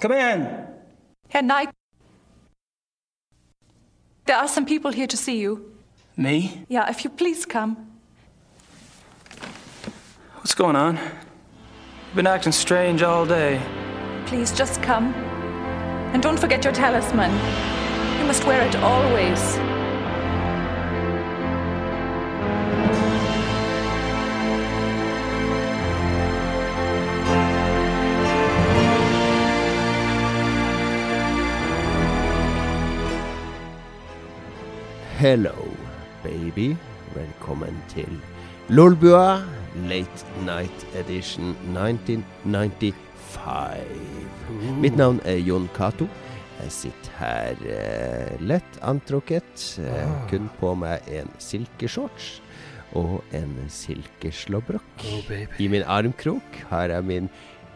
Come in. Herr Knight. There are some people here to see you. Me? Yeah, if you please come. What's going on? You've been acting strange all day. Please just come. And don't forget your talisman. You must wear it always. Hello, baby. Velkommen til Lolbua Late Night Edition 1995. Mitt navn er Jon Cato. Jeg sitter her eh, lett antrukket. Eh, kun på meg en silkeshorts og en silkeslåbrok. I min armkrok har jeg min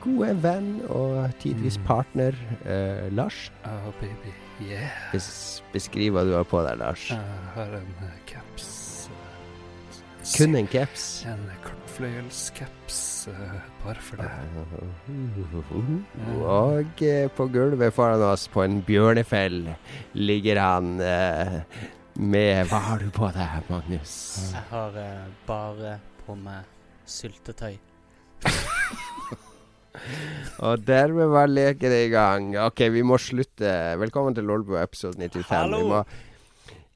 gode venn og tidvis partner eh, Lars. Oh, baby. Yeah. Bes beskriv hva du har på deg, Lars. Jeg har en eh, caps. Uh, Kun en caps. En kortfløyelscaps, uh, bare for det. Og eh, på gulvet foran oss, på en bjørnefell, ligger han eh, med Hva har du på deg, Magnus? Jeg har eh, bare på meg syltetøy. Og dermed var leken i gang. OK, vi må slutte. Velkommen til Lolbua episode 95. Hallo. Vi må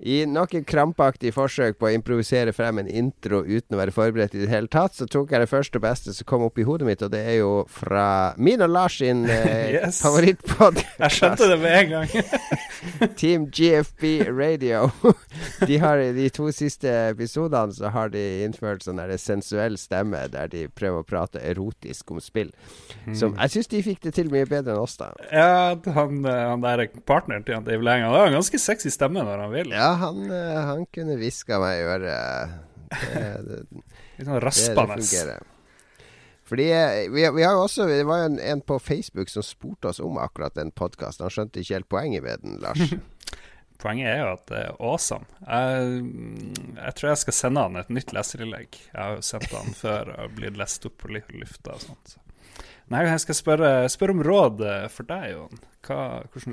I nok et krampaktig forsøk på å improvisere frem en intro uten å være forberedt i det hele tatt, så tok jeg det første og beste som kom opp i hodet mitt, og det er jo fra min og Lars sin eh, Yes. favorittpodkast. Jeg skjønte det med en gang. Team GFB Radio. De har I de to siste episodene så har de innført sånn der sensuell stemme, der de prøver å prate erotisk om spill. Som Jeg syns de fikk det til mye bedre enn oss, da. Ja, han, han der partneren til Dave Lang, han har ganske sexy stemme når han vil. Ja, han, eh, han kunne hviska meg i øret. Det, det, Litt sånn raspende. Fordi eh, vi, vi har jo også Det var jo en, en på Facebook som spurte oss om akkurat den podkasten. Han skjønte ikke helt poenget med den, Lars. Poenget er jo at det er awesome. Jeg, jeg tror jeg skal sende han et nytt leserinnlegg. Jeg har jo sendt han før og blitt lest opp på lufta og sånt. Nei, jeg skal spørre, spørre om råd eh, for deg, Jon. Hva,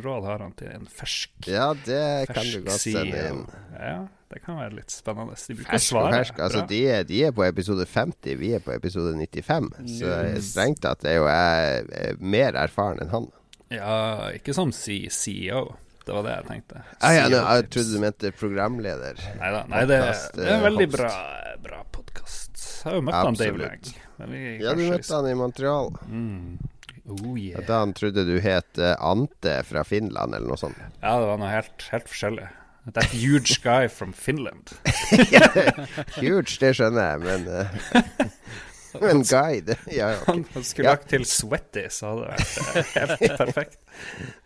råd har han til en fersk Ja, det kan du godt sende inn. Ja, det kan være litt spennende. De bruker Fersk og svare. fersk. Altså, de de er på episode 50, vi er på episode 95. Så Yes. strengt tatt er jo jeg er mer erfaren enn han. Ja, ikke som CEO. Det var det jeg tenkte. Ah, ja, nå, jeg trodde du mente programleder. Neida, Nei det, Podcast, det er en veldig host. bra, bra podkast. Jeg har jo møtt han Dave Lang. Ja, du møtte han i Montreal. Mm. Oh, yeah. Da han trodde du het eh, Ante fra Finland, eller noe sånt. Ja, det var noe helt, helt forskjellig. That huge guy from Finland. Huge, det skjønner jeg, men uh, Men guide Ja, okay. Han han skulle Ja. lagt til Sweaty, så hadde det vært eh, helt perfekt.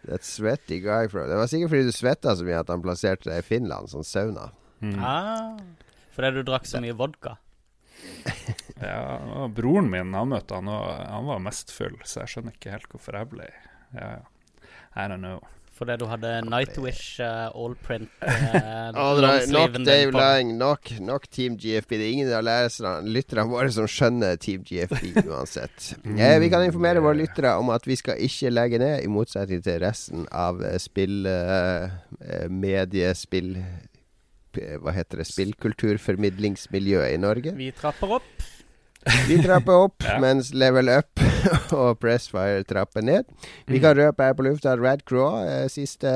That sweaty guy from Det var sikkert fordi du svetta så mye at han plasserte deg i Finland, sånn sauna. Mm. Ah, fordi du drakk så mye vodka. Ja, og broren min han møtte han, og han var mest full, så jeg skjønner ikke helt hvorfor jeg ble ja, ja. I don't know. Fordi du hadde Nightwish uh, allprint. Uh, nok Dave Lang, nok, nok Team GFB. Det er ingen av leserne, lytterne våre som skjønner Team GFB uansett. Eh, vi kan informere våre lyttere om at vi skal ikke legge ned, i motsetning til resten av spill... eh, eh, mediespill... Hva heter det? Spillkulturformidlingsmiljøet i Norge. Vi trapper opp. Vi trapper opp, Ja. mens Level Up og Pressfire trapper ned. Vi kan røpe her på lufta at Rad Crew eh, siste,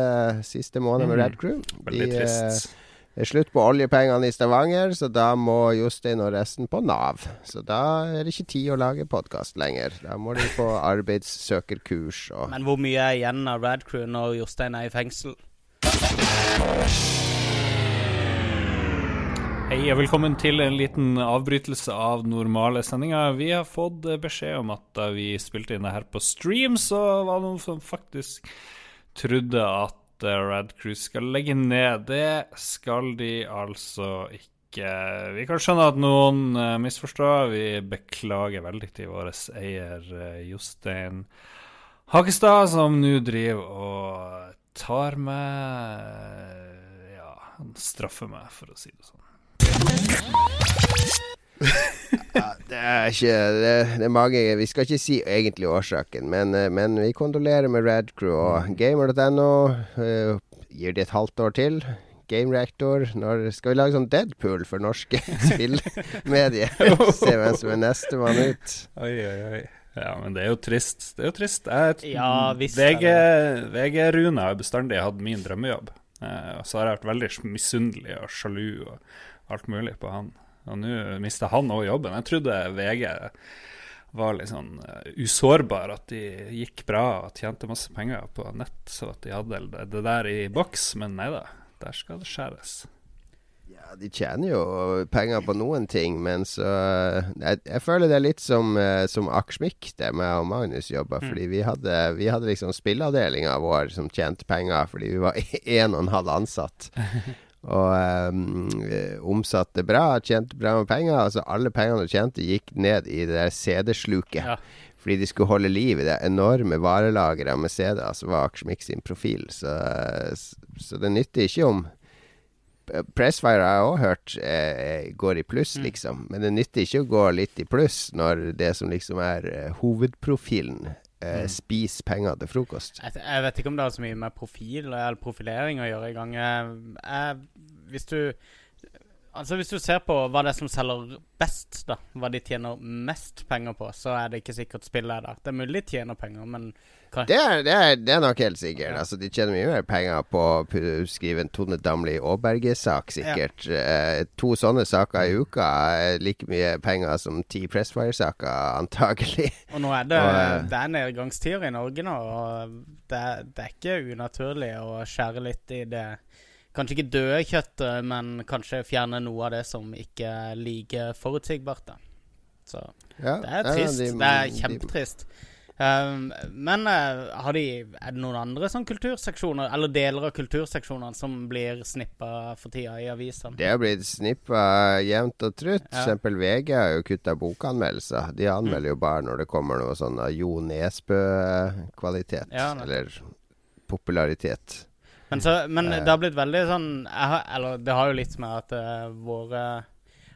siste måned med. Rad Crew Veldig de, eh, trist. det er slutt på oljepengene i Stavanger, så da må Jostein og resten på Nav. Så da er det ikke tid å lage podkast lenger. Da må de på arbeidssøkerkurs og Men hvor mye er igjen av Rad Crew når Jostein er i fengsel? Hei og velkommen til en liten avbrytelse av normale sendinger. Vi har fått beskjed om at da vi spilte inn det her på stream, så var det noen som faktisk trodde at eh, Rad Cruise skal legge ned. Det skal de altså ikke. Vi kan skjønne at noen eh, misforstår. Vi beklager veldig til vår eier eh, Jostein Hakestad, som nå driver og tar meg Ja, han straffer meg, for å si det sånn. Ja, det er ikke det, det, er mange Vi skal ikke si egentlig årsaken, men, eh, men vi kondolerer med Radcrew og gamer.no. Uh, gir de et halvt år til. Game Reactor. Når, skal vi lage sånn Deadpool for norske spillmedier? Se hvem som er nestemann ut. Oi, oi, oi. Ja, men det er jo trist. Det er jo trist. Jeg, ja, visst VG, VG Rune har bestandig hatt min drømmejobb. Og så har jeg vært veldig misunnelig og sjalu og alt mulig på han. Og nå mister han òg jobben. Jeg trodde VG var litt sånn uh, usårbar, at de gikk bra og tjente masse penger på nett, så at de hadde det der i boks. Men nei da, der skal det skjæres. Ja, de tjener jo penger på noen ting, men så Jeg, jeg føler det er litt som, uh, som Akersmik, det med og Magnus jobba. Mm. Fordi vi hadde, vi hadde liksom spilleavdelinga vår som tjente penger fordi vi var én og en halv ansatt. Og um, omsatte bra, tjente bra med penger. Altså Alle pengene du tjente, gikk ned i det der CD-sluket. Ja. Fordi de skulle holde liv i det enorme varelageret med CD-er som var Akersmik sin profil. Så, så, det nytter ikke om Pressfire har jeg òg hørt eh, går i pluss, mm. liksom. Men det nytter ikke å gå litt i pluss når det som liksom er eh, hovedprofilen eh, mm. spise penger til frokost. Jeg, jeg, vet ikke om det har så mye med profil eller profilering å gjøre i gang. Jeg, hvis du Altså Hvis du ser på hva det er som selger best, da hva de tjener mest penger på, så er det ikke sikkert spillet er der. Det er mulig de tjener penger, men det er, det, er, det er, nok helt sikkert. Altså, de tjener mye mer penger på å skrive en Tone Damli Aaberge-sak, sikkert. Ja. Eh, to sånne saker i uka er like mye penger som ti Pressfire-saker, antagelig. Og nå er det, og, eh, det er nedgangstider i Norge nå, og det, det er ikke unaturlig å skjære litt i det Kanskje ikke døde kjøttet, men kanskje fjerne noe av det som ikke er like forutsigbart. Da. Så ja, det er trist. Ja, de, det er kjempetrist. De, Um, men uh, har de, er det noen andre sånn kulturseksjoner, eller deler av kulturseksjonene, som blir snippa for tida i avisene? Det har blitt snippa jevnt og trutt. Ja. Eksempel VG har jo kutta bokanmeldelser. De anmelder mm. jo bare når det kommer noe sånn Jo Nesbø-kvalitet. Ja, eller popularitet. Men, så, men uh, det har blitt veldig sånn har, Eller det har jo litt med at uh, våre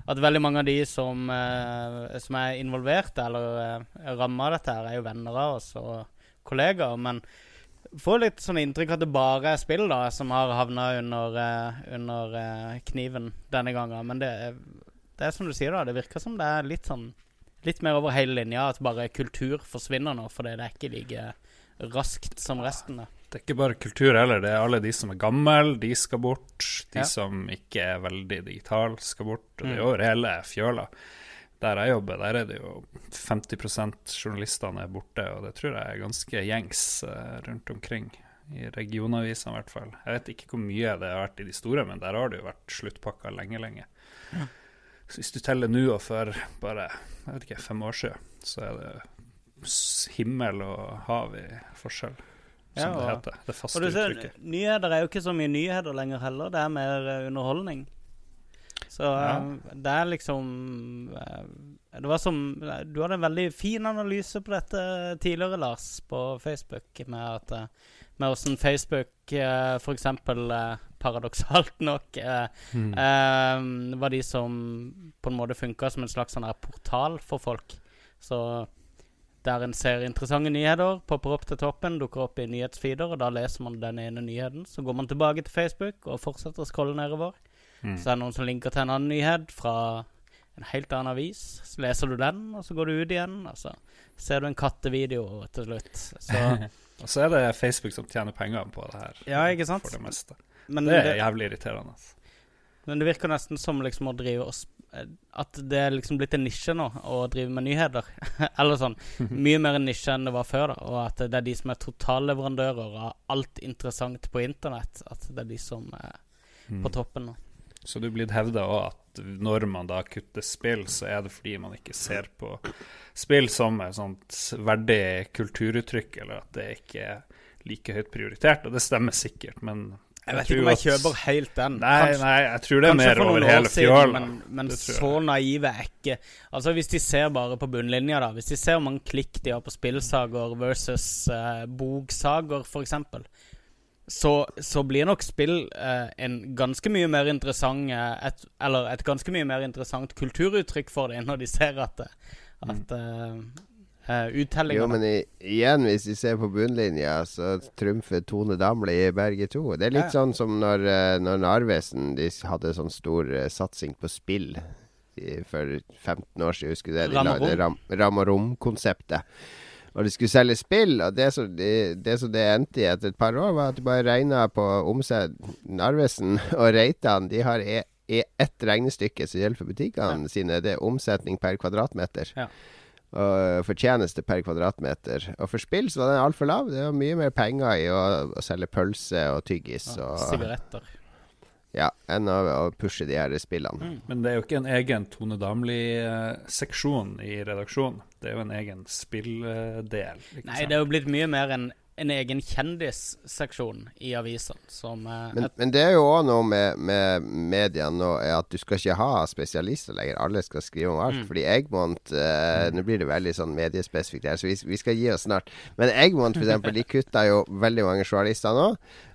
at veldig mange av de som, eh, som er involvert eller eh, ramma dette, her er jo venner av oss og kollegaer. Men får litt sånn inntrykk at det bare er spill da som har havna under, eh, under eh, kniven denne gangen. Men det, det, er som du sier, da. Det virker som det er litt sånn Litt mer over hele linja. At bare kultur forsvinner nå, fordi det er ikke like raskt som resten. da det er ikke bare kultur heller, det er alle de som er gamle, de skal bort. De ja. som ikke er veldig digitale, skal bort. Og det er mm. reelle fjøla. Der jeg jobber, der er det jo 50 journalistene er borte, og det tror jeg er ganske gjengs uh, rundt omkring. I regionavisene i hvert fall. Jeg vet ikke hvor mye det har vært i de store, men der har det jo vært sluttpakka lenge, lenge. Ja. Så hvis du teller nå og for bare jeg vet ikke, fem år siden, så er det himmel og hav i forskjell som ja, det heter. Det faste uttrykket. Nyheter er jo ikke så mye nyheter lenger heller. Det er mer uh, underholdning. Så ja. uh, det er liksom uh, Det var som Du hadde en veldig fin analyse på dette tidligere, Lars, på Facebook, med at med åssen Facebook uh, f.eks. Uh, paradoksalt nok mm. var de som på en måte funka som en slags sånn portal for folk. Så der en ser interessante nyheter, popper opp til toppen, dukker opp i nyhetsfeeder, og da leser man den ene nyheten. Så går man tilbake til Facebook og fortsetter å scrolle nedover. Mm. Så er det noen som linker til en annen nyhet fra en helt annen avis. Så leser du den, og så går du ut igjen, og så ser du en kattevideo til slutt. Så og så er det Facebook som tjener penger på det her. Ja, ikke sant? For det meste. Men det er det, jævlig irriterende. Men det virker nesten som liksom å drive og at det er liksom blitt en nisje nå å drive med nyheter. Eller sånn. Mye mer en nisje enn det var før. da Og at det er de som er totalleverandører av alt interessant på internett, at det er de som er på mm. toppen nå. Så det er blitt hevda òg at når man da kutter spill, så er det fordi man ikke ser på spill som et sånt verdig kulturuttrykk, eller at det ikke er like høyt prioritert. Og det stemmer sikkert, men jeg vet ikke om jeg kjøper helt den. Nei, kanskje, nei, jeg tror det er mer over hele fjøla. Men, men så naive er ikke Altså Hvis de ser bare på bunnlinja, da Hvis de ser hvor mange klikk de har på spillsager versus uh, boksager, f.eks. så, så, blir nok spill eh, en ganske mye mer interessant et, Eller et ganske mye mer interessant kulturuttrykk for dem når de ser at, at mm. Uh, uttellingene Jo, men i, igjen, hvis vi ser på bunnlinja, så trumfer Tone Damli i Berge 2. Det er litt ja. sånn som når, når Narvesen de hadde sånn stor uh, satsing på spill for 15 år siden. Husker du det? De lagde ram, ram og rom-konseptet og de skulle selge spill. Og det som det, det, som det endte i etter et par år, var at de bare regna på omsett Narvesen og Reitan. De har e, e, ett regnestykke som gjelder for butikkene ja. sine. Det er omsetning per kvadratmeter. Ja. Og fortjeneste per kvadratmeter. Og for spill så var den altfor lav. Det var mye mer penger i å, å selge pølse og tyggis. Ja, og sigaretter. Ja, enn å, å, pushe de her spillene. Mm. Men det er jo ikke en egen Tone Damli-seksjon i redaksjonen. Det er jo en egen spilldel. Nei, det er jo blitt mye mer en, en egen kjendisseksjon i avisene. Eh, men, men, det er jo òg noe med, med media nå, at du skal ikke ha spesialister lenger. Alle skal skrive om alt. Mm. Fordi Egmont eh, mm. Nå blir det veldig sånn mediespesifikt her, så vi, vi skal gi oss snart. Men Egmont, f.eks., de kutta jo veldig mange journalister nå.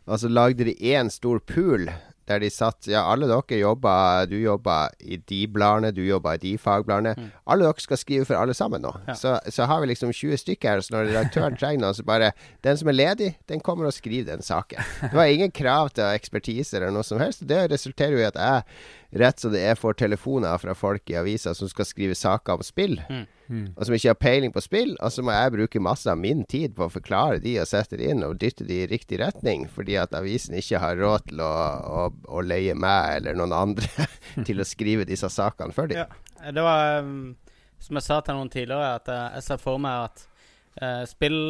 Og så lagde de én stor pool der de satt Ja, alle dere jobber Du jobber i de bladene, du jobber i de fagbladene. Mm. Alle dere skal skrive for alle sammen nå. Ja. Så, så, har vi liksom 20 stykker her, så når redaktøren trenger noe, så bare Den som er ledig, den kommer og skriver den saken. Det var ingen krav til ekspertise eller noe som helst. Det resulterer jo i at jeg rett som det er får telefoner fra folk i avisa som skal skrive saker om spill. Mm. Mm. Og som ikke har peiling på spill. Og så må jeg bruke masse av min tid på å forklare de og sette de inn og dytte de i riktig retning, fordi at avisen ikke har råd til å, å, å leie meg eller noen andre til å skrive disse sakene for dem. Ja. Det var, um, som jeg sa til noen tidligere, at jeg ser for meg at uh, spill,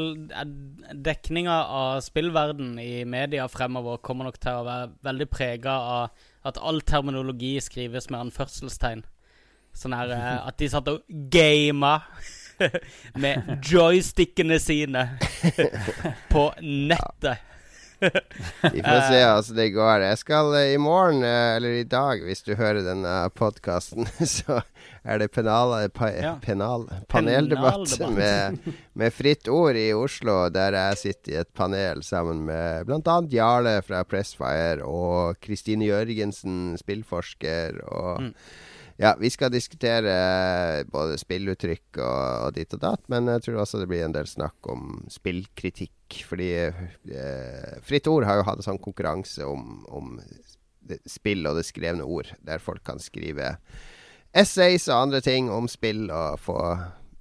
dekninga av spillverden i media fremover kommer nok til å være veldig prega av at all terminologi skrives med anførselstegn. Sånn her uh, At de satt og gama med joystickene sine på nettet. Vi får se hvordan det går. Jeg skal uh, i morgen, uh, eller i dag, hvis du hører denne podkasten, så er det penal, pa, ja. penal, paneldebatt med, med, Fritt Ord i Oslo, der jeg sitter i et panel sammen med bl.a. Jarle fra Pressfire og Kristine Jørgensen, spillforsker, og mm. Ja, vi skal diskutere eh, både spilluttrykk og, og ditt og datt, men jeg tror også det blir en del snakk om spillkritikk. Fordi eh, Fritt Ord har jo hatt en sånn konkurranse om, om spill og det skrevne ord, der folk kan skrive essays og andre ting om spill og få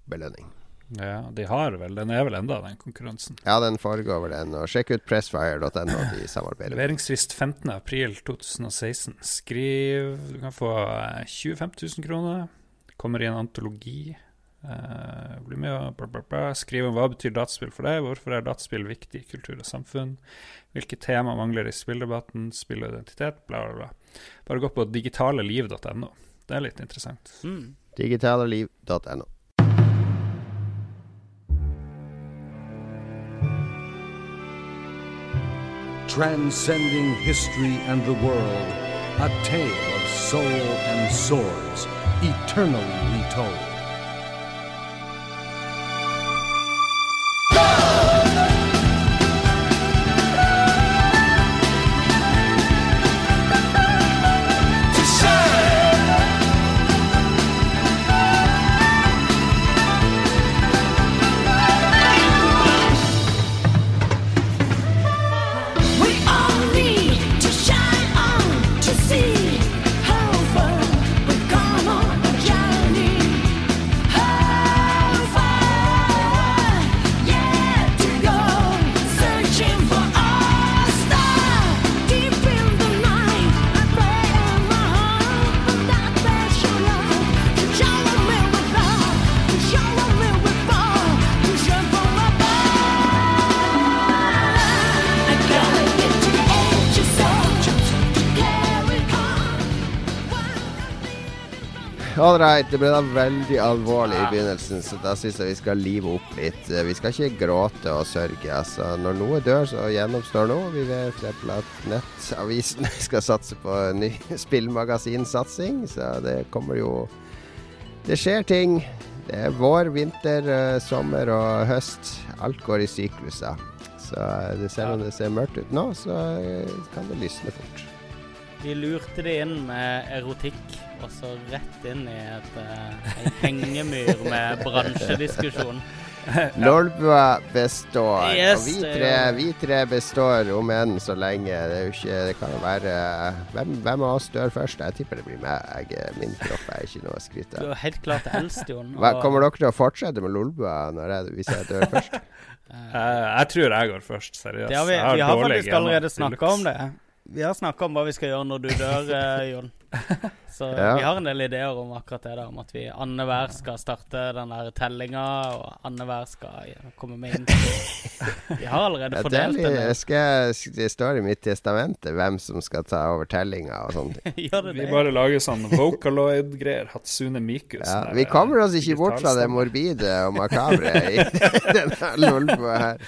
belønning. Ja, de har vel Den er vel enda, den konkurransen? Ja, den foregår vel ennå. Sjekk ut pressfire.no, de samarbeider. Leveringsfrist 15.4.2016. Skriv Du kan få 25 eh, 000 kroner. Kommer i en antologi. Uh, bli med og bla, bla, bla. Skriv om hva betyr dataspill for deg, hvorfor er dataspill viktig i kultur og samfunn, hvilke tema mangler i spilldebatten, spill og identitet, bla, bla, bla. Bare gå på digitaleliv.no. Det er litt interessant. Mm. Digitaleliv.no. transcending history and the world, a tale of soul and swords, eternally retold. Right, det ble da veldig alvorlig i begynnelsen, så da syns jeg vi skal live opp litt. Eh, vi skal ikke gråte og sørge. Altså, når noe dør, så gjennomstår noe. Vi vet f.eks. at Nettavisen skal satse på ny spillmagasinsatsing, så det kommer jo Det skjer ting. Det er vår, vinter, eh, sommer og høst. Alt går i sykluser. Så selv om det ser mørkt ut nå, så kan det lysne fort. Vi lurte det inn med erotikk, og så rett inn i et, uh, en hengemyr med bransjediskusjon. Lolbua består. Yes, og vi tre, vi tre, består om enn så lenge. Det, er jo ikke, det kan jo være hvem, hvem, av oss dør først? Jeg tipper det blir meg. Min kropp er ikke noe å skryte av. Du er helt klart eldst, Jon. Kommer dere til å fortsette med Lolbua hvis jeg dør først? uh, jeg tror jeg går først, seriøst. Ja, vi, vi har faktisk allerede snakka om det. Vi har snakka om hva vi skal gjøre når du dør, uh, Jon. Så ja. vi har en del ideer om akkurat det. da Om at vi annenhver skal starte den der tellinga, og annenhver skal komme med inn. Vi har allerede fordelt det. Skal, det står i mitt testamente hvem som skal ta over tellinga og sånt. vi bare lager sånn Vocaloid-greier. Hatsune Mikus. Ja, vi kommer oss ikke bort fra det morbide og makabre i denne lolboa her.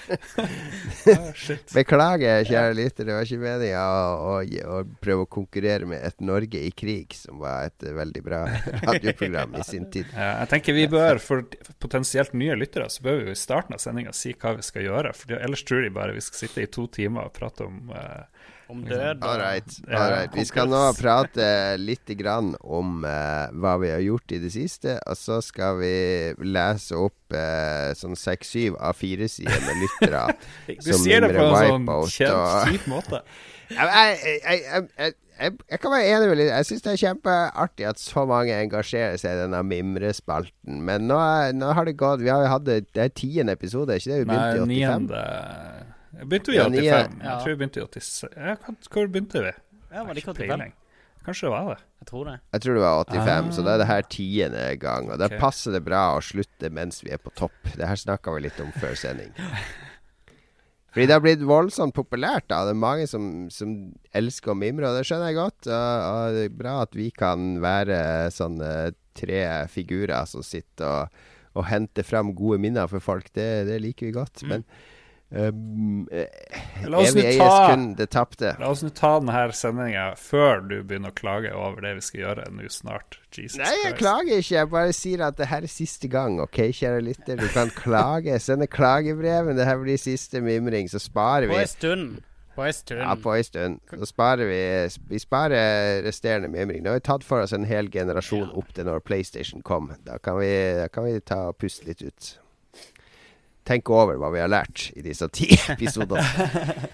Beklager, kjære lytter. Det var ikke meninga å, å, å prøve å konkurrere med et Norge i krig, som var et veldig bra radioprogram i sin tid. Ja, jeg tenker vi bør, for potensielt nye lyttere, så bør vi i starten av sendinga si hva vi skal gjøre. For ellers tror de bare vi skal sitte i to timer og prate om uh, om død. All right. All right. Vi skal nå prate litt grann om uh, hva vi har gjort i det siste. Og så skal vi lese opp uh, sånn seks-syv av fire sider med lyttere. du sier det på en sånn kjent kjip måte. jeg, jeg, jeg, jeg, jeg, kan være enig med litt Jeg syns det er kjempeartig at så mange engasjerer seg i denne mimrespalten. Men nå, nå, har det gått Vi har jo hatt det, det er tiende episode, ikke det? Vi begynte Nei, i 85. Jeg begynte i 85. Ja, jeg tror vi begynte i 86. Ja, hvor begynte vi? Ja, var det ikke 85? Kanskje det var det. Jeg tror det. Jeg tror det var 85, ah. så da er det her tiende gang. Og okay. da passer det bra å slutte mens vi er på topp. Det her snakka vi litt om før sending. Fordi det har blitt voldsomt populært. da Det er mange som, som elsker å mimre, og det skjønner jeg godt. Og, og, det er bra at vi kan være sånne tre figurer som sitter og, og henter fram gode minner for folk. Det, det liker vi godt. Mm. Men Um. La oss nå ta denne sendinga før du begynner å klage over det vi skal gjøre nå snart. Jesus Nei, jeg Christ. klager ikke. Jeg bare sier at det her er siste gang. Ok, kjære lytter. Du kan klage. Send klagebrev. Det her blir siste mimring, så sparer vi På en stund. På en stund. Ja, på en stund. Så sparer vi Vi sparer resterende mimring. Nå har vi tatt for oss en hel generasjon ja. opp til når PlayStation kom. Da kan vi, da kan vi ta og puste litt ut tenke over hva vi har lært i disse ti episodene.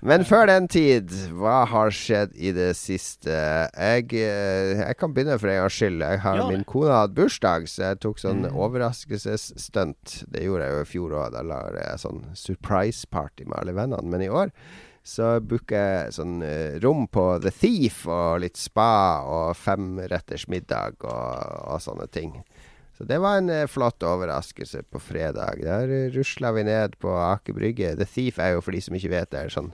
Men før den tid, hva har skjedd i det siste? Jeg, eh, jeg kan begynne for en gangs skyld. Jeg har. Min kone hatt bursdag, så jeg tok sånn mm. overraskelsesstunt. Det gjorde jeg jo i fjor òg. Da la jeg sånn surprise party med alle vennene. Men i år så booker jeg sånn uh, rom på The Thief og litt spa og femretters middag og, og sånne ting. Så det var en eh, flott overraskelse på fredag. Der rusla vi ned på Aker Brygge. The Thief er jo, for de som ikke vet det, er sånn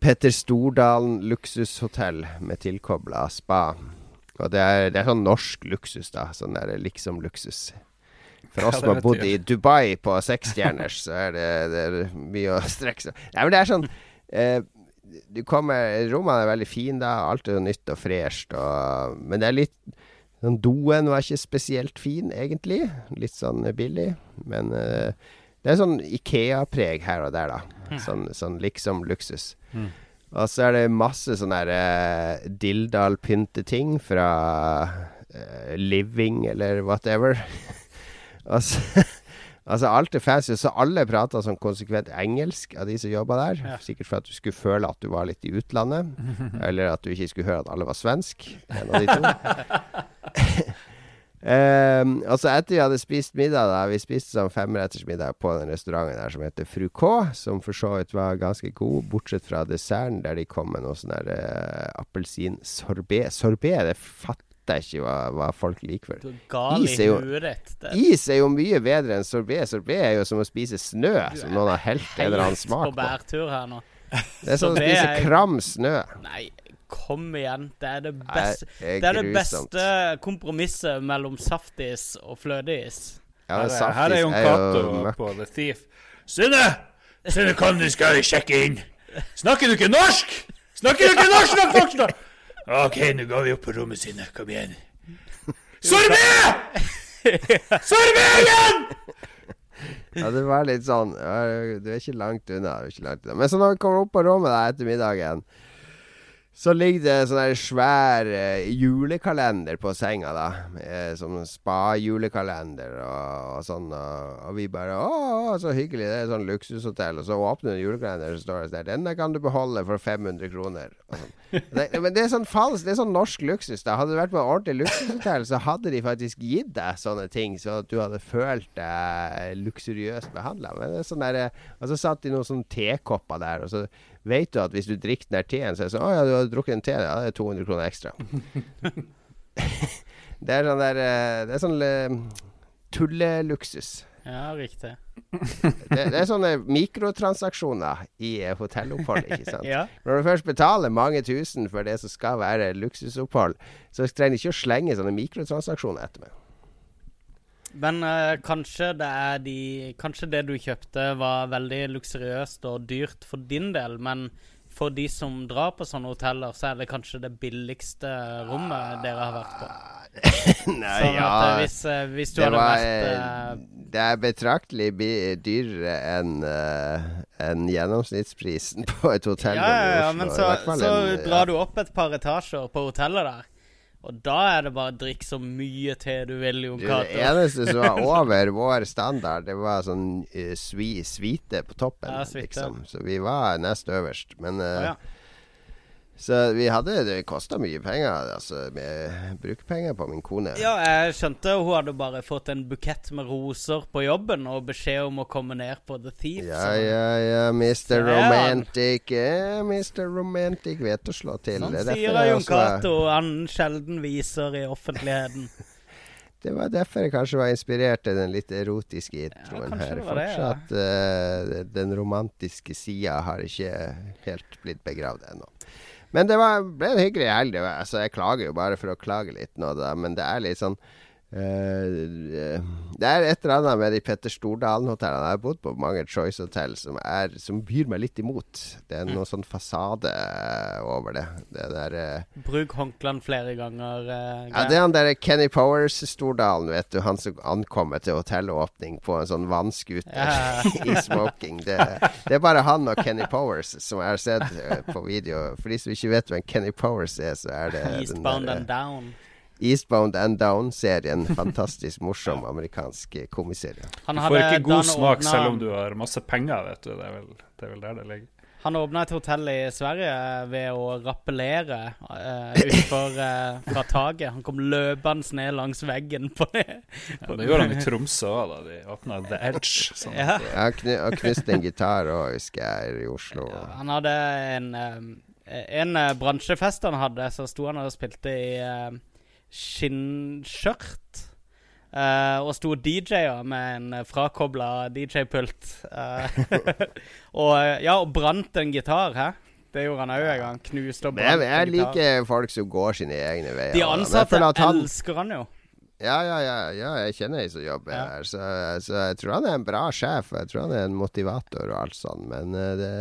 Petter Stordalen luksushotell med tilkobla spa. Og det er, det er, sånn norsk luksus, da. Sånn der liksom luksus. For oss som har bodd i Dubai på seksstjerners, så er det, det er mye å strekke seg Nei, men det er sånn eh, du kommer, Rommene er veldig fine, da. Alt er nytt og fresht. Og, men det er litt den doen var ikke spesielt fin, egentlig. Litt sånn billig. Men uh, det er sånn Ikea-preg her og der, da. Mm. Sånn, sånn liksom luksus. Mm. Og så er det masse sånne uh, Dildal-pynteting fra uh, Living eller whatever. og så Altså Alt er fancy, så alle prater sånn konsekvent engelsk av de som jobba der. Ja. Sikkert for at du skulle føle at du var litt i utlandet. eller at du ikke skulle høre at alle var svensk. En av de to. Um, altså etter vi hadde spist middag, da Vi spiste sånn femretters middag på den restauranten der som heter Fru K, som for så vidt var ganske god, bortsett fra desserten, der de kom med noe sånn der uh, appelsinsorbé. Sorbé, det fatter jeg ikke hva, hva folk liker for. Is er, jo, is er jo mye bedre enn sorbé. Sorbé er jo som å spise snø, som noen har helt en eller annen smak på. på bærtur her nå. Det er som å spise kram snø. Nei, Kom igjen. Det er det beste, Nei, det, er det beste kompromisset mellom saftis og fløteis. Ja, her, er, her er Jon Cato på The Thief. Synne! Synne, kan du skal sjekke inn? Snakker du ikke norsk? Snakker du ikke norsk nok, voksne? OK, nå går vi opp på rommet sine. Kom igjen. Sorbé! Sorbé igjen! Ja, det var litt sånn Du er ikke langt unna. Er ikke langt unna. Men så når vi kommer opp på rommet der etter middagen så ligger det sånn svær uh, julekalender på senga, da. Eh, som spa-julekalender og, og, sånn. Og, og, vi bare Å, så hyggelig. Det er sånn luksushotell. Og så åpner du julekalenderen, så står det der Denne kan du beholde for 500 kroner. Sånn. Det, men det er sånn falsk Det er sånn norsk luksus. da Hadde du vært på et ordentlig luksushotell, så hadde de faktisk gitt deg sånne ting, så at du hadde følt deg luksuriøst behandla. Men det er sånn der, eh, Og så satt de noen sånne tekopper der. Og så vet du at hvis du drikker den teen, så er det sånn Å ja, du har drukket en te, ja, det er 200 kroner ekstra. det er sånn der eh, Det er sånn uh, tulleluksus. Ja, riktig. det, det, er sånne mikrotransaksjoner i hotellopphold, ikke sant. ja. Når du først betaler mange tusen for det som skal være luksusopphold, så trenger du ikke å slenge sånne mikrotransaksjoner etter meg. Men uh, kanskje det de Kanskje det du kjøpte var veldig luksuriøst og dyrt for din del, men for de som drar på sånne hoteller, så er det kanskje det billigste rommet dere har vært på. Nei, sånn ja eh, hvis, uh, hvis, du hadde var, vært uh, Det er betraktelig dyrere enn uh, en gjennomsnittsprisen på et hotell ja, ja, ja, men så, så drar du opp et par etasjer på hotellet der. Og da er det bare drikk så mye te du vil, Jon Cato. Det eneste som var over vår standard, det var sånn uh, svi, svite på toppen. Ja, svite. Liksom. Så vi var nest øverst. Men uh, ja. Så vi hadde Det kosta mye penger, altså med brukerpenger på min kone. Ja, jeg skjønte hun hadde bare fått en bukett med roser på jobben og beskjed om å komme ned på The Thief. Ja, ja, ja, Mr. Romantic. Ja, Mr. Romantic vet å slå til. Sånn sier Jon Cato han sjelden viser i offentligheten. Det var derfor jeg kanskje var inspirert til den litt erotiske introen ja, her. Fortsatt det, ja. uh, den romantiske sida har ikke helt blitt begravd ennå. Men det var, ble en hyggelig helg. Altså, jeg klager jo bare for å klage litt nå, da, men det er litt sånn Uh, det er et eller annet med de Petter Stordalen-hotellene. Jeg har bodd på mange Choice-hotell som, som, byr meg litt imot. Det er noe mm. sånn fasade over det. Der, uh, Bruk håndklærne flere ganger. Uh, ja, det er han der Kenny Powers-Stordalen, vet du. Han som ankommer til hotellåpning på en sånn vannskuter ja. i smoking. Det, det, er bare han og Kenny Powers som jeg har sett på video. For de som ikke vet hvem Kenny Powers er, så er det Eastbound and Down. Eastbound and Down-serien. Fantastisk morsom amerikansk komiserie. Du får ikke god smak selv om du har masse penger, vet du. Det er vel, det er vel der det ligger. Han åpna et hotell i Sverige ved å rappellere uh, utfor uh, fra taket. Han kom løpende ned langs veggen på det. ja, det gjorde han i Tromsø òg, da de åpna The Edge. Sånn. Ja. Han kn knuste en gitar òg, husker jeg, i Oslo. Ja, han hadde en, um, en uh, bransjefest han hadde, så sto han og spilte i uh, skinnskjørt. Uh, og sto DJ-er med en frakobla DJ-pult. Uh, og ja, og brant en gitar, hæ? Det gjorde han òg en gang. Knuste og brant en gitar. Jeg liker folk som går sine egne veier. De ansatte han, elsker han jo. Ja, ja, ja, ja, jeg kjenner ei som jobber ja. her, så, så, jeg tror han er en bra sjef. Jeg tror han er en motivator og alt sånt, men uh, det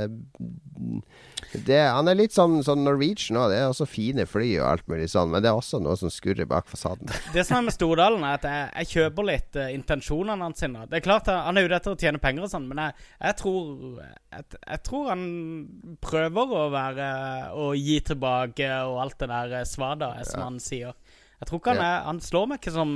det, han er litt sånn, sånn Norwegian òg. Det er også fine fly og alt mulig sånn, men det er også noe som skurrer bak fasaden. Det som er med Stordalen, er at jeg, jeg kjøper litt uh, intensjonene hans. Sine. Det er klart Han er ute etter å tjene penger og sånn, men jeg, jeg tror jeg, jeg, tror han prøver å være Å gi tilbake og alt det der svada, som ja. han sier. Jeg tror ikke han er Han slår meg ikke som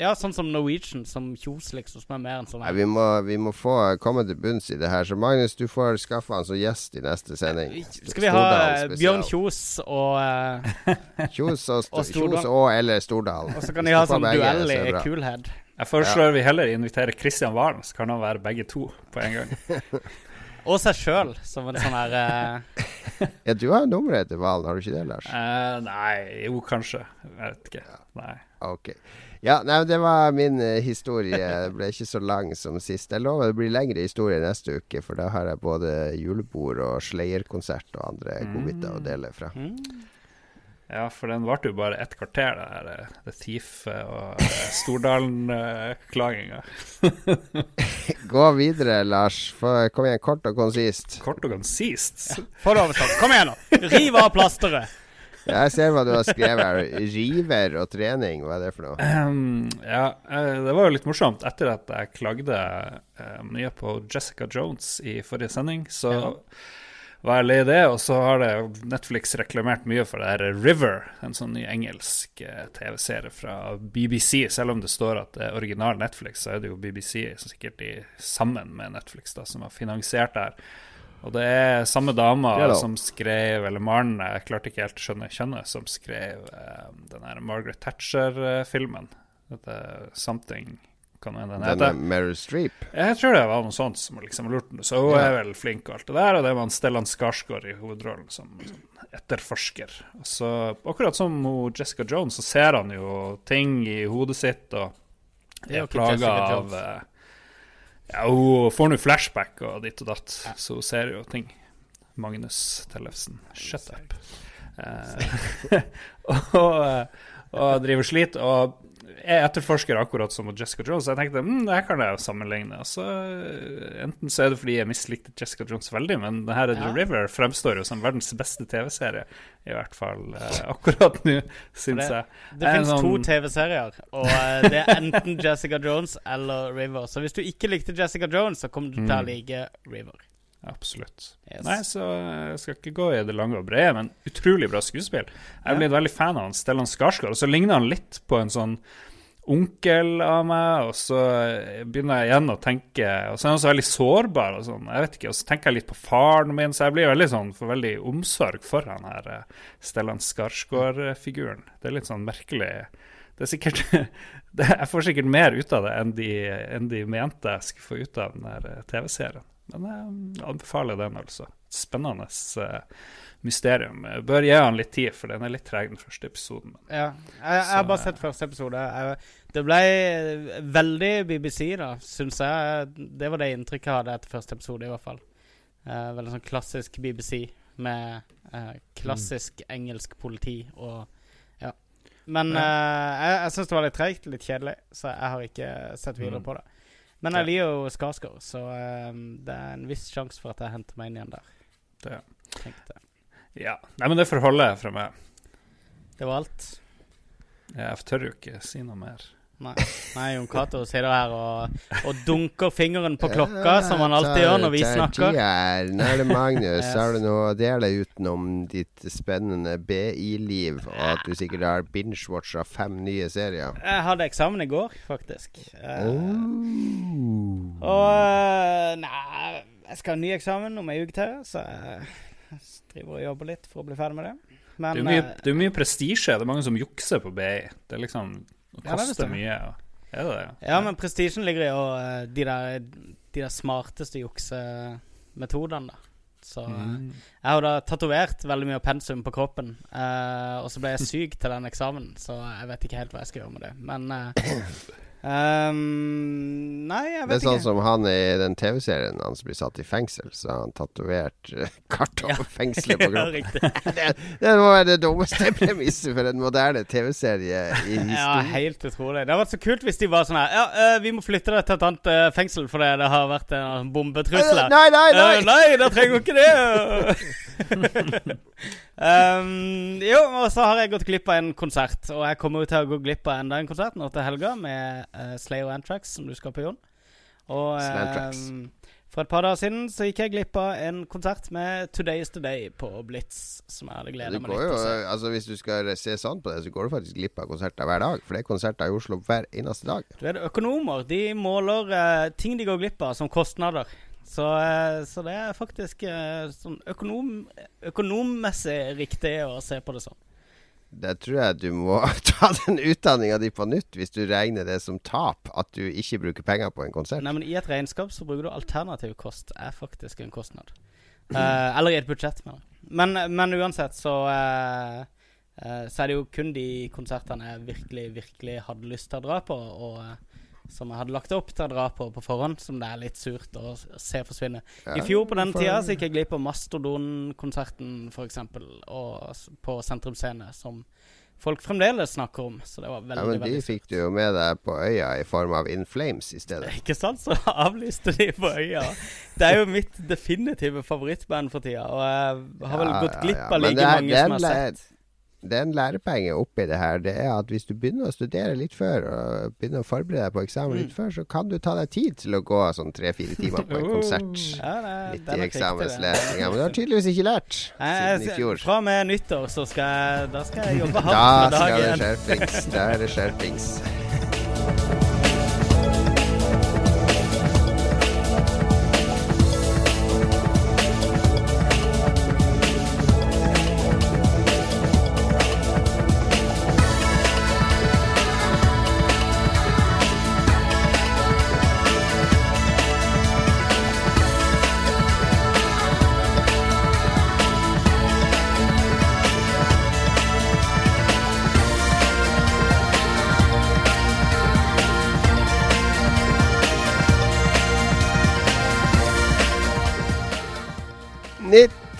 Ja, sånn som Norwegian, som Kjos, liksom. Som er mer enn sånn Nei, vi må, vi må få komme til bunns i det her. Så Magnus, du får skaffe han som gjest i neste sending. Skal vi ha uh, Bjørn Kjos og uh, Kjos og, og Kjos og eller Stordalen. Og så kan de ha sånn duell i Coolhead. Jeg foreslår ja. vi heller inviterer Kristian Valen, så kan han være begge to på en gang. Og seg sjøl, som en sånn her uh... Ja, du har nummeret til Valen, har du ikke det, Lars? Uh, nei, jo, kanskje. Jeg vet ikke. Nei. Ok. Ja, nei, det var min uh, historie. Det ble ikke så lang som sist. Jeg lover det blir lengre historie neste uke, for da har jeg både julebord og Slayer-konsert og andre godbiter mm. å dele fra. Mm. Ja, for den varte jo bare ett kvarter, det her eh, The Thief og eh, Stordalen-klaginga. Gå videre, Lars. kom igjen, kort og konsist. Kort og konsist? Ja, Få det overstått. Kom igjen, nå. Riv av plasteret. Jeg ser hva du har skrevet her. River og trening, hva er det for noe? Um, ja, eh, det var jo litt morsomt. Etter at jeg klagde mye på Jessica Jones i forrige sending, så ja. Var jeg lei det. Og så har det Netflix reklamert mye for det her River, en sånn ny engelsk uh, TV-serie fra BBC. Selv om det står at det er original Netflix, så er det jo BBC som sikkert de, sammen med Netflix da, som har finansiert det her. Og det er samme dama som skrev Eller Maren, jeg klarte ikke helt å skjønne kjønnet, som skrev um, den her Margaret Thatcher-filmen. Dette 'Something' hva nå den heter. Denne Meryl Streep? Jeg tror det var noe sånt som liksom lurte. Så hun ja. er vel flink og alt det der. Og det var Stellan Skarsgård i hovedrollen som, som etterforsker. Og så, akkurat som Jessica Jones, så ser han jo ting i hodet sitt og er plaga av uh, ja, hun får nå flashback og ditt og datt, ja. så hun ser jo ting. Magnus Tellefsen, shut up. Eh, og, og driver slit. Og jeg etterforsker akkurat som Jessica Jones. Jeg tenkte mm, det her kan jeg sammenligne. Så, eh, enten så er det fordi jeg mislikte Jessica Jones veldig, men det her er The River fremstår jo som verdens beste TV-serie. I hvert fall eh, akkurat nå, syns jeg. Det finnes sånn... to TV-serier, og eh, det er enten Jessica Jones eller River. Så hvis du ikke likte Jessica Jones, så kommer du til å mm. like River. Absolutt. Yes. Nei, så jeg skal ikke gå i det lange og brede, men utrolig bra skuespill. Jeg er blitt veldig fan av han Stellan Skarsgård, og så ligner han litt på en sånn onkel av meg, og så begynner jeg igjen å tenke Og så er han så veldig sårbar og sånn, jeg vet ikke, og så tenker jeg litt på faren min, så jeg blir veldig sånn for veldig omsorg for han her eh, Stellan Skarsgård-figuren. Det er litt sånn merkelig Det er sikkert det, Jeg får sikkert mer ut av det enn de, enn de mente jeg skulle få ut av den eh, TV-serien. Men jeg anbefaler den, altså. Spennende uh, mysterium. Jeg bør gi han litt tid, for den er litt treg, den første episoden. Ja, jeg, jeg har bare sett første episode. Jeg, det ble veldig BBC, da, syns jeg. Det var det inntrykket jeg hadde etter første episode, i hvert fall. Uh, veldig sånn klassisk BBC med uh, klassisk mm. engelsk politi og Ja. Men uh, jeg, jeg syns det var litt tregt, litt kjedelig, så jeg har ikke sett videre mm. på det. Men jeg liker jo Skarsgård, så um, det er en viss sjanse for at jeg henter meg inn igjen der. Det. Tenkte. Ja. Nei, men det får holde fra meg. Det var alt. Jeg tør jo ikke si noe mer. Nei, Nei Jon Cato sitter her og, og, dunker fingeren på klokka, ja, som han alltid gjør når vi snakker. Nå er det Magnus. yes. Har du noe å dele utenom ditt spennende BI-liv, og at du sikkert har binge-watcha fem nye serier? Jeg hadde eksamen i går, faktisk. Oh. Og eh, Nei, jeg skal ha ny eksamen om ei uke til, så jeg driver og jobber litt for å bli ferdig med det. Men, det er mye, eh, det er mye prestisje. Det er mange som jukser på BI. Det er liksom det koster mye. Er det det? Ja, men prestisjen ligger i å uh, de, der, de der smarteste juksemetodene, da. Så mm. jeg har da tatovert veldig mye av pensum på kroppen. Uh, og så ble jeg syk til den eksamen, så jeg vet ikke helt hva jeg skal gjøre med det. Men Um, nei, jeg vet ikke. Det er sånn ikke. som han i den TV-serien hans blir satt i fengsel, så har han tatovert uh, kart over ja. fengselet på kroppen. det, det må være det dummeste premisset for en moderne TV-serie i historien. Ja, helt utrolig. Det hadde vært så kult hvis de var sånn her Ja, uh, vi må flytte deg til et annet uh, fengsel fordi det har vært en bombetrussel Uh, Nei, nei, nei! nei, da trenger vi ikke det! Um, jo, og så har jeg gått glipp av en konsert. Og jeg kommer jo til å gå glipp av enda en konsert nå til helga med uh, Slayer Antrax, som du skal på, Jon. Og um, for et par dager siden så gikk jeg glipp av en konsert med Today Is Today på Blitz, som jeg hadde gleda meg litt til å se. Altså Hvis du skal se sånn på det, så går du faktisk glipp av konserter hver dag. For det er konserter i Oslo hver eneste dag. Du vet, Økonomer de måler uh, ting de går glipp av, som kostnader. Så, eh, så, det er faktisk eh, sånn økonom, økonommessig riktig å se på det sånn. Det tror jeg du må ta den utdanninga di på nytt hvis du regner det som tap at du ikke bruker penger på en konsert. Nei, men I et regnskap så bruker du alternativ kost. er faktisk en kostnad. Uh, eller i et budsjett, mener jeg. Men, men, uansett så uh, uh, Så er det jo kun de konsertene jeg virkelig, virkelig hadde lyst til å dra på. Og som jeg hadde lagt opp til å dra på på forhånd, som det er litt surt å se forsvinne. Ja, I fjor på den for... tida så gikk jeg glipp av Mastodon-konserten, f.eks., på Sentrum Scene, som folk fremdeles snakker om. Så det var veldig, ja, men de fikk du jo med deg på øya i form av In Flames i stedet. Ikke sant? Så avlyste de på øya. Det er jo mitt definitive favorittband for tida, og jeg har vel ja, gått glipp av like mange som har sett. Det er en lærepenge oppi det her. Det er at hvis du begynner å studere litt før, og begynner å forberede deg på eksamen litt mm. før, så kan du ta deg tid til å gå sånn tre-fire timer på en konsert ja, nei, midt i eksamenslesinga. Men du har tydeligvis ikke lært siden i fjor. Fra og med nyttår så skal jeg, da skal jeg jobbe hardt med dagen. Da skal det skjerpings. Da er det skjerpings.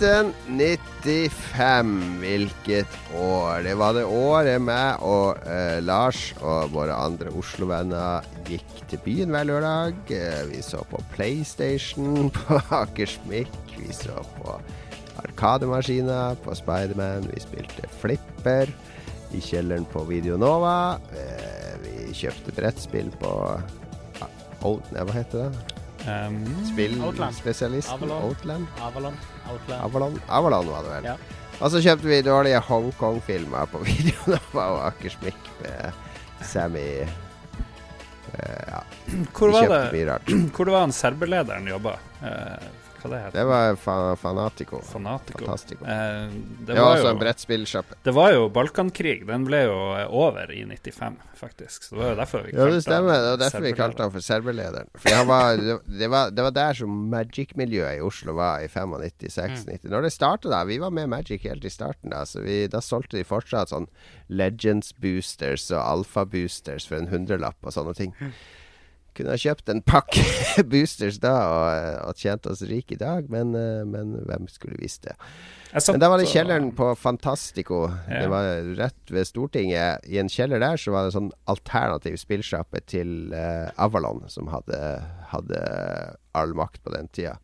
1995. Hvilket år? Det var det året meg og uh, Lars og våre andre Oslo-venner gikk til byen hver lørdag. Uh, vi så på PlayStation på Akersmik. Vi så på Arkademaskiner på Spiderman. Vi spilte flipper i kjelleren på Videonova. Uh, vi kjøpte brettspill på uh, Hva heter det? Um, Spillspesialisten Outland. Avalon. Outland. Avalon. Avalon var det vel. Ja. Og så kjøpte vi dårlige Hongkong-filmer på Videonova og Akersmik med Sammy uh, Ja. Hvor var, det, hvor var han serberlederen jobba? Uh, hva det heter. Det var fa Fanatico. Fanatico. Fantastico. Eh, det, det, var, også en brettspillsjappe. Det var jo Balkankrig. Den ble jo over i 95, faktisk. Så det var jo derfor vi kalte Ja, det stemmer. Det var derfor vi kalte han for serverlederen. For var, det, var, det, var, der som Magic-miljøet i Oslo var i 95-96. Mm. Når det starta da, vi var med Magic helt i starten da, så vi, da solgte de fortsatt sånn Legends boosters og Alpha boosters for en hundrelapp og sånne ting. Kunne ha kjøpt en pakke boosters da og, og tjent oss rike i dag, men, eh, men, hvem skulle visst det. Men da var det kjelleren på Fantastico. Ja. Det var rett ved Stortinget. I en kjeller der så var det sånn alternativ spillsjappe til uh, Avalon, som hadde, hadde all makt på den tida.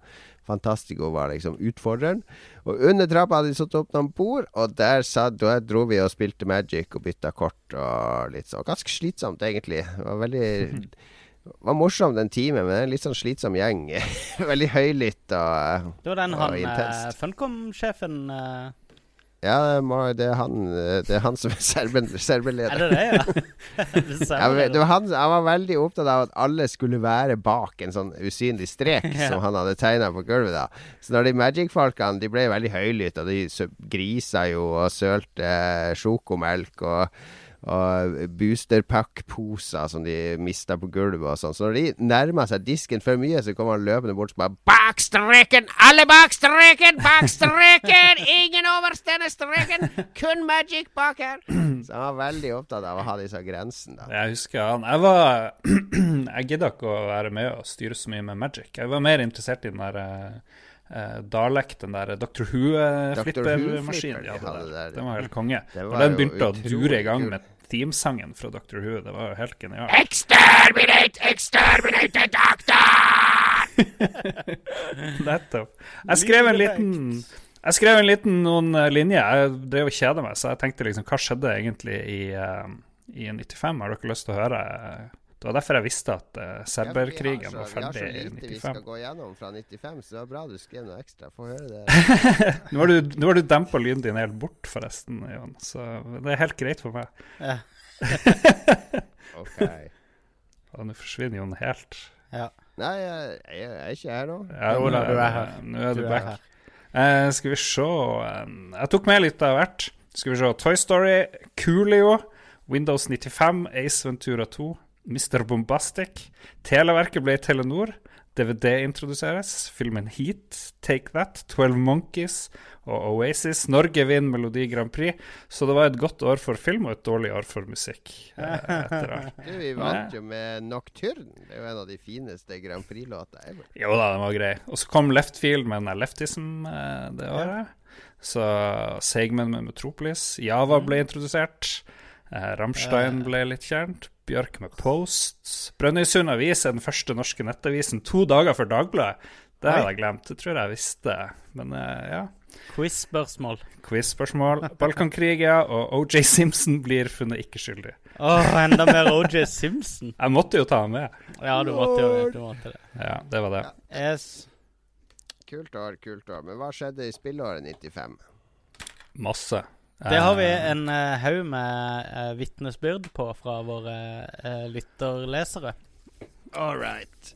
Fantastico var liksom utfordreren. Og under trappa hadde de satt opp noen bord, og der, satt, der dro vi og spilte Magic og bytta kort og litt sånn. Ganske slitsomt, egentlig. Det var veldig var morsom den timen, men en litt sånn slitsom gjeng. Veldig høylytt og, intenst. Det var den han uh, Funcom-sjefen uh... Ja, det er, han, det er han som er serbeleder. Er det det, ja? ja det var han, han, var veldig opptatt av at alle skulle være bak en sånn usynlig strek ja. som han hadde tegna på gulvet. da Så når de Magic-folkene De ble veldig høylytte, og de grisa jo og sølte sjokomelk og og boosterpack-poser som de mista på gulvet og sånn. Så når de nærma seg disken for mye, så kom han løpende bort og bare Bak streken! Alle bak streken! Bak streken! Ingen over denne streken! Kun Magic bak her! Så han var veldig opptatt av å ha disse grensene. Jeg husker han. Jeg var Jeg gidda ikke å være med og styre så mye med Magic. Jeg var mer interessert i den der uh, Dalek, den der Dr. Who-flippermaskinen. De hadde der. Den var helt konge. Når den begynte å dure i gang med teamsangen fra Dr. Who. Det var jo helt genialt. Exterminate, exterminate doctor! Nettopp. Jeg skrev en liten jeg skrev en liten noen eh, linjer. Jeg drev og kjeda meg, så jeg tenkte liksom Hva skjedde egentlig i, i 95? Har dere lyst til å høre? Det var derfor jeg visste at uh, serberkrigen var ferdig i 95. Vi har så lite vi skal gå gjennom fra 95, så det var bra du skrev noe ekstra. Få høre det. nå har du, nå du dempa lyden din helt bort, forresten, Jon. Så det er helt greit for meg. Ja. ok. Og nå forsvinner Jon helt. Ja. Nei, jeg, jeg, er ikke her nå. Ja, er, du er her. Nå er du, du back. Uh, skal vi se Jeg tok med litt av hvert. Skal vi se Toy Story, Coolio, Windows 95, Ace Ventura 2. Mr. Bombastic. Televerket ble Telenor. DVD introduseres. Filmen Heat, Take That, 12 Monkeys og Oasis. Norge vinner Melodi Grand Prix, så det var et godt år for film og et dårlig år for musikk. Eh, du, vi vant jo med Nocturne. Det er jo en av de fineste Grand Prix-låtene. ever. Jo da, den var grei. Og så kom Left Field med den Leftism eh, det året. Ja. Så Segmen med Metropolis. Java ble introdusert. Eh, Ramstein ble litt kjent. Bjørk med Post. Brønnøysund Avis er den første norske nettavisen to dager før Dagbladet. Det hadde jeg glemt. Det tror jeg jeg visste. Men uh, ja. Quiz-spørsmål. Quiz-spørsmål. Balkankrig, ja. Og OJ Simpson blir funnet ikke skyldig. Åh, oh, enda mer OJ Simpson. Jeg måtte jo ta ham med. Ja, du måtte jo. Du måtte det. Ja, det var det. Yes. Kult år, kult år. Men hva skjedde i spillåret 95? Masse. Det har vi en uh, haug med uh, vitnesbyrd på fra våre uh, lytterlesere. All right.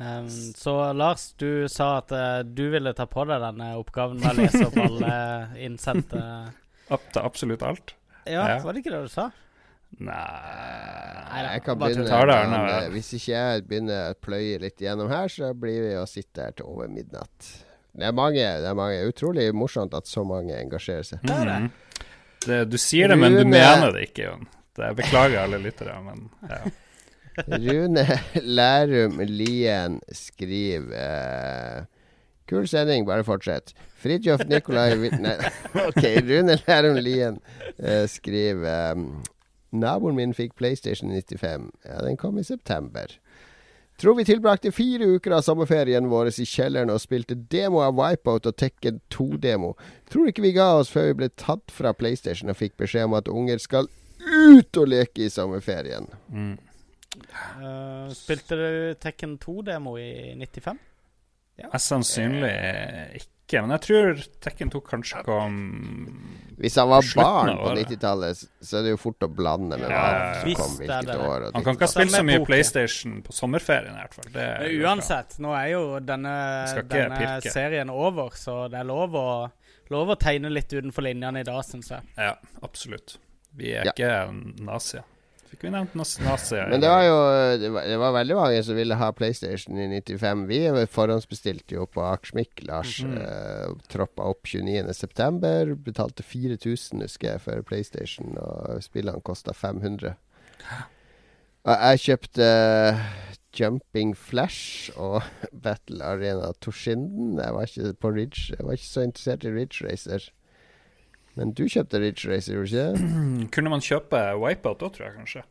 Um, så Lars, du sa at uh, du ville ta på deg denne oppgaven med å lese opp alle innsendte Opp til absolutt alt? Ja, ja, var det ikke det du sa? Nei Jeg kan begynne. Men, hvis ikke jeg begynner å pløye litt gjennom her, så blir vi å sitte her til over midnatt. Det er mange. det er mange Utrolig morsomt at så mange engasjerer seg. Mm det. du sier det, men du mener det ikke, Jon. Det beklager alle lyttere, men ja. Rune Lærum Lien skriver eh, Kul sending, bare fortsett. Fridtjof Nikolai Nei, OK. Rune Lærum Lien eh, skriver um, Naboen min fikk PlayStation 95. Ja, den kom i september. Tror vi tilbrakte fire uker av sommerferien vår i kjelleren og spilte demo av Wipeout og Tekken 2-demo. Tror ikke vi ga oss før vi ble tatt fra PlayStation og fikk beskjed om at unger skal ut og leke i sommerferien. Mm. Uh, spilte du Tekken 2-demo i 95? Ja. Mest sannsynlig ikke ikke, men jeg tror Tekken tok kanskje kom Hvis han var barn på 90-tallet, så er det jo fort å blande med hva ja, som kom hvilket år. han kan ikke ha spilt så mye PlayStation på sommerferien, i hvert fall. Det er Uansett, nå er jo denne, denne serien over, så det er lov å, lov å tegne litt utenfor linjene i dag, syns jeg. Ja, absolutt. Vi er ja. ikke nazier. Fikk vi nevnt nazier? Men det var jo det var, det var, veldig mange som ville ha PlayStation i 95. Vi forhåndsbestilte jo på Akersmik. Lars mm uh, troppa opp 29.9. Betalte 4000, husker jeg, for PlayStation, og spillene kosta 500. Og jeg kjøpte uh, Jumping Flash og Battle Arena Toshinden. Jeg var ikke på Ridge Jeg var ikke så interessert i Ridge Racer. Men du kjøpte Ridge Racer, ikke Kunne man kjøpe Wipeout da, tror jeg kanskje?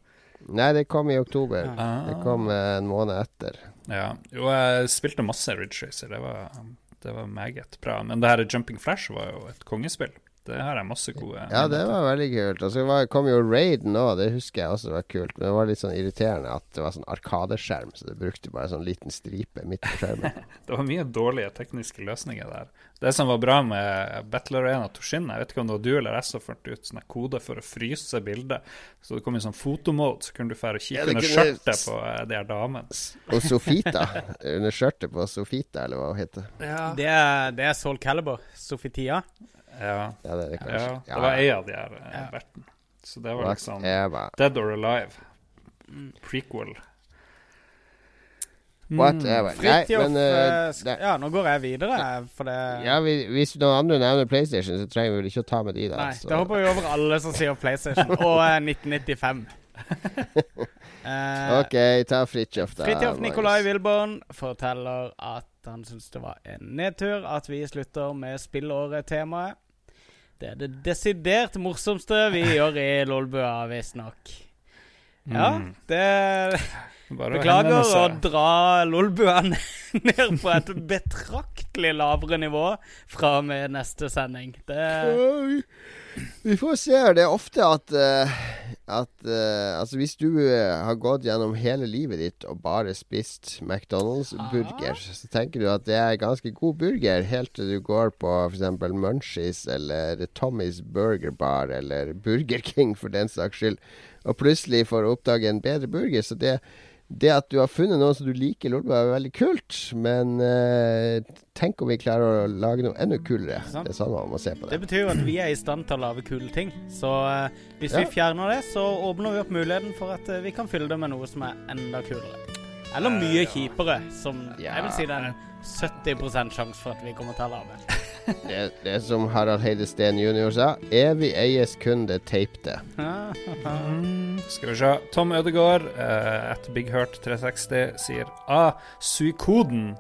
Nei, det kom i oktober. Ah. Det kom en måned etter. Ja. Jo, jeg spilte masse Ridge Racer. Det var, det var meget bra. Men det her Jumping Flash var jo et kongespill. Det har jeg masse gode Ja, det var veldig kult. Og så kom jo Raid nå, det husker jeg også var kult. Men det var litt sånn irriterende at det var sånn arkadeskjerm, så du brukte bare sånn liten stripe midt på skjermen. det var mye dårlige tekniske løsninger der. Det som var bra med Battle Arena Toshin, jeg vet ikke om det var du eller jeg som fant ut sånne kode for å fryse bildet. Så det kom i sånn fotomode, så kunne du fære og kikke ja, under skjørtet på uh, de her damene. Og Sofita. under skjørtet på Sofita, eller hva hun heter. Ja. Det, er, det er Soul Caliber. Sofitia. Ja. ja, det, er det, ja, det var ei av de her uh, vertene. Så det var liksom Dead or Alive. Mm. Prequel. Whatever. Mm. Fritjof uh, uh, Ja, nå går jeg videre, for det Ja, vi, Hvis noen andre nevner PlayStation, så trenger vi vel ikke å ta med de, da. Nei, så. da hopper vi over alle som sier PlayStation. og 1995. uh, OK, ta Fridtjof, da. Fridtjof Nikolai Wilborn forteller at han syns det var en nedtur at vi slutter med spillåret-temaet. Det er det desidert morsomste vi gjør i Lolbua, visstnok. Ja, mm. Det Beklager å dra lolbua ned på et betraktelig lavere nivå fra og med neste sending. Det Vi får se. Det er ofte at, uh, at uh, Altså, hvis du uh, har gått gjennom hele livet ditt og bare spist McDonald's-burger, så tenker du at det er ganske god burger helt til du går på f.eks. Munchies eller Tommys Burger Bar eller Burger King for den saks skyld, og plutselig får oppdage en bedre burger. Så det det at du har funnet noe som du liker, Lolbua, er veldig kult. Men uh, tenk om vi klarer å lage noe enda kulere. Det er sånn man må se på det. Det betyr jo at vi er i stand til å lage kule ting. Så uh, hvis ja. vi fjerner det, så åpner vi opp muligheten for at uh, vi kan fylle det med noe som er enda kulere. Eller mye kjipere, som ja. jeg vil si det er en 70% sjanse for at vi kommer til å lage det, det er som Harald Heide Steen jr. sa. Evig eies kun det teipte. mm, skal vi se. Tom Ødegaard uh, at Big Hurt 360 sier A. Suikoden.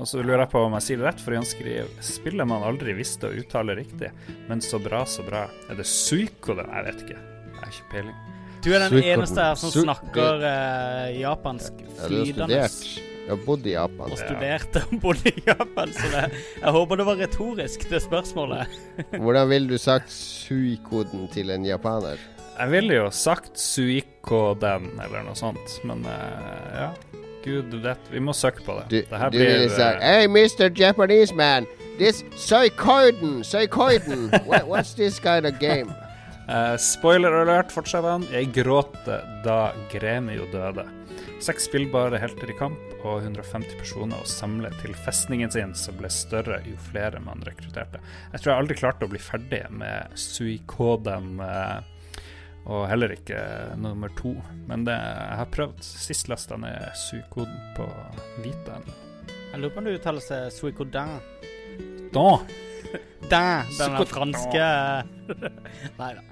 Og så lurer jeg på om jeg sier det rett, for han skriver spillet man aldri visste å uttale riktig, men så bra, så bra. Er det Suikoden? Jeg vet ikke. Jeg har ikke peiling. Du er den eneste her som snakker uh, japansk flytende. Du har bodd i Japan. Og studerte og bodde i Japan, så det, jeg håper det var retorisk, det spørsmålet. Hvordan ville du sagt sui-koden til en japaner? Jeg ville jo sagt suiko-den, eller noe sånt, men uh, ja. Gud vet, vi må søke på det. Du, du ville sagt Hey, Mr. Japanese man. This suikoden Suikoden What, what's this kind of game? Uh, spoiler alert, fortsetter han. Jeg gråter da Gremio døde. Seks spillbare helter i kamp og 150 personer å samle til festningen sin, som ble større jo flere man rekrutterte. Jeg tror jeg aldri klarte å bli ferdig med Suikoden, uh, og heller ikke nummer to. Men det, jeg har prøvd. Sist lasta ned Suikoden på Vitaen. Jeg lurer på om det uttaler seg Suikodin. Da. Da, den franske Nei da.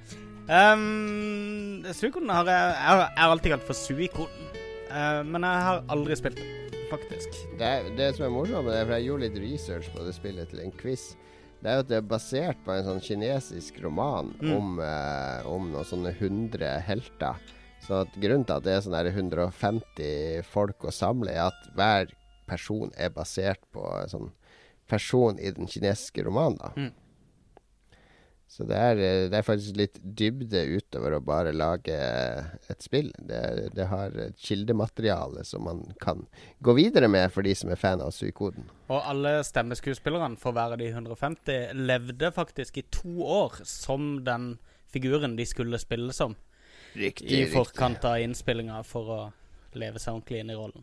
Um, Suikoden har jeg Jeg har alltid kalt for Suikoden. Uh, men jeg har aldri spilt det, faktisk. Det, det som er morsomt med det, for jeg gjorde litt research på det spillet til en quiz, det er jo at det er basert på en sånn kinesisk roman mm. om, eh, om noen sånne 100 helter. Så at grunnen til at det er sånn 150 folk å samle, er at hver person er basert på en sånn person i den kinesiske romanen. da. Mm. Så det er, eh, det er, faktisk litt dybde utover å bare lage et spill. Det, det har et kildemateriale som man kan gå videre med for de som er fan av sykoden. Og alle stemmeskuespillerne, for å være de 150, levde faktisk i to år som den figuren de skulle spille som. Riktig, I forkant av innspillinga for å leve seg ordentlig inn i rollen.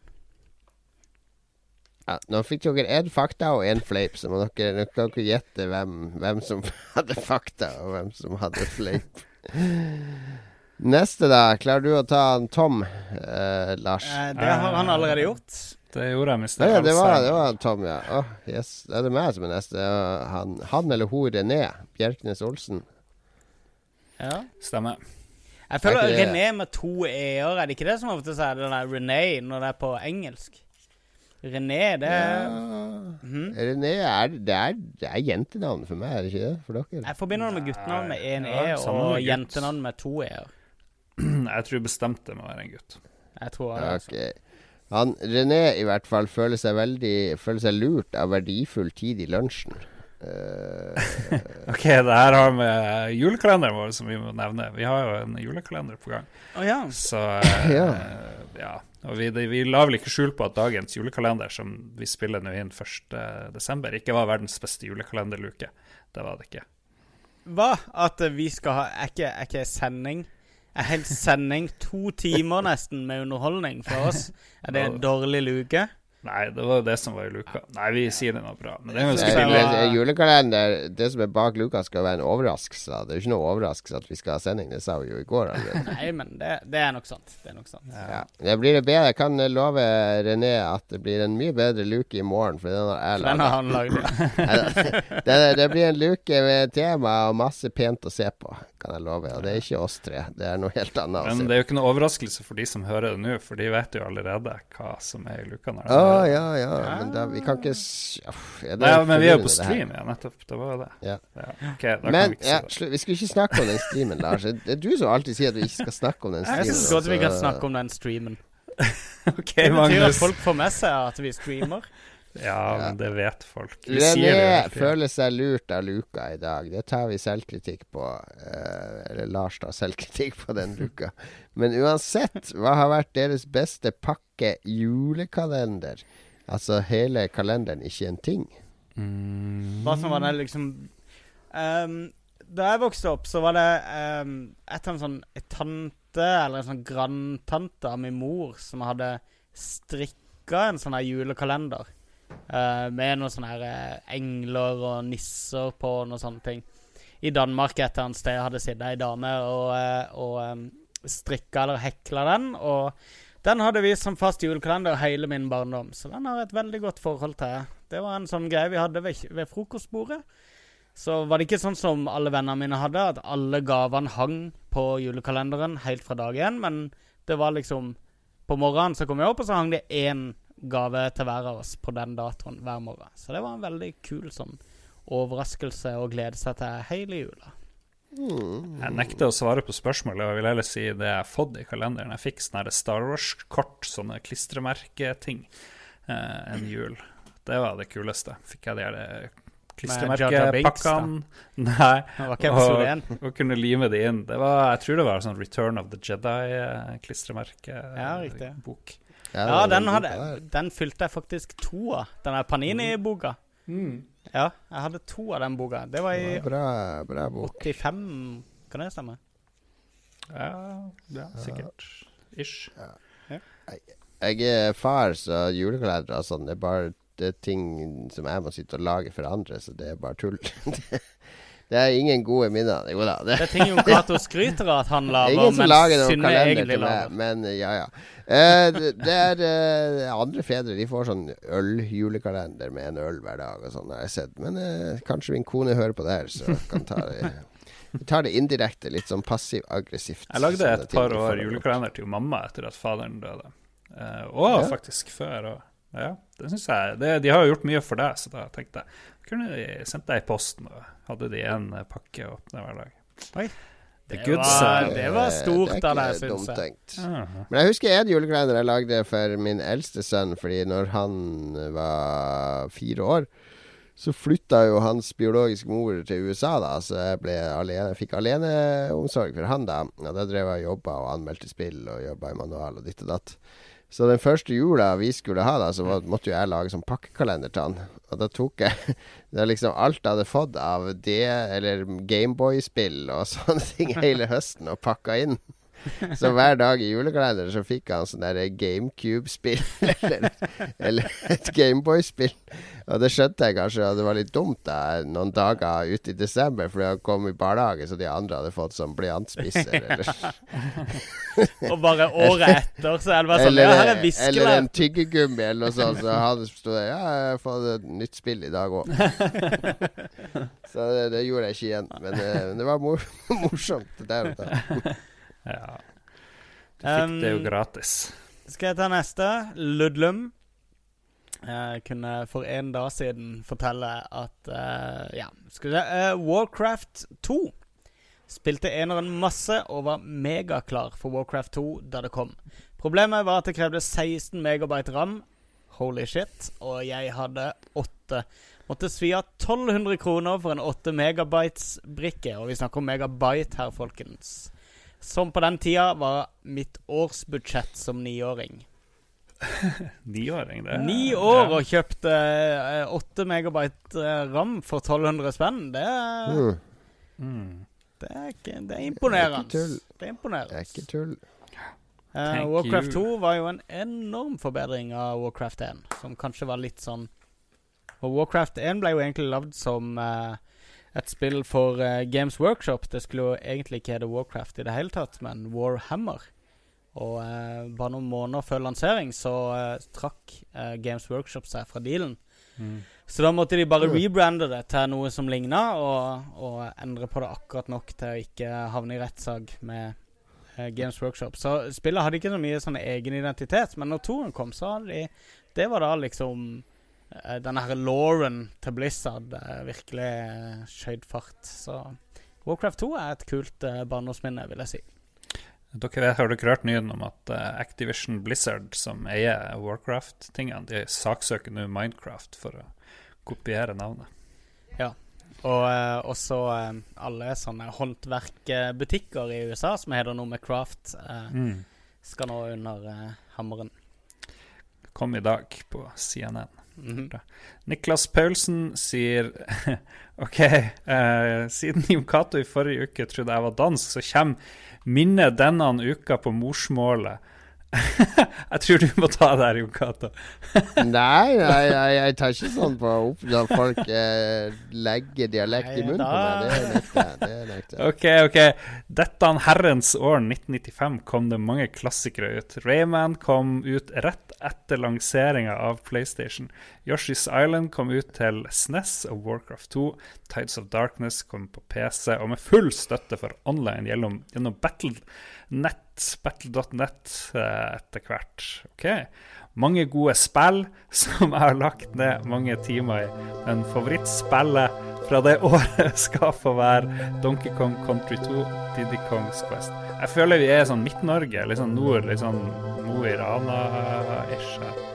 Ja, nå fikk dere én fakta og én fleip, så må dere, dere kan ikke gjette hvem, hvem, som hadde fakta, og hvem som hadde fleip. Neste, da. Klarer du å ta en Tom, eh, Lars? Eh, det har han allerede gjort. Det gjorde jeg, mister. Ja, det, var, det var Tom, ja. Oh, yes. Det er det meg som er neste. Han, han eller hun René Bjerknes Olsen. Ja. Stemmer. Jeg føler René med to e-er, er det ikke det som ofte sier det der René når det er på engelsk? René, det er ja. mm. René er, det er, det er jentenavn for meg, er det ikke det? For dere? Jeg forbinder det med guttenavn med én E og jentenavn med to E-er. Jeg tror bestemt det må være en gutt. Jeg tror det, altså. okay. Han, René i hvert fall føler seg veldig Føler seg lurt av verdifull tid i lunsjen. Uh, ok, det her har med julekalenderen vår som vi må nevne. Vi har jo en julekalender på gang. Oh, ja. Så uh, ja. ja. Og vi, vi, la vel ikke skjul på at dagens julekalender, som vi spiller nå inn 1.12., ikke var verdens beste julekalenderluke. Det var det ikke. Hva? At vi skal ha Er ikke, ikke sending? Er helt sending to timer nesten med underholdning for oss? Er det en dårlig luke? Nei, det var jo det som var i luka. Nei, vi sier det var bra. Men det er jo spille... Julekalender, det som er bak luka, skal være en overraskelse. Det er jo ikke noe overraskelse at vi skal ha sending, det sa vi jo i går. Nei, men det, det, er nok sant. Det er nok sant. Ja. ja. Det blir det bedre. Jeg kan love René at det blir en mye bedre luke i morgen, for den har jeg laga. Den har han lagd, ja. det, det, blir en luke med tema og masse pent å se på, kan jeg love. Og det er ikke oss tre. Det er noe helt annet. Men det er jo ikke noe overraskelse for de som hører det nå, for de vet jo allerede hva som er i luka. Når oh, ja, ja. Men da, vi kan ikke ja, Nei, men vi er jo på stream, ja, nettopp. Det var jo det. Ja. Ja. Okay, men vi, ja, vi skulle ikke snakke om den streamen, Lars. Det er du som alltid sier at vi ikke skal snakke om den streamen. Jeg syns godt vi kan snakke om den streamen. okay, det betyr at folk får med seg at vi streamer. Ja, men det vet folk. Vi René føler seg lurt av luka i dag. Det tar vi selvkritikk på. Eh, eller Lars tar selvkritikk på den luka. Men uansett, hva har vært deres beste pakke julekalender? Altså hele kalenderen, ikke en ting. Mm. Hva som var det liksom um, Da jeg vokste opp, så var det um, et en sånn et tante, eller en sånn grandtante av min mor, som hadde strikka en sånn julekalender. Uh, med noen sånne her uh, engler og nisser på noen sånne ting. I Danmark et eller annet sted hadde sittet ei dame og, uh, og strikka eller hekla den. Og den hadde vi som fast julekalender hele min barndom, så den har jeg et veldig godt forhold til. Det var en sånn greie vi hadde ved, ved frokostbordet. Så var det ikke sånn som alle vennene mine hadde, at alle gavene hang på julekalenderen helt fra dag én, men det var liksom På morgenen så kom jeg opp, og så hang det én gave til hver av oss på den datoen hver morgen. Så det var en veldig kul sånn overraskelse å glede seg til hele jula. Mm. Jeg nekter å svare på spørsmålet, og vil heller si det jeg har fått i kalenderen. Jeg fikk sånne Star Wars-kort, sånne klistremerketing. eh, en jul. Det var det kuleste. Fikk jeg de her klistremerkepakkene. Nei. Og, og, kunne lime det inn. Det var, jeg tror det var sånn Return of the Jedi-klistremerke-bok. Ja, riktig. Ja, ja den, hadde, den, fylte jeg faktisk to av. Den der Panini-boka. Mm. Ja, jeg hadde to av den boka. Det var i bra, bra bok. 85, kan det stemme? Ja, ja sikkert. Ish. Ja. Jeg er far, så julekalender og sånn, det er bare det er ting som jeg må sitte og lage for andre, så det er bare tull. det er ingen gode minner. Jo da. Det, det er ting Jon Cato skryter av at han lager, ingen som lager noen Synne egentlig lager. men ja ja. Eh, det, det, er eh, andre fedre de får sånn øljulekalender med en øl hver dag og sånn, har jeg sett. Men eh, kanskje min kone hører på det her, så kan ta det Vi tar det indirekte, litt sånn passiv-aggressivt. Jeg lagde et par år julekalender til mamma etter at faderen døde. og ja. faktisk før òg. Ja, det synes jeg. Det, de har jo gjort mye for deg, så da tenkte jeg kunne de sendt deg i posten og hadde de en pakke å åpne hver dag. Oi. Det, var, det var stort av deg, syns jeg. Men jeg husker en julekalender jeg lagde for min eldste sønn, fordi når han var fire år så flytta jo hans biologiske mor til USA, da, så jeg ble alene, fikk aleneomsorg for han da. Og da drev jeg og jobba og anmeldte spill og jobba i manual og ditt og datt. Så den første jula vi skulle ha, da, så måtte jo jeg lage sånn pakkekalender til han. Og da tok jeg Det er liksom alt jeg hadde fått av det, eller Gameboy-spill og sånne ting hele høsten, og pakka inn. Så hver dag i julekalenderen så fikk han sånn der GameCube-spill, eller, eller, et Gameboy-spill. Og det skjønte jeg kanskje at det var litt dumt da noen dager ute i desember, fordi han kom i barnehage, så de andre hadde fått sånn blyantspisser, eller Og bare året etter så er det bare sånn eller, Ja, her er viskelær. Eller en tyggegummi eller noe sånt, så han sto der Ja, jeg har fått et nytt spill i dag òg. så det, det, gjorde jeg ikke igjen, men det, eh, det var mor morsomt der og da. Ja. Du fikk um, det jo gratis. Skal jeg ta neste? Ludlum. Jeg kunne for en dag siden fortelle at uh, Ja, skal vi se uh, Warcraft 2. Spilte eneren masse og var megaklar for Warcraft 2 da det kom. Problemet var at det krevde 16 megabyte ram. Holy shit. Og jeg hadde 8. Måtte svi av 1200 kroner for en 8 megabytes-brikke. Og vi snakker om megabyte her, folkens. Som på den tida var mitt årsbudsjett som niåring. Niåring, det Ni år og kjøpte eh, åtte uh, megabyte uh, ram for 1200 spenn. Det er, mm. det er, ikke, det er imponerende. Det er imponerende. Det er ikke tull. Uh, Warcraft 2 var jo en enorm forbedring av Warcraft 1, som kanskje var litt sånn Og Warcraft 1 ble jo egentlig lagd som uh, et spill for uh, Games Workshop. Det skulle jo egentlig ikke hete Warcraft i det hele tatt, men Warhammer. Og uh, bare noen måneder før lansering så uh, trakk Games Workshop seg fra dealen. Mm. Så da måtte de bare rebrande det til noe som ligna, og, og, endre på det akkurat nok til å ikke havne i rettssak med Games Workshop. Så spillet hadde ikke så mye sånn egen identitet, men når toren kom, så hadde de Det var da liksom denne her Lauren til Blizzard uh, virkelig uh, skjøt fart. Så Warcraft 2 er et kult barndomsminne, vil jeg si. Dere Har dere hørt nyheten om at Activision Blizzard, som eier Warcraft-tingene, de saksøker nå Minecraft for å kopiere navnet? Ja. Og uh, også uh, alle sånne håndverkbutikker i USA som heter noe med craft, mm. skal nå under hammeren. Kom i dag på CNN. Mm -hmm. Niklas Paulsen sier OK, eh, siden Jon Cato i forrige uke trodde jeg var dansk, så kommer minnet denne uka på morsmålet. jeg tror du må ta det her, Jon Cato. nei, jeg, jeg tar ikke sånn på opp når folk eh, legger dialekt nei, i munnen da. på meg. Det nekter jeg. Ok, ok. Dette herrens år 1995 kom det mange klassikere ut. Rayman kom ut rett etter lanseringa av PlayStation. Yoshi's Island kom ut til SNES e og Warcraft 2. Tides of Darkness kom på PC, og med full støtte for online gjennom, gjennom Battle.net battle.net eh, etter hvert. Ok. Mange gode spill som jeg har lagt ned mange timer i. Men favorittspillet fra det året skal få være Donkey Kong Country 2, Diddy Kongs Quest. Jeg føler vi er sånn Midt-Norge, litt sånn nord, litt sånn Mo i Rana-ish.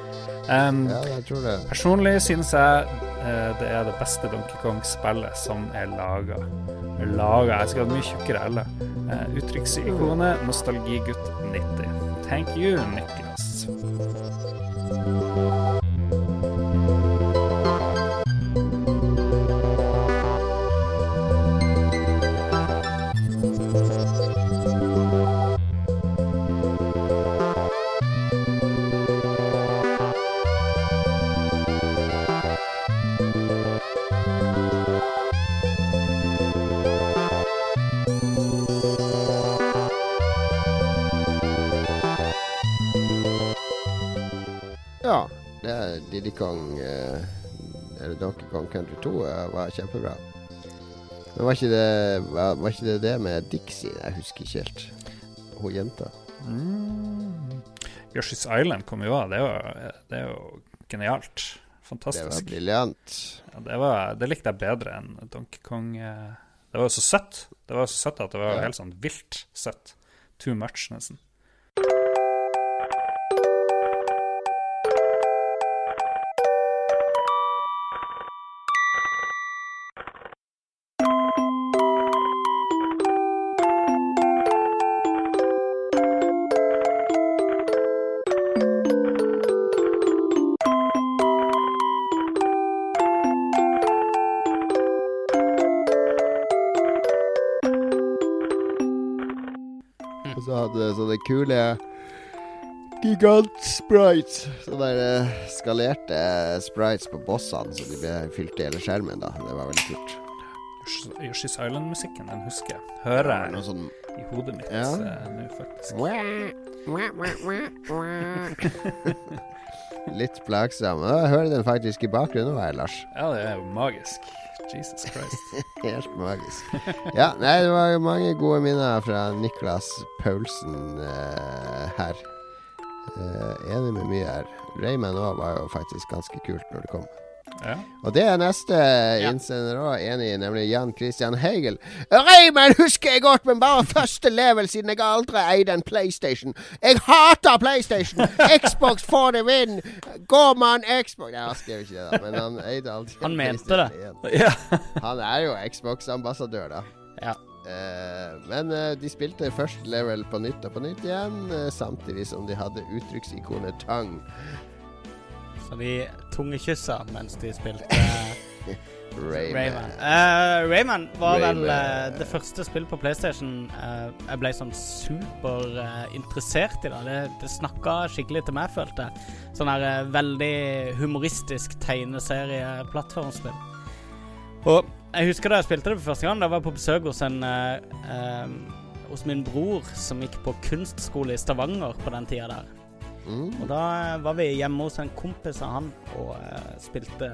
Um, ja, jeg tror det. Personlig synes jeg uh, det er det beste Donkey Kong-spillet som er laga. Laga Jeg skal ha mye tjukkere L. Uh, Uttrykksikonet Nostalgigutt 90. Thank you, Niklas. Diddy Kong eh, Eller Donkey Kong Country 2 eh, var kjempebra. Men var ikke, det, var, var ikke det det med Dixie? Jeg husker ikke helt. Hun jenta. Mm. Yoshi's Island kom jo av. Det, det, er jo genialt. Fantastisk. Det var briljant. Ja, det, det, likte jeg bedre enn Donkey Kong. Eh. Det var jo så søtt. Det var så søtt at det var ja. helt sånn vilt søtt. Too much, nesten. Kule gigant-sprites. Sånne der eh, skalerte sprites på bossene så de ble fylt i hele skjermen. da Det var veldig kult. Yoshi's Island-musikken, den husker jeg. Hører jeg sånn, i hodet mitt ja. uh, nå, faktisk. Litt plagsom. Jeg hører den faktisk i bakgrunnen her, Lars. Ja, det er jo magisk. Jesus Christ. Helt magisk. Ja, nei, det var mange gode minner fra Niklas Paulsen uh, her. Uh, enig med mye her. Rayman òg var jo faktisk ganske kult når det kom. Ja. Og det er neste ja. innsender òg enig i, nemlig Jan Christian Hegel. Reimen husker jeg godt, men bare første level, siden jeg aldri eide en PlayStation. Jeg hater PlayStation! Xbox får det vinn! Gå, man Xbox Ja, han skrev ikke det, da, men han eide alltid Han mente det. Ja. han er jo Xbox-ambassadør, da. Ja. Uh, men uh, de spilte første level på nytt og på nytt igjen, uh, samtidig som de hadde uttrykksikonet Tang. Så de tungekyssa mens de spilte Rayman. Rayman. Uh, Rayman var Rayman. vel uh, det første spillet på PlayStation uh, jeg ble sånn superinteressert i. Det, det snakka skikkelig til meg, følte jeg. Sånn her veldig humoristisk tegneserie-plattformspill. Og jeg husker da jeg spilte det for første gang. Da var jeg på besøk hos en Hos min bror som gikk på kunstskole i Stavanger på den tida der. Mm. Og da var vi hjemme hos en kompis av han og uh, spilte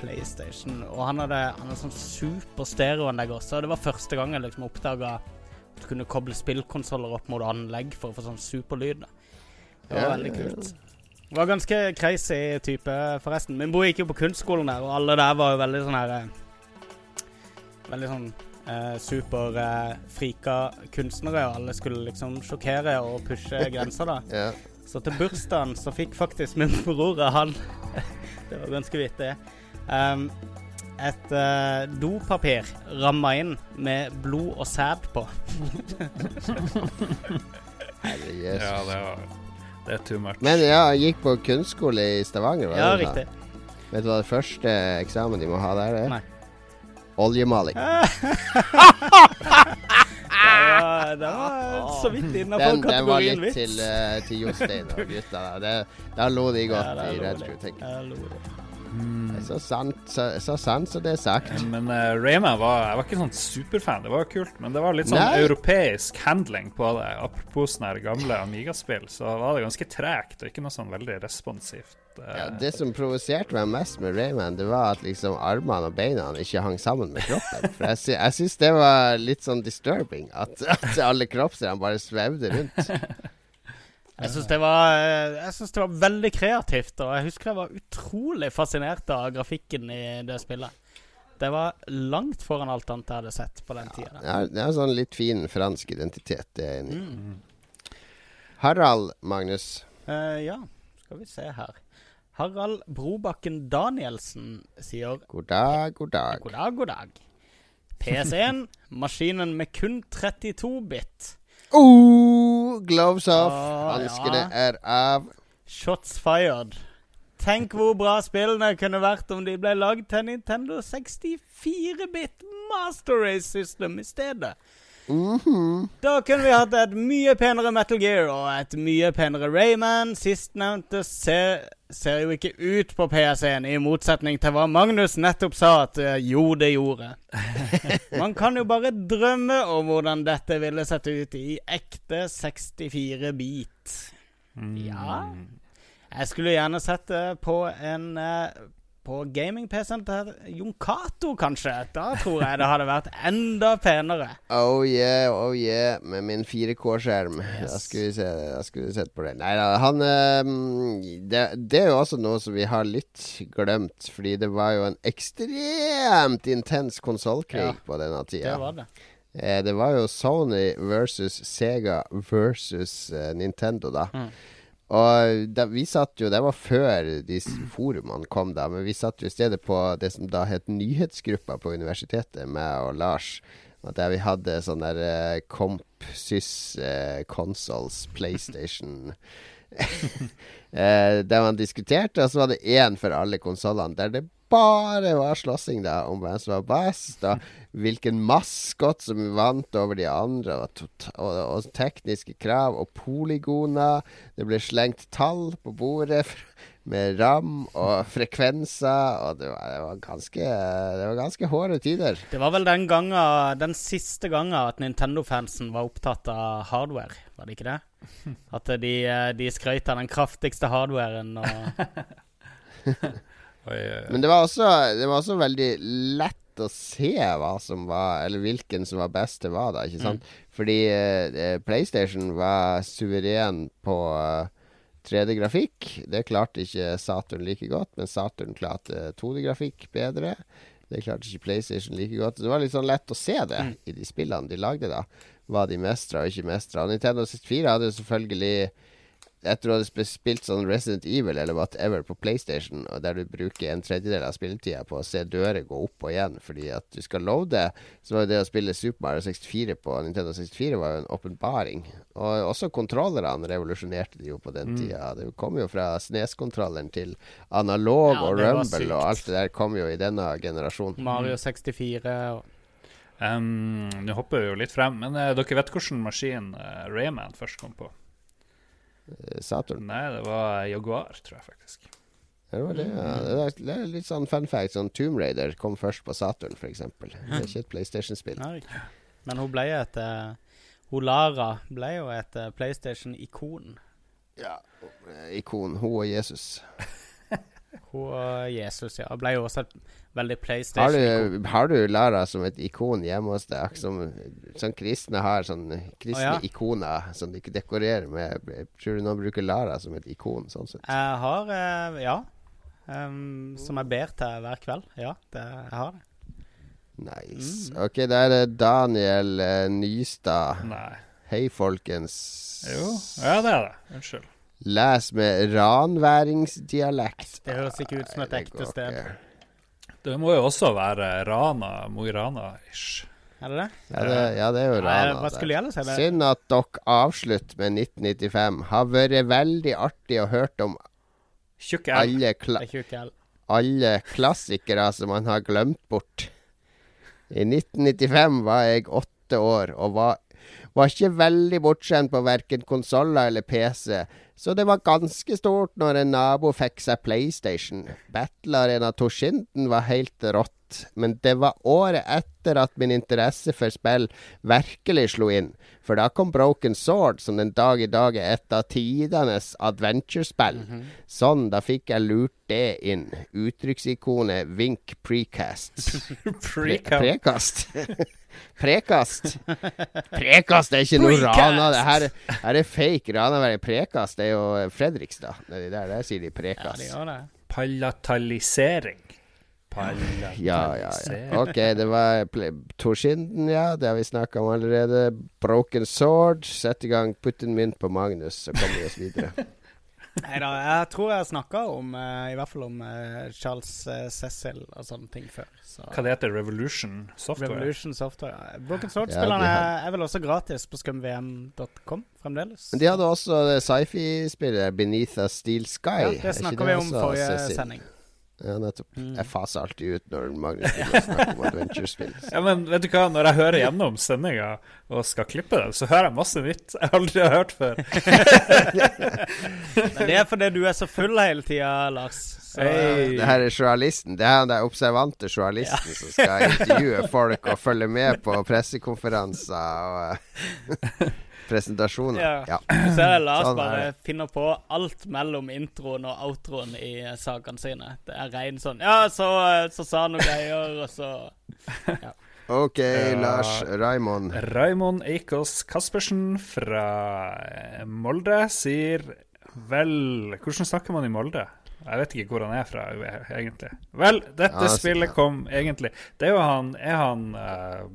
PlayStation. Og han hadde, han hadde sånn super stereoanlegg også. Det var første gang jeg liksom oppdaga at du kunne koble spillkonsoller opp mot anlegg for å få sånn superlyd. Det var ja, veldig kult. Det var ganske crazy type, forresten. Min bror gikk jo på kunstskolen der, og alle der var jo veldig sånn her eh, Veldig sånn eh, superfrika eh, kunstnere, og alle skulle liksom sjokkere og pushe grenser, da. ja. Så til bursdagen så fikk faktisk min bror han Det var ganske vittig. Um, et uh, dopapir ramma inn med blod og sæd på. Herre Jesus. Ja, det, var, det er too much. Men ja, jeg gikk på kunstskole i Stavanger. Var ja, riktig. Vet du hva det første eksamen de må ha der er? Nei. Oljemaling. Det var så vidt innafor kategorien vits. Den var litt til, uh, til Jostein og gutta. Der. Da lo de godt ja, i Red Crew, Mm. Så sant så, så sant som det er sagt. Ja, men uh, Rayman var Jeg var ikke sånn superfan. Det var kult, men det var litt sånn Nei. europeisk handling på det. Apropos sånne gamle Amiga-spill, så var det ganske tregt og ikke noe sånn veldig responsivt. Ja, det som provoserte meg mest med Rayman, det var at liksom armene og beina ikke hang sammen med kroppen. For jeg, sy jeg syns det var litt sånn disturbing at, at alle kroppsdelene bare svevde rundt. Jeg syns det, det, var veldig kreativt, og jeg husker jeg var utrolig fascinert av grafikken i det spillet. Det var langt foran alt annet jeg hadde sett på den tida. Ja, det er sånn litt fin fransk identitet, det er jeg enig i. Mm. Harald, Magnus. Uh, ja, skal vi se her. Harald Brobakken Danielsen sier God dag, god dag. God dag, god dag. PS1, maskinen med kun 32-bit. Oh, gloves off. Elsker ja. er av. Shots fired. Tenk hvor bra spillene kunne vært om de ble lagd til Nintendo 64-bit Master Race System i stedet. Mm -hmm. Da kunne vi hatt et mye penere Metal Gear og et mye penere Rayman. Sistnevnte ser, jo ikke ut på PS1, i motsetning til hva Magnus nettopp sa at uh, jo, det gjorde. Man kan jo bare drømme om hvordan dette ville sett ut i ekte 64-bit. Mm. Ja Jeg skulle gjerne sett det på en uh, på gaming-PC-en til Jon Cato, kanskje. Da tror jeg det hadde vært enda penere. Oh yeah, oh yeah, med min 4K-skjerm. Yes. Da skulle vi se Da skulle vi sett på det. Nei da, han um, det, det, er jo også noe som vi har litt glemt, fordi det var jo en ekstremt intens konsollkrig ja, på denne tida. Det var det. Eh, det var jo Sony versus Sega versus uh, Nintendo, da. Mm. Og de, vi satt jo Det var før de forumene kom, da. Men vi satt jo i stedet på det som da het Nyhetsgruppa på universitetet, meg og Lars. Der vi hadde sånn der uh, Comp, Sys, uh, Consoles, PlayStation uh, Der man diskuterte, og så var det én for alle konsollene. Der det bare var slåssing da om hvem som var best, og hvilken maskot som vant over de andre, og, og, og, tekniske krav og polygoner. Det ble slengt tall på bordet med ram og frekvenser, og det var, det var ganske Det var ganske hårde tider. Det var vel den, gangen, den siste gangen at Nintendo-fansen var opptatt av hardware, var det ikke det? At de, de skrøt av den kraftigste hardwaren og Men det var, også, det var også veldig lett å se hva som var Eller hvilken som var best til hva, da. Ikke sant? Mm. Fordi eh, PlayStation var suveren på uh, 3D-grafikk. Det klarte ikke Saturn like godt, men Saturn klarte 2D-grafikk bedre. Det klarte ikke PlayStation like godt. Det var litt sånn lett å se det mm. i de spillene de lagde, da. Hva de mestra og ikke mestra. Nintendo 64 hadde selvfølgelig etter å ha spilt sånn Resident Evil eller whatever på PlayStation, og der du bruker en tredjedel av spilletida på å se dører gå opp og igjen fordi at du skal loade, så var jo det å spille Super Mario 64 på Nintendo 64 var jo en åpenbaring. Og også kontrollerne revolusjonerte de jo på den mm. tida. Det kom jo fra Snes-kontrolleren til analog ja, og Rumble, og alt det der kom jo i denne generasjonen. Mario 64 og Um, Nå hopper vi jo litt frem, men uh, dere vet hvilken maskin uh, Rayman først kom på? Eh, Saturn? Nei, det var Jaguar, tror jeg faktisk. Det var det, ja. Det er litt sånn fun fact. Sånn Tomb Raider kom først på Saturn, f.eks. Det er ikke et PlayStation-spill. Men hun ble et uh, Hun Lara ble jo et uh, PlayStation-ikon. Ja. Ikon. Hun og Jesus. hun og Jesus, ja. Ble jo også et veldig PlayStation. Har du, har du Lara som et ikon hjemme hos deg? Som, sånn kristne har sånn kristne oh, ja. ikoner som de dekorerer med. Tror du noen bruker Lara som et ikon? Sånn sett? Jeg har, uh, ja. Um, som jeg ber til hver kveld. Ja, det, jeg har det. Nice. Mm. Ok, da er det Daniel uh, Nystad. Nei. Hei, folkens. Jo, ja, det er det. Unnskyld. Les med ranværingsdialekt. Det høres ikke ut som et ekte sted. Det må jo også være Rana, Mo i Rana-ish. Er det det? Ja, det, ja, det er jo Rana. Hva skulle si? Synd at dere avslutter med 1995. Har vært veldig artig å høre om alle, kla alle klassikere som man har glemt bort. I 1995 var jeg åtte år og var, var ikke veldig bortskjemt på verken konsoller eller PC. Så det var ganske stort når en nabo fikk seg PlayStation. Battle Arena Toshinden var helt rått. Men det var året etter at min interesse for spill virkelig slo inn. For da kom Broken Sword, som den dag i dag er et av tidenes adventure-spill. Mm -hmm. Sånn, da fikk jeg lurt det inn. Uttrykksikonet Vink Precast. Precast prekast. Prekast. Prekast er ikke noe Rana. Det her, her er fake rana. Prekast det er jo Fredrikstad. Det der, der sier de prekast. Ja, de Palatalisering. Palatalisering. Ja, ja, ja. Ok, det var Torskinden, ja. Det har vi snakka om allerede. Broken Sword. Sett i gang. Putt en mynt på Magnus, så kommer vi oss videre. Nei da, jeg tror jeg snakka om uh, i hvert fall om uh, Charles uh, Cecil og sånne ting før. Så. Hva det heter Revolution Software? Revolution Software. ja. Broken Sword-spillerne ja, er, er vel også gratis på scumvm.com fremdeles. Men de hadde også sci-fi-spillet Beneath a Steel Sky. Ja, det snakka vi om forrige Cecil? sending. Ja, nettopp. Mm. Jeg faser alltid ut når Magnus begynner å snakke om adventure-spill. Ja, men vet du hva, når jeg hører gjennom sendinga og skal klippe den, så hører jeg masse nytt jeg aldri har hørt før. det er fordi du er så full hele tida, Lars. Så, hey. Det her er journalisten. Det er den observante journalisten ja. som skal intervjue folk og følge med på pressekonferanser og presentasjoner. Ja. ja. Så er det Lars sånn bare det. finner på alt mellom introen og outroen i sakene sine. Det er rein sånn Ja, så, så sa han noe greier, og så ja. OK, Lars Raymond. Raymond Eikås Caspersen fra Molde sier vel Hvordan snakker man i Molde? Jeg vet ikke hvor han er fra, egentlig. Vel, dette ja, spillet kom egentlig Det er jo han Er han uh,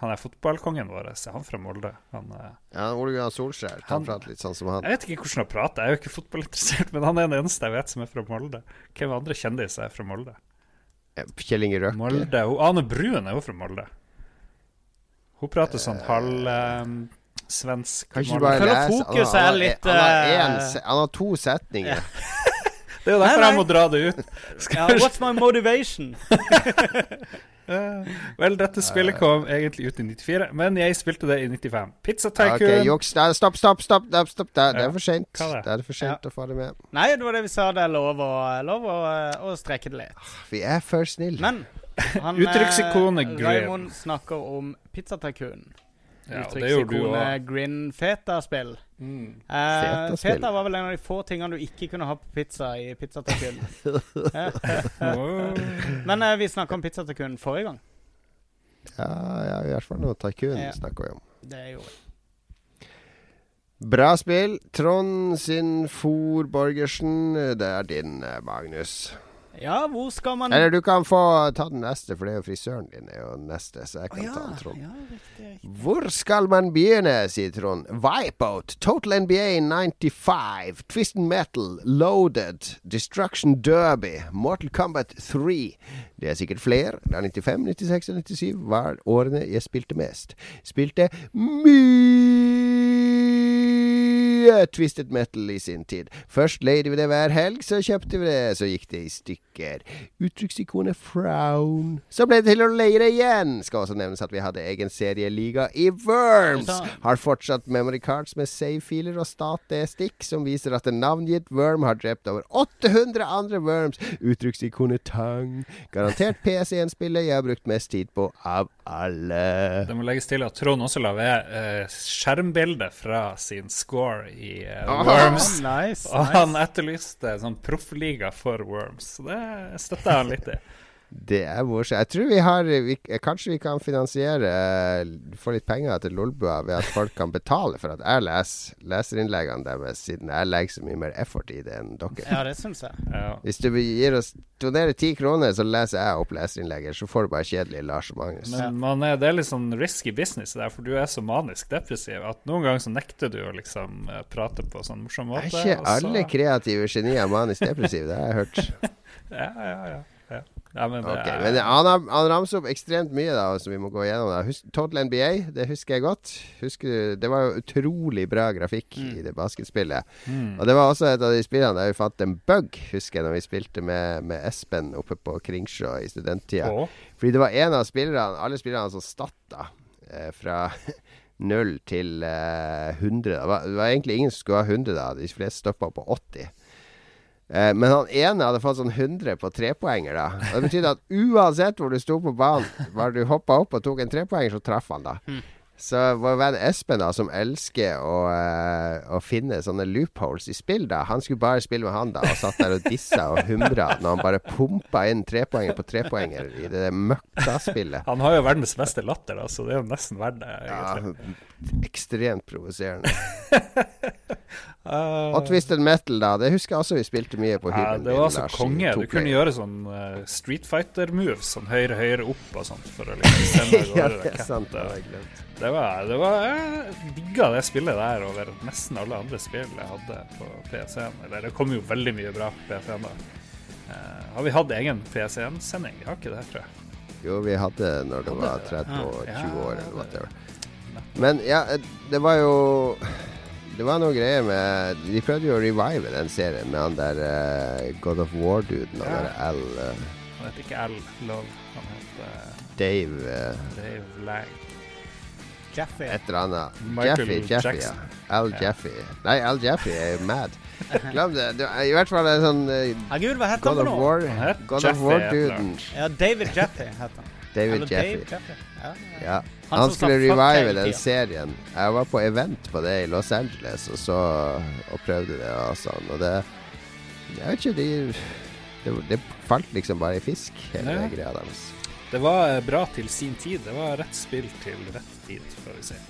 han er fotballkongen vår. Er han fra Molde? Han, uh, ja, Ole Gunnar Solskjær. Han, prater litt sånn som han. Jeg vet ikke hvordan han prater, jeg er jo ikke fotballinteressert, men han er den eneste jeg vet som er fra Molde. Hvem andre kjendiser er fra Molde? Kjell Inge Røkke. Molde. Hun, Ane Bruen er jo fra Molde. Hun prater sånn halv um, svensk Kan ikke du bare lese fokuset er litt han har, en, han har to setninger. det er jo derfor jeg må dra det ut. Ja, what's my motivation? Uh, vel, dette spillet kom egentlig ut i 94, men jeg spilte det i 95. Pizza Tycoon. Okay, juks. Stopp, stopp, stopp. stopp, stopp. Det, det er for sent. Det? det er for sent ja. å få det med. Nei, det var det vi sa. Det er lov å, lov å, å streke det litt. Ah, vi er for snille. Men han, Uttrykksikonet Grim. Raymond snakker om Pizza Tycoon. Ja, Uttrykksikonet Grin Feta-spill. Mm. Uh, feta var vel en av de få tingene du ikke kunne ha på pizza i Pizzatakun. Men uh, vi snakka om Pizzatakun forrige gang. Ja, ja, i hvert fall noe Takun ja. snakka vi om. Det gjorde vi. Bra spill. Trond sin For Borgersen. Det er din, eh, Magnus. Ja, hvor skal man Eller du kan få ta den neste, for det er jo frisøren din er jo neste, så jeg kan oh, ja. ta den, Trond. Ja, riktig, riktig. Hvor skal man begynne, sier Trond. Wipeout, Total NBA 95, Twist Metal, Loaded, Destruction Derby, Mortal Kombat 3. Det er sikkert flere. Det er 95, 96 og 97 var årene jeg spilte mest. Spilte mye mye Twisted Metal i sin tid. Først leide vi det hver helg, så kjøpte vi det, så gikk det i stykker. Uttrykksikonet frown. Så ble det til å leie det igjen. Skal også nevnes at vi hadde egen serieliga i Worms. Har fortsatt memory cards med save-filer og stat-D-stikk som viser at en navngitt worm har drept over 800 andre worms. Uttrykksikonet tang. Garantert PC1-spillet jeg har brukt mest tid på av alle. Det må legges til at Trond også la ved eh, skjermbildet fra sin score i uh, Worms. Nice, og han etterlyste sånn proffliga for Worms. Så det støtter jeg han litt i. Det er morsomt. Jeg tror vi har vi, Kanskje vi kan finansiere Få litt penger til Lolbua ved at folk kan betale for at jeg leser leserinnleggene deres, siden jeg legger så mye mer effort i det enn dere. Ja, det synes jeg. Ja. Hvis du gir oss donerer ti kroner, så leser jeg opp leserinnlegget. Så får du bare kjedelig Lars og Magnus. Men man er, det er litt sånn risky business der, for du er så manisk depressiv at noen ganger så nekter du å liksom eh, prate på sånn morsom måte. Er ikke alle kreative genier manisk depressive? Det har jeg hørt. ja, ja, ja. Ja, men, okay, men han, han ramser opp ekstremt mye da som vi må gå gjennom. Da. Husk, Total NBA, det husker jeg godt. Husker, det var jo utrolig bra grafikk mm. i det basketspillet. Mm. Og det var også et av de spillene der vi fant en bug, husker jeg, når vi spilte med, med Espen oppe på Kringsjå i studenttida. Oh. Fordi det var en av spillerne, alle spillerne som statta eh, fra 0 til eh, 100. Det var, det var, egentlig ingen som skulle ha 100 da. De fleste stoppa på 80. Eh, men han ene hadde fått sånn 100 på trepoenger, da. Og det betydde at uansett hvor du sto på banen, bare du hoppa opp og tok en trepoenger, så traff han, da. Så vår venn Espen, da, som elsker å, uh, å, finne sånne loopholes i spill, da Han skulle bare spille med han, da, og satt der og dissa og humra når han bare pumpa inn trepoenger på trepoenger i det møkkaspillet. Han har jo verdens beste latter, da, så det er jo nesten verdt det, egentlig. Ja, ekstremt provoserende. Uh, og Twisted Metal, da. Det husker jeg også vi spilte mye på hybelen. Ja, det var altså konge. Du kunne gjøre sånn uh, Street Fighter-moves, sånn høyre, høyre opp og sånt. For å liksom sende ja, det er sant. Det, det var, det var Jeg digga det spillet der over nesten alle andre spill jeg hadde på PC-en. Eller det kom jo veldig mye bra på PC-en da. Eh, har vi hatt egen PC-en-sending? Vi har ikke det, tror jeg. Jo, vi hadde når det var 30 og 20 år, eller whatever. Men ja, det var jo det var noe greier med De prøvde jo å revive den serien med han der uh, God of War-duden. Han ja. der L. uh, Han heter ikke L Love. Han heter uh, Dave Dave Lang. Jeffy. Et eller annet. Jeffy, Jeffy, ja. Al ja. Jeffy. Nei, Al Jeffy er jo mad. Glem det. I hvert fall en sånn Herregud, hva heter han for noe? God of War-duden. Ja, David Jeffy heter han. David Jeffy. Jeffy. Ja, ja. Han, han skulle revive den serien. Jeg var på event på det i Los Angeles og så og prøvde det og sånn. Og det Jeg vet ikke, de, det, det falt liksom bare i fisk, hele ja. greia deres. Det var bra til sin tid. Det var rett spill til rett tid, får vi si.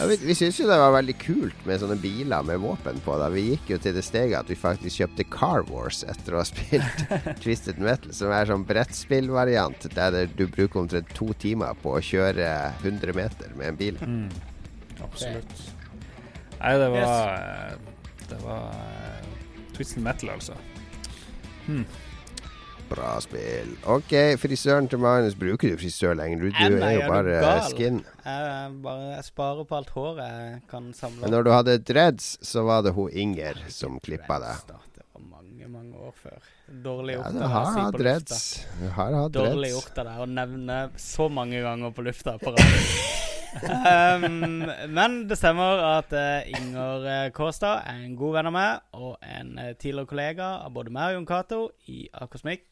Ja, vi vi syntes jo det var veldig kult med sånne biler med våpen på. Da. Vi gikk jo til det steget at vi faktisk kjøpte Car Wars etter å ha spilt Twisted Metal, som er sånn brettspillvariant der du bruker omtrent to timer på å kjøre 100 meter med en bil. Mm. Absolutt. Nei, det var yes. Det var uh, Twisted Metal, altså. Hmm. Bra spill. OK, frisøren til Magnus. Bruker du frisør lenger? Du, du er jo bare skin. Jeg, bare, jeg sparer på alt håret jeg kan samle. Men når du hadde dreads, så var det hun Inger som klippa deg. Det var mange, mange år før. Dårlig gjort ja, å si på dreads. Du har hatt Dårlig gjort av deg å nevne så mange ganger på lufta på um, men det stemmer at uh, Inger uh, Kårstad er en god venn av meg, og en uh, tidligere kollega av både meg og Jon Cato i Akosmikk.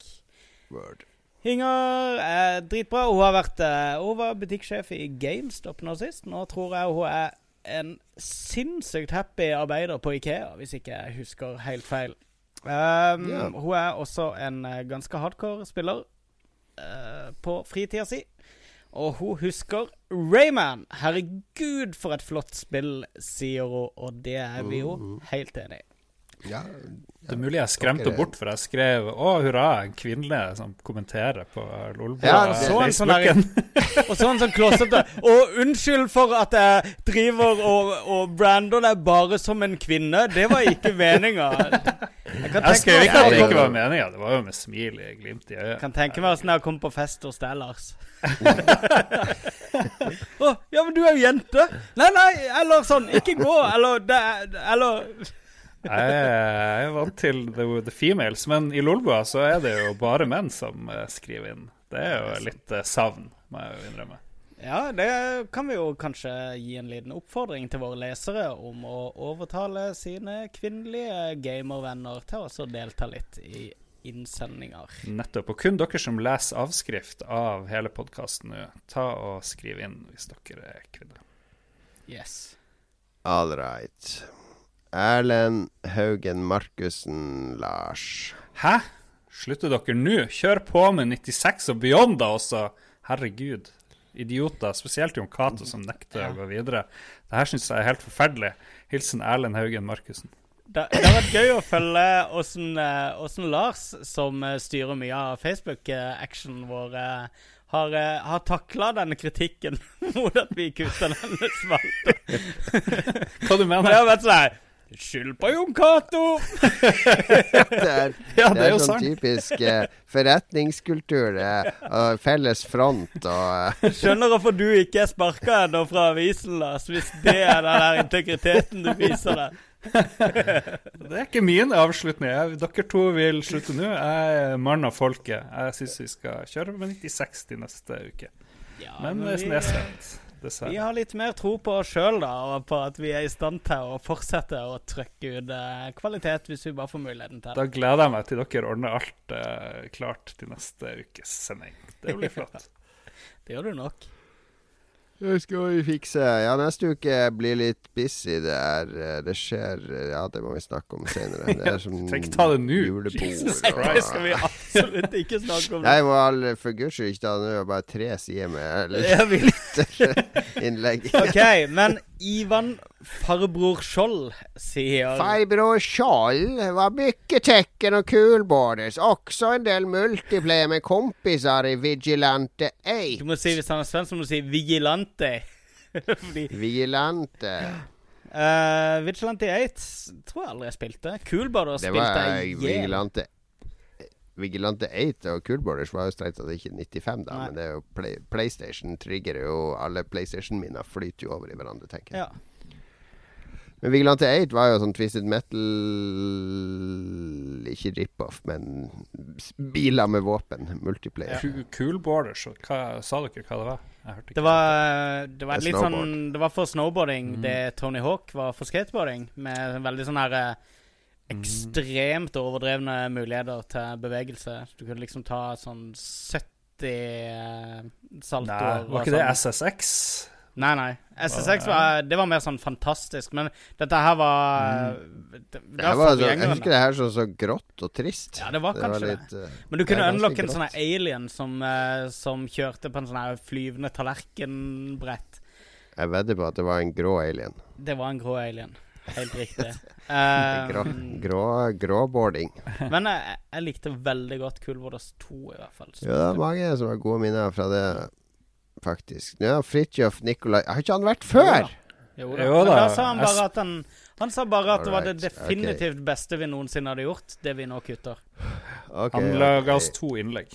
Word. Inger er dritbra. Hun har vært Hun var butikksjef i GameStop nå sist. Nå tror jeg hun er en sinnssykt happy arbeider på Ikea, hvis ikke jeg husker helt feil. Um, yeah. Hun er også en ganske hardcore spiller uh, på fritida si. Og hun husker Rayman. Herregud, for et flott spill, sier hun. Og det er vi jo mm-hmm. helt enig i. Ja, det er mulig jeg skremte henne bort, for jeg skrev 'Å, hurra, en kvinne som kommenterer på Lolbua'. Ja, så en sånn og så en sånn klossete Og unnskyld for at jeg driver og, og brander deg bare som en kvinne. Det var ikke meninga. Jeg, jeg skrev ikke at det ikke var meninga. Det var jo med smil i glimt i øyet. Kan tenke meg åssen jeg har kommet på fest hos deg, Lars. oh, ja, men du er jo jente. Nei, nei, eller sånn. Ikke gå. Eller, det, eller jeg er vant til the, the, females, men i Lolbua så er det jo bare menn som uh, skriver inn. Det er jo litt uh, savn, må jeg jo innrømme. Ja, det kan vi jo kanskje gi en liten oppfordring til våre lesere om å overtale sine kvinnelige gamervenner til også å delta litt i innsendinger. Nettopp. Og kun dere som leser avskrift av hele podkasten nå, ta og skriv inn hvis dere er kvinner. Yes. All right. Erlend Haugen Markussen Lars. Hæ? Slutter dere nå? Kjør på med 96 og beyond, da også. Herregud. Idioter. Spesielt Jon Cato, som nekter å gå videre. Det her syns jeg er helt forferdelig. Hilsen Erlend Haugen Markussen. Det, det, har vært gøy å følge åssen eh, Lars, som eh, styrer mye av Facebook-actionen vår, eh, har, har takla denne kritikken mot at vi kutta denne spalten. Hva du mener du? Det har vært sånn Skyld på Jon Cato! det er, ja, det er, sånn typisk eh, forretningskultur. Uh, felles front og uh. Skjønner hvorfor du ikke er sparka ennå fra avisen, Lars, hvis det er den der integriteten du viser deg. det er ikke min avslutning. Dere to vil slutte nå. Jeg er mann av folket. Jeg syns vi skal kjøre med 96 til neste uke. Ja, men, men Snesrett. Dessverre. Vi har litt mer tro på oss sjøl, da, og på at vi er i stand til å fortsette å trykke ut eh, kvalitet hvis vi bare får muligheten til det. Da gleder jeg meg til dere ordner alt eh, klart til neste ukes sending. Det blir flott. det gjør du nok. Det skal vi fikse. Ja, neste uke blir litt busy. Det er eh, Det skjer Ja, det må vi snakke om senere. Det er som ta det nå. julebord. Det skal vi absolutt ikke snakke om. Jeg må alle, for guds skyld ikke ta det nå. Bare tre sider med lytterinnlegg. ok, men Ivan Farbror Skjold sier Farbror Skjold var mye Tekken og Coolborders. Også en del multiplayer med kompiser i Vigilante 8. Du må si Hvis han er svensk, må du si Vigilante. Fordi Vigilante. Uh, Vigilante 8 tror jeg aldri jeg spilte. Coolborders spilte jeg Vigilante Vigilante 8 og Cool Borders var jo strengt tatt ikke 95, da, Nei. men det er jo play, PlayStation trigger jo alle PlayStation-minner flyter jo over i hverandre, tenker jeg. Ja. Men Vigilante 8 var jo sånn Twisted Metal Ikke rip-off, men biler med våpen. Multiplayer. Ja. Cool Borders, hva, sa dere hva det var? Det var, det var litt sånn Det var for snowboarding mm. det Tony Hawk var for skateboarding. Med veldig sånn her eh, ekstremt overdrevne muligheter til bevegelse. Du kunne liksom ta sånn 70 uh, Nei, Var ikke det SSX? Nei, nei. SSX var, det var mer sånn fantastisk, men dette her var mm. det, det var så, Jeg husker det her så, så grått og trist. Ja, det var kanskje det. Var litt, uh, men du kunne unlocke en sånn alien som, uh, som, kjørte på en sånn flyvende tallerkenbrett. Jeg vedder på at det var en grå alien. Det var en grå alien. Helt riktig. Um, grå, grå, gråboarding. men jeg, jeg, likte veldig godt Cool Waters 2, i hvert fall. Ja, det er mange som har gode minner fra det faktisk. Ja, Fridtjof Nikolai Har ikke han vært før? Jo da. Jo da. da sa han bare at han Han sa bare at det var det definitivt beste vi noensinne hadde gjort, det vi nå kutter. Okay, han okay. oss to innlegg.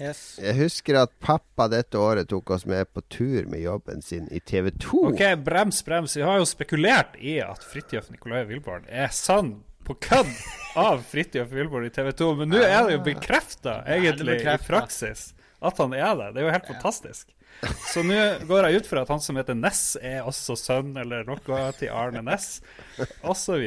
Yes. Jeg husker at pappa dette året tok oss med på tur med jobben sin i TV 2. Ok, brems, brems. Vi har jo spekulert i at Fridtjof Nikolai Wilborn er sann på kødd av Fridtjof Wilborn i TV 2, men nå er det jo bekrefta, egentlig, i praksis, at han er det. Det er jo helt fantastisk. Så nå går jeg ut fra at han som heter Ness, er også sønn eller noe til Arne Ness, osv.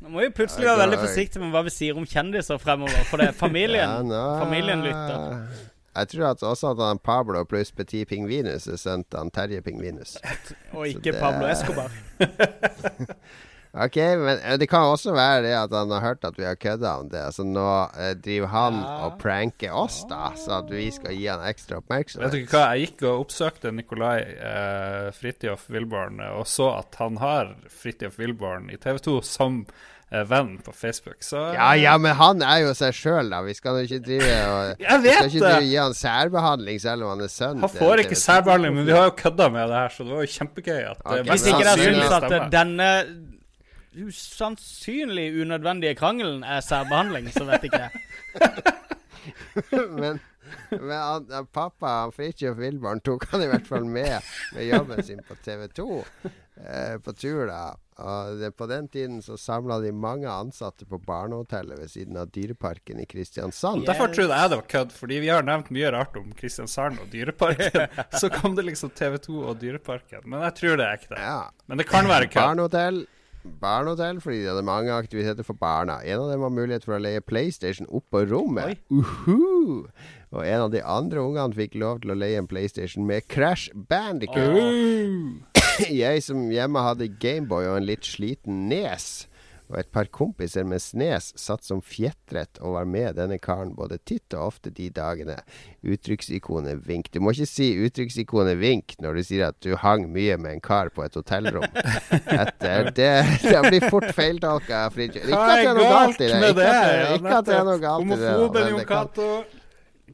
Nå må vi plutselig være veldig forsiktige med hva vi sier om kjendiser fremover, for det er familien. Ja, familien lytter. Jeg tror at også at han Pablo pluss Petit Pingvinus er sønnen til Terje Pingvinus. Og ikke det... Pablo Escobar. Ok, men eh, det kan også være det at han har hørt at vi har kødda om det. Så nå eh, driver han ja. og pranker oss, da, så at vi skal gi han ekstra oppmerksomhet. Vet du hva, jeg gikk og oppsøkte Nikolai eh, Fridtjof Wilborn og så at han har Fridtjof Wilborn i TV 2 som eh, venn på Facebook. Så Ja, ja, men han er jo seg sjøl, da. Vi skal jo ikke drive og Jeg vet vi skal ikke gi han særbehandling selv om han er sønn. Han får ikke særbehandling, men vi har jo kødda med det her, så det var jo kjempegøy at okay, Hvis ikke dere syns at denne usannsynlig unødvendige krangelen er særbehandling, så vet ikke jeg. men, men han, pappa Fridtjof Wilborn tok han i hvert fall med med jobben sin på TV 2 eh, på tur. da og det, På den tiden så samla de mange ansatte på barnehotellet ved siden av Dyreparken i Kristiansand. Derfor trodde jeg det var kødd, fordi vi har nevnt mye rart om Kristiansand og Dyreparken. så kom det liksom TV 2 og Dyreparken. Men jeg tror det er ekte. Ja. Men det kan være kødd. Barnehotell barnehotell fordi de hadde mange aktiviteter for barna. En av dem var mulighet for å leie PlayStation opp på rommet. Uh -huh. Og en av de andre ungene fikk lov til å leie en PlayStation med Crash Bandicoot. Oh. Jeg som hjemme hadde Gameboy og en litt sliten nes og et par kompiser med snes satt som fjetret og var med denne karen både titt og ofte de dagene. Uttrykksikonet Vink. Du må ikke si uttrykksikonet Vink når du sier at du hang mye med en kar på et hotellrom. Etter, det, det blir fort feiltolka. Ikke at det er noe galt i det. Ikke at det er noe galt i det. Homofoben Jon Cato.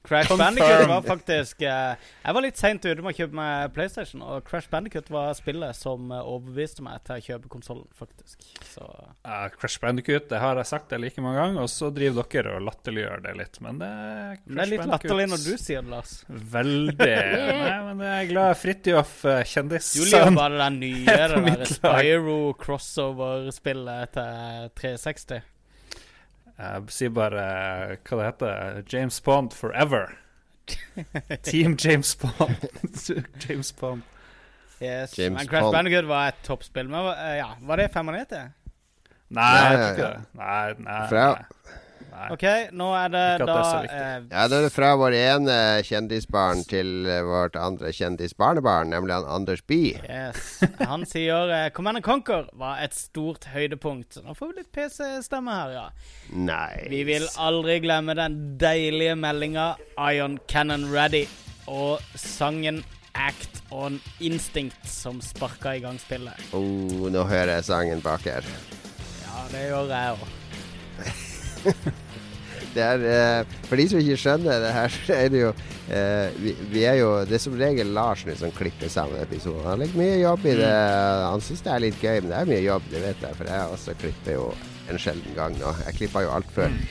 Crash Bandicut var faktisk uh, Jeg var litt seint ute med å kjøpe meg PlayStation, og Crash Bandicut var spillet som uh, overbeviste meg til å kjøpe konsollen, faktisk. Så. Uh, Crash Bandicut, det har jeg sagt det like mange ganger, og så driver dere og latterliggjør det litt, men det er Crash Det er litt latterlig når du sier det, Lars. Veldig. Nei, men jeg er glad Fridtjof, uh, kjendis Du liker bare det nye, det der Spyro crossover-spillet til 360. Jeg sier bare hva det heter. James Bond forever. Team James Bond. James Bond. Yes. James men Crash Bandicoot var et toppspill. Men uh, ja, var det 95? Nei, jeg tror ikke det. Nei, nei, nei. OK, nå er det da er eh, Ja, det er fra vår ene kjendisbarn til vårt andre kjendisbarnebarn, nemlig han Anders Bye. Yes. Han sier eh, Command Conquer var et stort høydepunkt. Nå får vi litt PC-stemme her, ja. Nice. Vi vil aldri glemme den deilige meldinga Ion Cannon Ready og sangen Act on Instinct som sparka i gang spillet. Oh, nå hører jeg sangen bak her. Ja, det gjør jeg òg. det er uh, For de som ikke skjønner det her, så er det jo uh, vi, vi, er jo Det er som regel Lars som klipper sammen episoden. Han legger mye jobb i det. Mm. Han syns det er litt gøy, men det er mye jobb, det vet jeg. For jeg også klipper jo en sjelden gang nå. Jeg klippa jo alt før. Mm.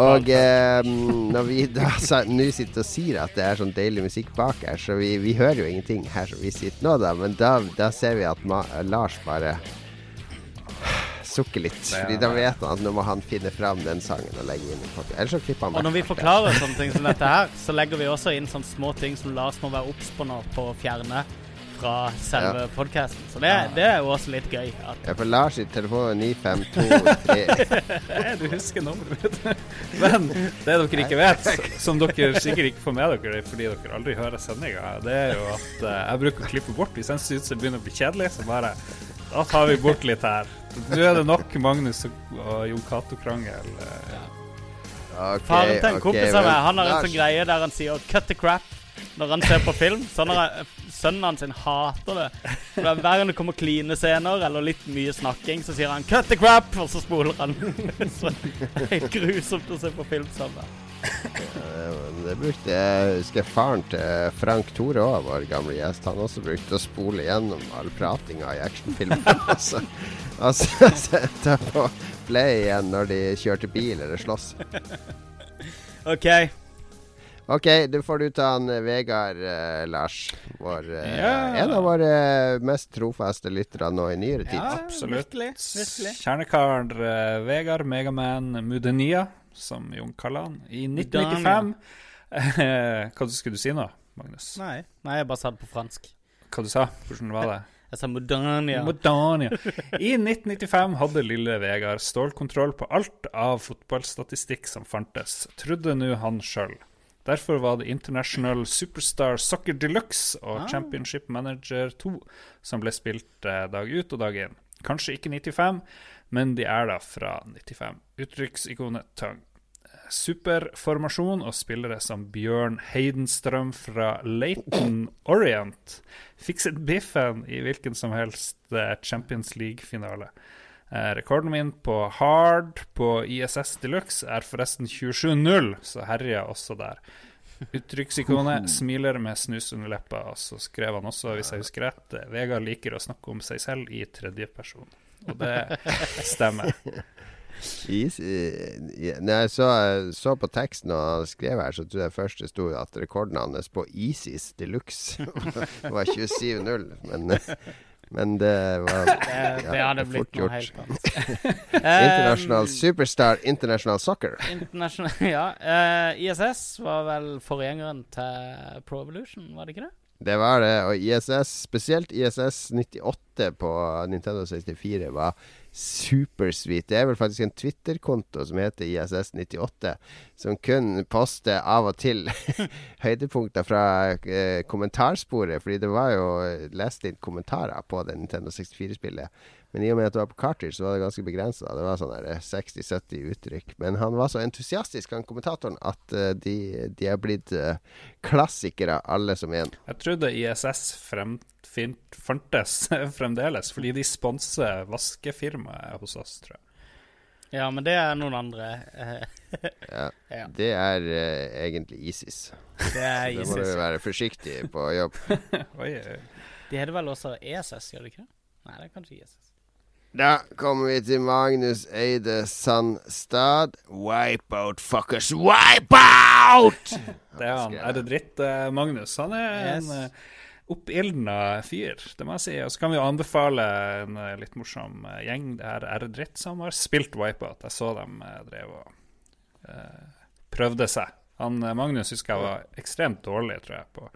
Og eh, når vi da nå sitter og sier at det er sånn deilig musikk bak her, så vi, vi hører jo ingenting her som vi sitter nå, da. Men da, da ser vi at Ma Lars bare sukker litt. Fordi da vet han at nå må han finne fram den sangen og legge inn i pocket. Ellers så klipper han Og når vi forklarer sånne ting som dette her, så legger vi også inn sånne små ting som Lars må være obs på nå på å fjerne fra selve ja. podkasten. Så det, det, er jo også litt gøy. At ja, for Lars sitt telefon er 9523. du husker nummeret mitt. Men det dere ikke vet, som dere sikkert ikke får med dere fordi dere aldri hører sendinga, det er jo at uh, jeg bruker å klippe bort hvis jeg syns det begynner å bli kjedelig. Så bare Da tar vi bort litt her. Nå er det nok Magnus og Jon Cato-krangel. Ja. Okay, Faren til en kompis av meg Han har en sånn greie der han sier 'cut the crap' når han ser på film. Sånn har sønnen hans hater det. For Hver gang det kommer kline scener eller litt mye snakking, så sier han 'cut the crap', og så spoler han. så det er helt grusomt å se på film sammen. det brukte jeg husker faren til Frank Tore òg, vår gamle gjest. Han også brukte å spole gjennom all pratinga i actionfilmer. så altså sette på play igjen når de kjørte bil eller slåss. OK. OK, da får du ta han eh, Vegard, eh, Lars. Vår, eh, ja. En av våre mest trofaste lyttere nå i nyere tid. Ja, absolutt. Virkelig, virkelig. Kjernekar eh, Vegard, Megaman Mudenia, som Jon kaller han, i 1995. Hva skulle du si nå, Magnus? Nei, Nei jeg bare sa det på fransk. Hva du sa Hvordan var det? Jeg sa Modania. Modania. I 1995 hadde lille Vegard stålkontroll på alt av fotballstatistikk som fantes, trodde nå han sjøl. Derfor var det International Superstar Soccer Deluxe og ah. Championship Manager 2 som ble spilt eh, dag ut og dag inn. Kanskje ikke 95, men de er da fra 95. Uttrykksikonet Tang. Superformasjon og spillere som Bjørn Heidenstrøm fra Laton Orient fikset biffen i hvilken som helst eh, Champions League-finale. Eh, rekorden min på hard på ISS Deluxe er forresten 27-0, så jeg også der. Uttrykksikonet smiler med snus under leppa, og så skrev han også, hvis jeg husker rett, eh, Vegard liker å snakke om seg selv i tredjeperson. Og det stemmer. Is, når jeg så, så, på teksten og han skrev her, så tror jeg først det sto at rekorden hans på Isis Deluxe var 27-0. Men men det var Det, det hadde blitt noe helt annet. International um, Superstar International Soccer. International, ja. Uh, eh, ISS var vel forgjengeren til Pro Evolution, var det ikke det? Det var det, og ISS, spesielt ISS 98 på Nintendo 64, var supersweet. Det er vel faktisk en Twitter-konto som heter ISS98, som kun poster av og til høydepunkter fra eh, kommentarsporet. Fordi det var jo lest inn kommentarer på det Nintendo 64-spillet. Men i og med at det var på cartridge, så var det ganske begrensa. Det var sånn 60-70 uttrykk. Men han var så entusiastisk, han kommentatoren, at uh, de, de, er blitt uh, klassikere, alle som en. Jeg trodde ISS frem, fantes fremdeles, fordi de sponser vaskefirmaet hos oss, tror jeg. Ja, men det er noen andre. ja, Det er uh, egentlig ISIS. Det er ISIS. Da må du være forsiktig på jobb. oi, oi. De heter vel også ESS, gjør de ikke det? Nei, det er kanskje ISIS. Da kommer vi til Magnus Eide Sandstad. Wipe out, fuckers. Wipeout! det er han. Er det dritt, uh, Magnus? Han er yes. en uh, oppildna fyr, det må jeg si. Og så kan vi jo anbefale en uh, litt morsom uh, gjeng. Det her er dritt som har spilt Wipeout. Jeg så dem uh, drev og prøvde seg. Han Magnus husker jeg var ekstremt dårlig, tror jeg, på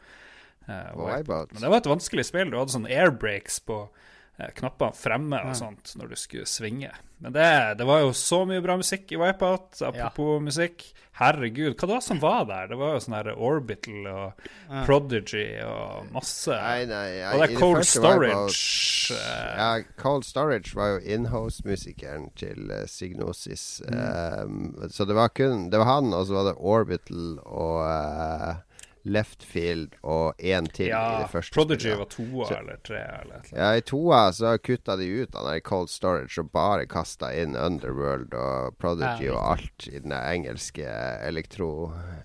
Wipeout. Men det var et vanskelig spill. Du hadde sånn airbreaks på Eh, knappene fremme og sånt når du skulle svinge. Men det, det var jo så mye bra musikk i Wipeout. Apropos ja. musikk. Herregud, hva det var som var der? Det var jo sånn her Orbital og. Prodigy og masse. Nei, nei, nei. og det er Cold Storage. Eh. ja, Cold Storage var jo inhouse-musikeren til uh, Signosis. Mm. Um, så det var kun Det var han, og så var det Orbital og uh, Left Field og én til ja, i det første Prodigy spillet. var toa så, eller tre eller et Ja, i toa så kutta de ut av den Cold Storage og bare kasta inn Underworld og Prodigy ja, og alt i den engelske elektro,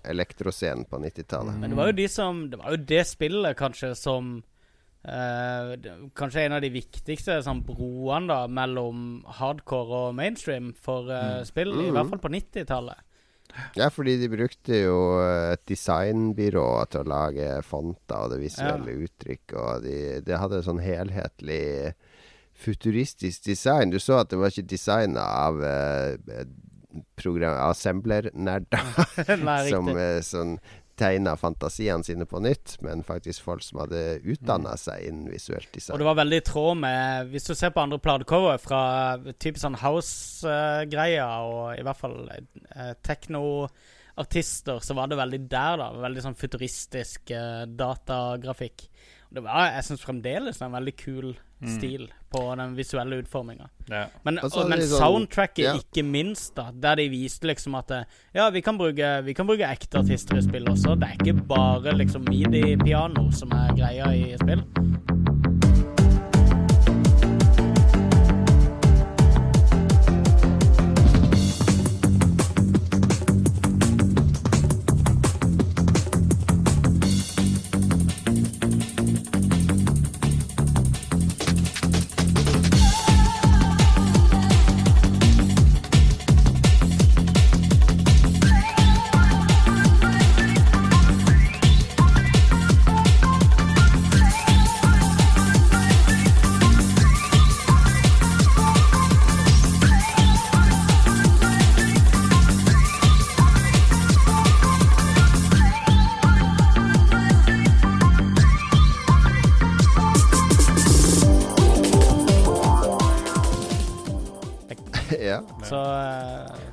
elektroscenen på 90-tallet. Men det var jo de som Det var jo det spillet kanskje som Uh, kanskje en av de viktigste sånn, broene da mellom hardcore og mainstream for uh, spill, mm. i hvert fall på 90-tallet. Ja, fordi de brukte jo et designbyrå til å lage fonter og det visuelle ja. uttrykk, og de, de hadde sånn helhetlig futuristisk design. Du så at det var ikke designa av eh, assembler-nerder som eh, sånn tegna fantasiene sine på nytt, men faktisk folk som hadde utdanna mm. seg innen visuelt design. Og det var veldig i tråd med Hvis du ser på andre platecover fra typisk sånn house-greier, og i hvert fall uh, teknoartister, så var det veldig der, da. Veldig sånn futuristisk eh, datagrafikk. Det var, jeg syns fremdeles en veldig kul mm. stil på den visuelle utforminga. Ja. Men, altså, men sånn, soundtracket, ja. ikke minst, da der de viste liksom at Ja, vi kan bruke, vi kan bruke ekte artister i spill også. Det er ikke bare liksom midi-piano som er greia i spill.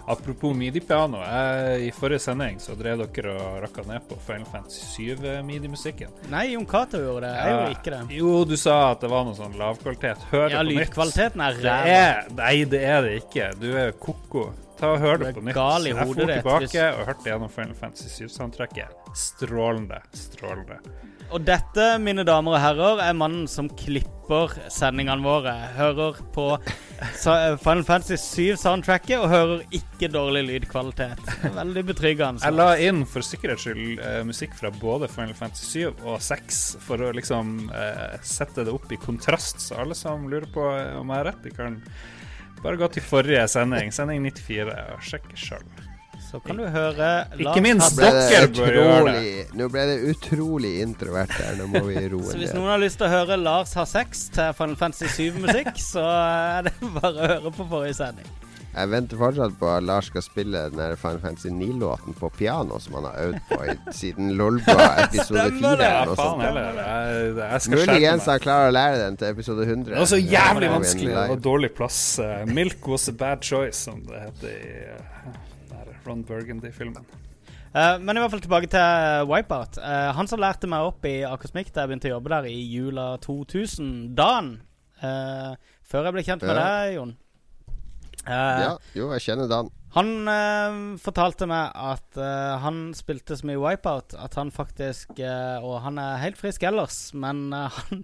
Apropos midi-piano. I forrige sending så drev dere og rakka ned på Final Fantasy 7-midi-musikken. Nei, Jon Cato gjorde det. Jeg ja. gjorde ikke det. Jo, du sa at det var noe sånn lavkvalitet. Hør ja, det på nytt. Ja, lydkvaliteten er ræva. Nei, det er det ikke. Du er ko-ko. Ta og Hør det på nytt. Gal i jeg dro tilbake hvis... og hørte gjennom Final Fantasy 7-soundtracket. Strålende. Strålende. Og dette, mine damer og herrer, er mannen som klipper sendingene våre. Hører på Final Fantasy 7-soundtracket og hører ikke dårlig lydkvalitet. Veldig betryggende. Jeg la inn for sikkerhets skyld uh, musikk fra både Final Fantasy 7 og 6 for å liksom uh, sette det opp i kontrast, så alle som lurer på om jeg har rett, de kan bare gå til forrige sending, sending 94, og sjekke sjøl. Så kan du høre Ikke minst dere bør gjøre det. Nå ble det utrolig introvert her. Nå må vi roe ned. Så hvis noen har lyst til å høre Lars har sex til Final Fantasy 7-musikk, så er det bare å høre på forrige sending. Jeg venter fortsatt på at Lars skal spille den Final Fantasy 9-låten på piano som han har øvd på i, siden Lolba episode 4. Ja, faen heller. Jeg, jeg skal Muligens han klarer å lære den til episode 100. Det var så jævlig vanskelig og dårlig plass. Uh, 'Milk was a bad choice', som det heter i uh, Ron Burgundy-filmen. Uh, men i hvert fall tilbake til Wipeout. Uh, han som lærte meg opp i Akosmik da jeg begynte å jobbe der i jula 2000, Dan. Uh, før jeg ble kjent med ja. deg, Jon. ja, jo, jeg kjenner Dan. Han fortalte meg at han spilte så mye Wipeout at han faktisk Og han er helt frisk ellers, men han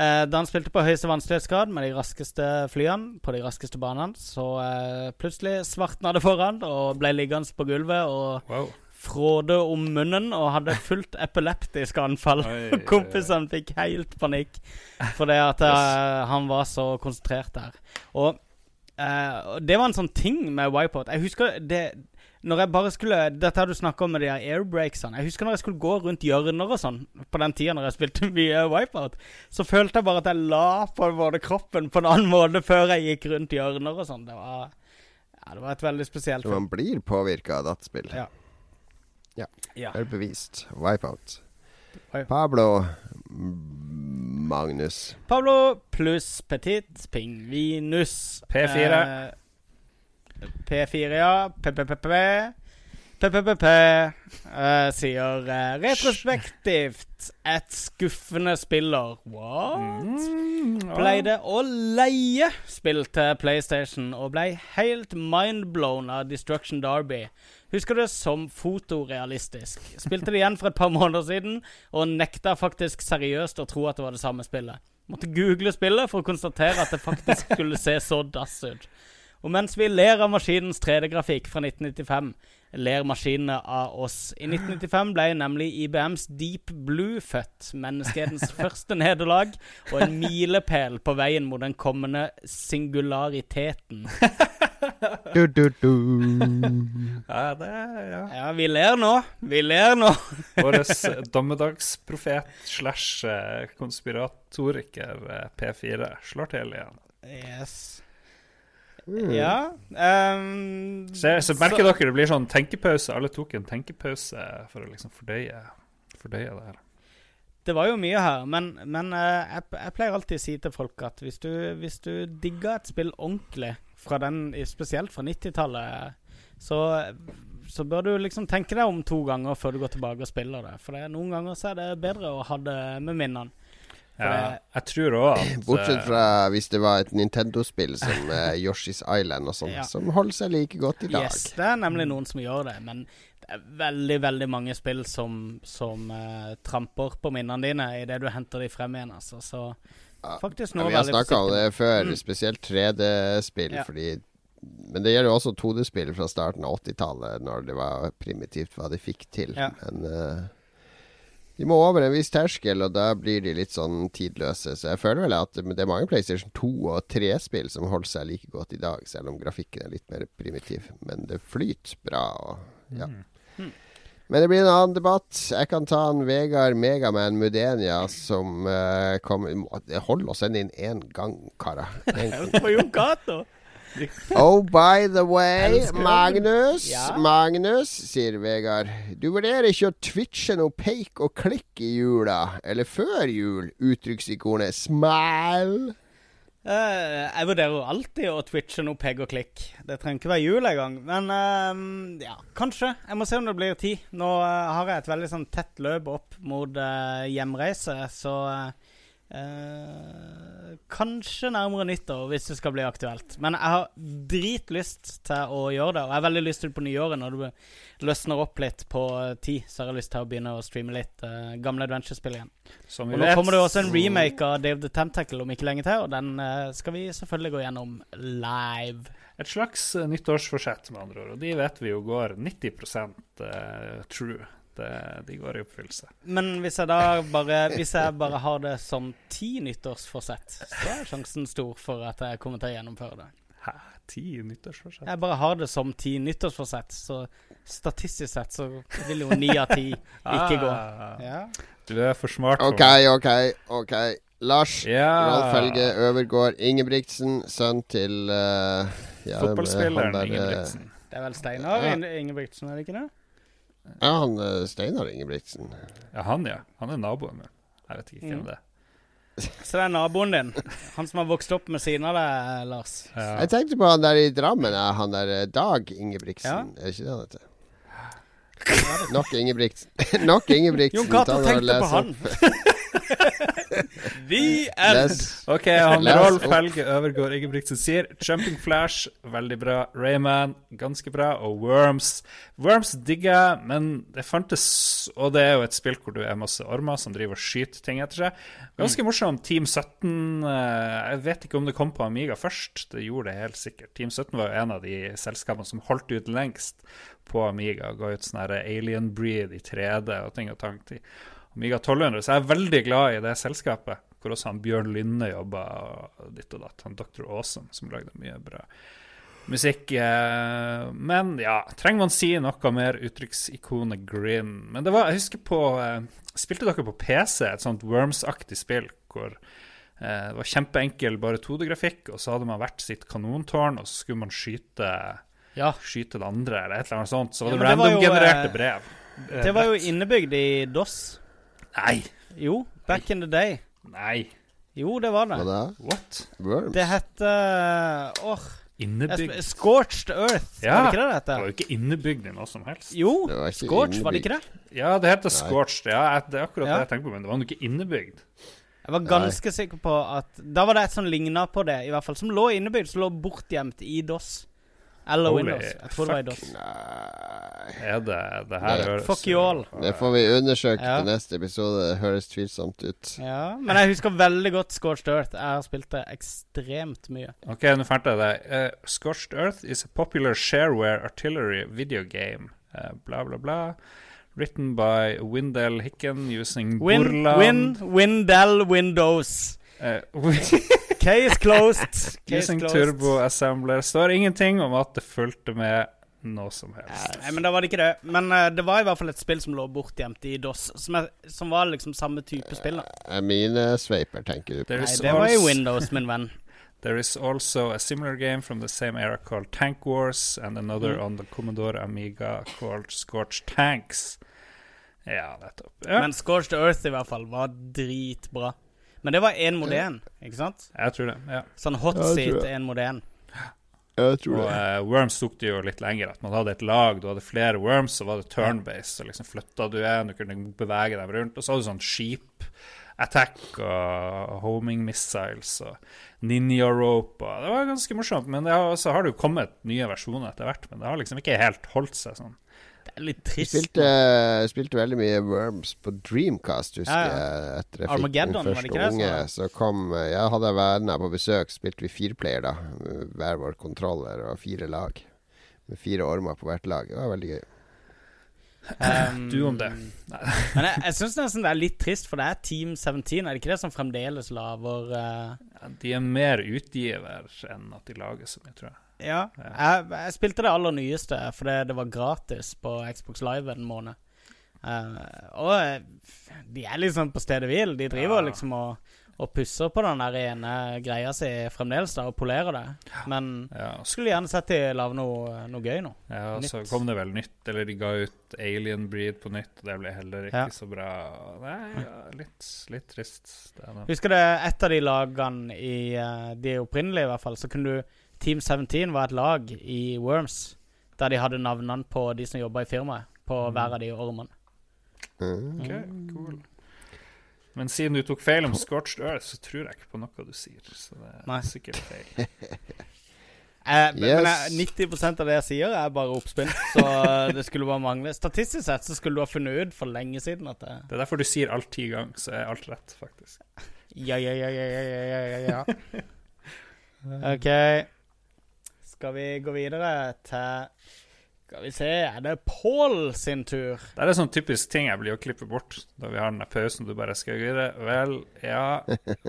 Eh, da han spilte på høyeste vanskelighetsgrad med de raskeste flyene på de raskeste banene, så eh, plutselig svartna det foran og ble liggende på gulvet og wow. fråde om munnen og hadde fullt epileptisk anfall. Kompisene fikk helt panikk fordi at eh, han var så konsentrert der. Og eh, det var en sånn ting med Wipeout. Jeg husker det når jeg bare skulle Dette har du snakka om med de her airbreaksene. Jeg husker når jeg skulle gå rundt hjørner og sånn på den tida når jeg spilte mye Wipeout, så følte jeg bare at jeg la på både kroppen på en annen måte før jeg gikk rundt hjørner og sånn. Det var Ja, det var et veldig spesielt Man blir påvirka av dataspill. Ja. Ja. ja. Det er bevist. Wipeout. Pablo Magnus. Pablo pluss Petit Pingvinus. P4. Eh, P4, ja. PPPP. PPPP uh, sier uh, retrospektivt et skuffende spiller What? Mm, ja. Pleide å leie spill til PlayStation og ble helt mindblown av Destruction Derby. husker det som fotorealistisk. Spilte det igjen for et par måneder siden, og nekta faktisk seriøst å tro at det var det samme spillet. Måtte google spillet for å konstatere at det faktisk skulle se så dass ut. Og mens vi ler av maskinens 3D-grafikk fra 1995, ler maskinene av oss. I 1995 ble nemlig IBMs Deep Blue født. Menneskehetens første nederlag og en milepæl på veien mot den kommende singulariteten. du, du, du. Ja, det ja. ja, vi ler nå. Vi ler nå. Vår dommedagsprofet slash eh, konspiratoriker eh, P4 slår til igjen. Yes. Mm. Ja. Um, så, så, merker så, dere det blir sånn tenkepause. Alle tok en tenkepause for å liksom fordøye, fordøye det her. Det var jo mye her, men, men uh, jeg, jeg, pleier alltid å si til folk at hvis du, hvis du digger et spill ordentlig, fra den, spesielt fra 90-tallet, så, så, bør du liksom tenke deg om to ganger før du går tilbake og spiller det. For det, noen ganger så er det bedre å ha det med minnene. Ja, jeg tror òg at Bortsett fra hvis det var et Nintendo-spill som uh, Yoshi's Island og sånn, ja. som holder seg like godt i dag. Yes, det er nemlig noen som gjør det, men det er veldig, veldig mange spill som, som uh, tramper på minnene dine idet du henter de frem igjen, altså. Så faktisk noe ja, Vi har snakka om det før, mm. spesielt 3D-spill, ja. fordi men det gjelder jo også 2D-spill fra starten av 80-tallet, når det var primitivt hva de fikk til. Ja. Men uh, de må over en viss terskel, og da blir de litt sånn tidløse. Så jeg føler vel at det er mange PlayStation 2 og 3-spill som holder seg like godt i dag, selv om grafikken er litt mer primitiv. Men det flyter bra. Og, ja. Mm. Men det blir en annen debatt. Jeg kan ta en Vegard Megaman Mudenia som uh, kommer Hold oss sende inn én gang, karer. På Jon Cato. Oh, by the way, Magnus, ja? Magnus, sier Vegard. Du vurderer ikke å twitche noe peik og klikk i jula, eller før jul? Uttrykksikonet smile. Uh, jeg vurderer jo alltid å twitche noe peg og klikk. Det trenger ikke være jul engang. Men uh, ja, kanskje. Jeg må se om det blir tid. Nå uh, har jeg et veldig sånn tett løp opp mot hjemreise, så Eh, kanskje nærmere nyttår, hvis det skal bli aktuelt. Men jeg har dritlyst til å gjøre det. Og jeg har veldig lyst til på nyåret, når det løsner opp litt på tid. Så har jeg lyst til å begynne å streame litt eh, gamle adventure-spill igjen. og Nå kommer det også en remake av Dave the Tentacle om ikke lenge til, og den eh, skal vi selvfølgelig gå gjennom live. Et slags uh, nyttårsforsett, med andre ord. Og de vet vi jo går 90% true det, de går i oppfyllelse. Men hvis jeg da bare Hvis jeg bare har det som ti nyttårsforsett, så er sjansen stor for at jeg kommer til å gjennomføre det. Hæ? Ti nyttårsforsett? Jeg bare har det som ti nyttårsforsett, så statistisk sett så vil jo ni av ti ikke gå. Ah. Ja. Du er for smart. OK, OK, OK. Lars yeah. Rolf Helge Øvergård Ingebrigtsen, sønn til uh, ja, Fotballspilleren eh, Ingebrigtsen. Det er vel Steinar ja. Ingebrigtsen, er det ikke det? Ja, han uh, Steinar Ingebrigtsen. Ja, han, ja. Han er naboen min. Jeg vet ikke hvem mm. det er. Så det er naboen din? Han som har vokst opp med siden av deg, Lars? Ja. Jeg tenkte på han der i Drammen. Han der eh, Dag Ingebrigtsen. Ja. Er det ikke det han heter? Nok Ingebrigtsen. Nok Ingebrigtsen. Jon Cato tenkte på han. The end. Les. OK, han Rolf Helge Øvergård Ingebrigtsen sier Jumping Flash, veldig bra. Rayman, ganske bra. Og Worms. Worms digger jeg, men det fantes Og det er jo et spill hvor du er masse ormer som driver og skyter ting etter seg. Ganske morsom. Team 17 eh, Jeg vet ikke om det kom på Amiga først. Det gjorde det helt sikkert. Team 17 var jo en av de selskapene som holdt ut lengst på Amiga. Ga ut sånn Alien Breed i 3D og ting og tang. Amiga 1200. Så jeg er veldig glad i det selskapet. Hvor også han Bjørn Lynne jobba, og ditt og datt. Han Dr. Awesome som lagde mye bra musikk. Eh, men ja, trenger man si noe mer uttrykksikonet Grin? Men det var, jeg husker på eh, Spilte dere på PC et sånt Worms-aktig spill hvor eh, det var kjempeenkel bare 2D-grafikk, og så hadde man hvert sitt kanontårn, og så skulle man skyte, ja. skyte det andre, eller et eller annet sånt. Så var det ja, random-genererte brev. Det var jo innebygd i DOS. Nei. Jo, back in the day. Nei. Jo, det var det. Hva det er? What? Worms? Det heter Åh oh, Innebygd Scorched Earth, ja, var det ikke det det heter? Det var jo ikke innebygd i noe som helst. Jo, Scorched, var det ikke det? Ja, det heter Scorched. Ja, det er akkurat ja. det jeg tenker på, men det var jo ikke innebygd. Jeg var ganske Nei. sikker på at Da var det et som ligna på det, i hvert fall. Som lå innebygd, som lå bortgjemt i DOS. Eller Holy Windows. Jeg tror det var i DOS. Nei. Er det det her høres Fuck you all. Det får vi undersøke ja. til neste episode. Det høres tvilsomt ut. Ja, Men jeg husker veldig godt Scorched Earth. Jeg har spilt det ekstremt mye. Ok, nå fant jeg det. Uh, Scorched Earth is a popular shareware artillery video game. Uh, bla, bla, bla. Written by Windell Hicken using Win, Borland Win, Windell Windows. Uh, Case closed. Case Using closed. Turbo Assembler. Står ingenting om at det fulgte med noe som helst. Nei, men da var det ikke det. Men uh, det var i hvert fall et spill som lå bortgjemt i DOS, som, er, som var liksom samme type spill. da Minesveiper, tenker du på. Nei, det var i Windows, min venn. There is also a similar game from the same era called Tank Wars, and another mm. on the Commodore Amiga called Scorched Tanks. Ja, nettopp. Ja. Men Scorched Earth i hvert fall var dritbra. Men det var én mot én, ikke sant? Jeg tror det, ja. Sånn hot seat én mot én. Jeg tror og det. Uh, Worms tok det jo litt lenger. At man hadde et lag, du hadde flere Worms, så var det turn-base. Så liksom flytta du en, du kunne bevege dem rundt. Og så hadde du sånn skip attack og homing missiles og ninja rope. Og det var ganske morsomt. Men det har, så har det jo kommet nye versjoner etter hvert. Men det har liksom ikke helt holdt seg sånn. Det er litt trist. Jeg spilte, spilte, veldig mye Worms på Dreamcast, husker ja, ja. jeg. Etter jeg fikk den første unge. Så kom Jeg hadde venner på besøk, spilte vi fireplayer, da. Hver vår kontroller og fire lag. Med fire ormer på hvert lag. Det var veldig gøy. Um, du om det. men jeg, jeg syns nesten det er litt trist, for det er Team 17. Er det ikke det som fremdeles lager uh... ja, De er mer utgiver enn at de lager så mye, tror jeg. Ja. Jeg, jeg, spilte det aller nyeste fordi det var gratis på Xbox Live en måned. Uh, og eh, de er liksom på stedet hvil. De driver ja. liksom og, og, pusser på den der ene greia si fremdeles da og polerer det. Men ja. skulle gjerne sett de lage noe, noe, gøy nå. Ja, nytt. så kom det vel nytt, eller de ga ut Alien Breed på nytt, og det ble heller ikke ja. så bra. Nei, litt, litt trist. Husker du et av de lagene i uh, de opprinnelige, i hvert fall, så kunne du Team 17 var et lag i Worms der de hadde navnene på de som jobba i firmaet, på mm. hver av de ormene. Mm. Ok, cool. Men siden du tok feil om Scorched Earth, så tror jeg ikke på noe du sier. Så det er Nei. sikkert feil. eh, yes. Men jeg, 90% av det jeg sier, er bare oppspill. Så det skulle bare mangle. Statistisk sett så skulle du ha funnet ut for lenge siden at det Det er derfor du sier alt ti ganger, så er alt rett, faktisk. Ja, ja, ja, ja, ja, ja, ja. OK. Skal vi gå videre til Skal vi se Er det Pål sin tur? Det er en sånn typisk ting jeg blir å klippe bort da vi har den pausen. Du bare skal gjøre Vel, ja,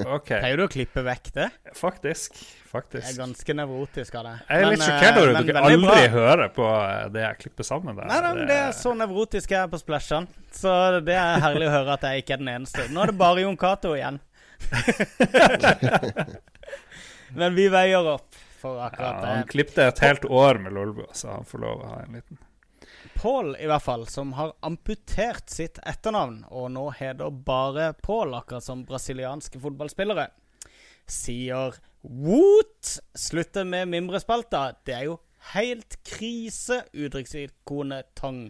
OK. Pleier du å klippe vekk det? Faktisk. Faktisk. Jeg er ganske nevrotisk av det. Jeg er men, litt sjokkert over at dere aldri hører på eh, det jeg klipper sammen. Der. Nei, men det er så nevrotisk jeg er på Splashene. Så det er herlig å høre at jeg ikke er den eneste. Nå er det bare Jon Cato igjen. men vi veier opp for akkurat ja, Han klipte et helt år med Lolbua, så han får lov å ha en liten. Pål, i hvert fall, som har amputert sitt etternavn, og nå heter bare Pål, akkurat som brasilianske fotballspillere, sier Woot! Slutter med mimrespalta. Det er jo helt krise, uttrykksikonet Tong.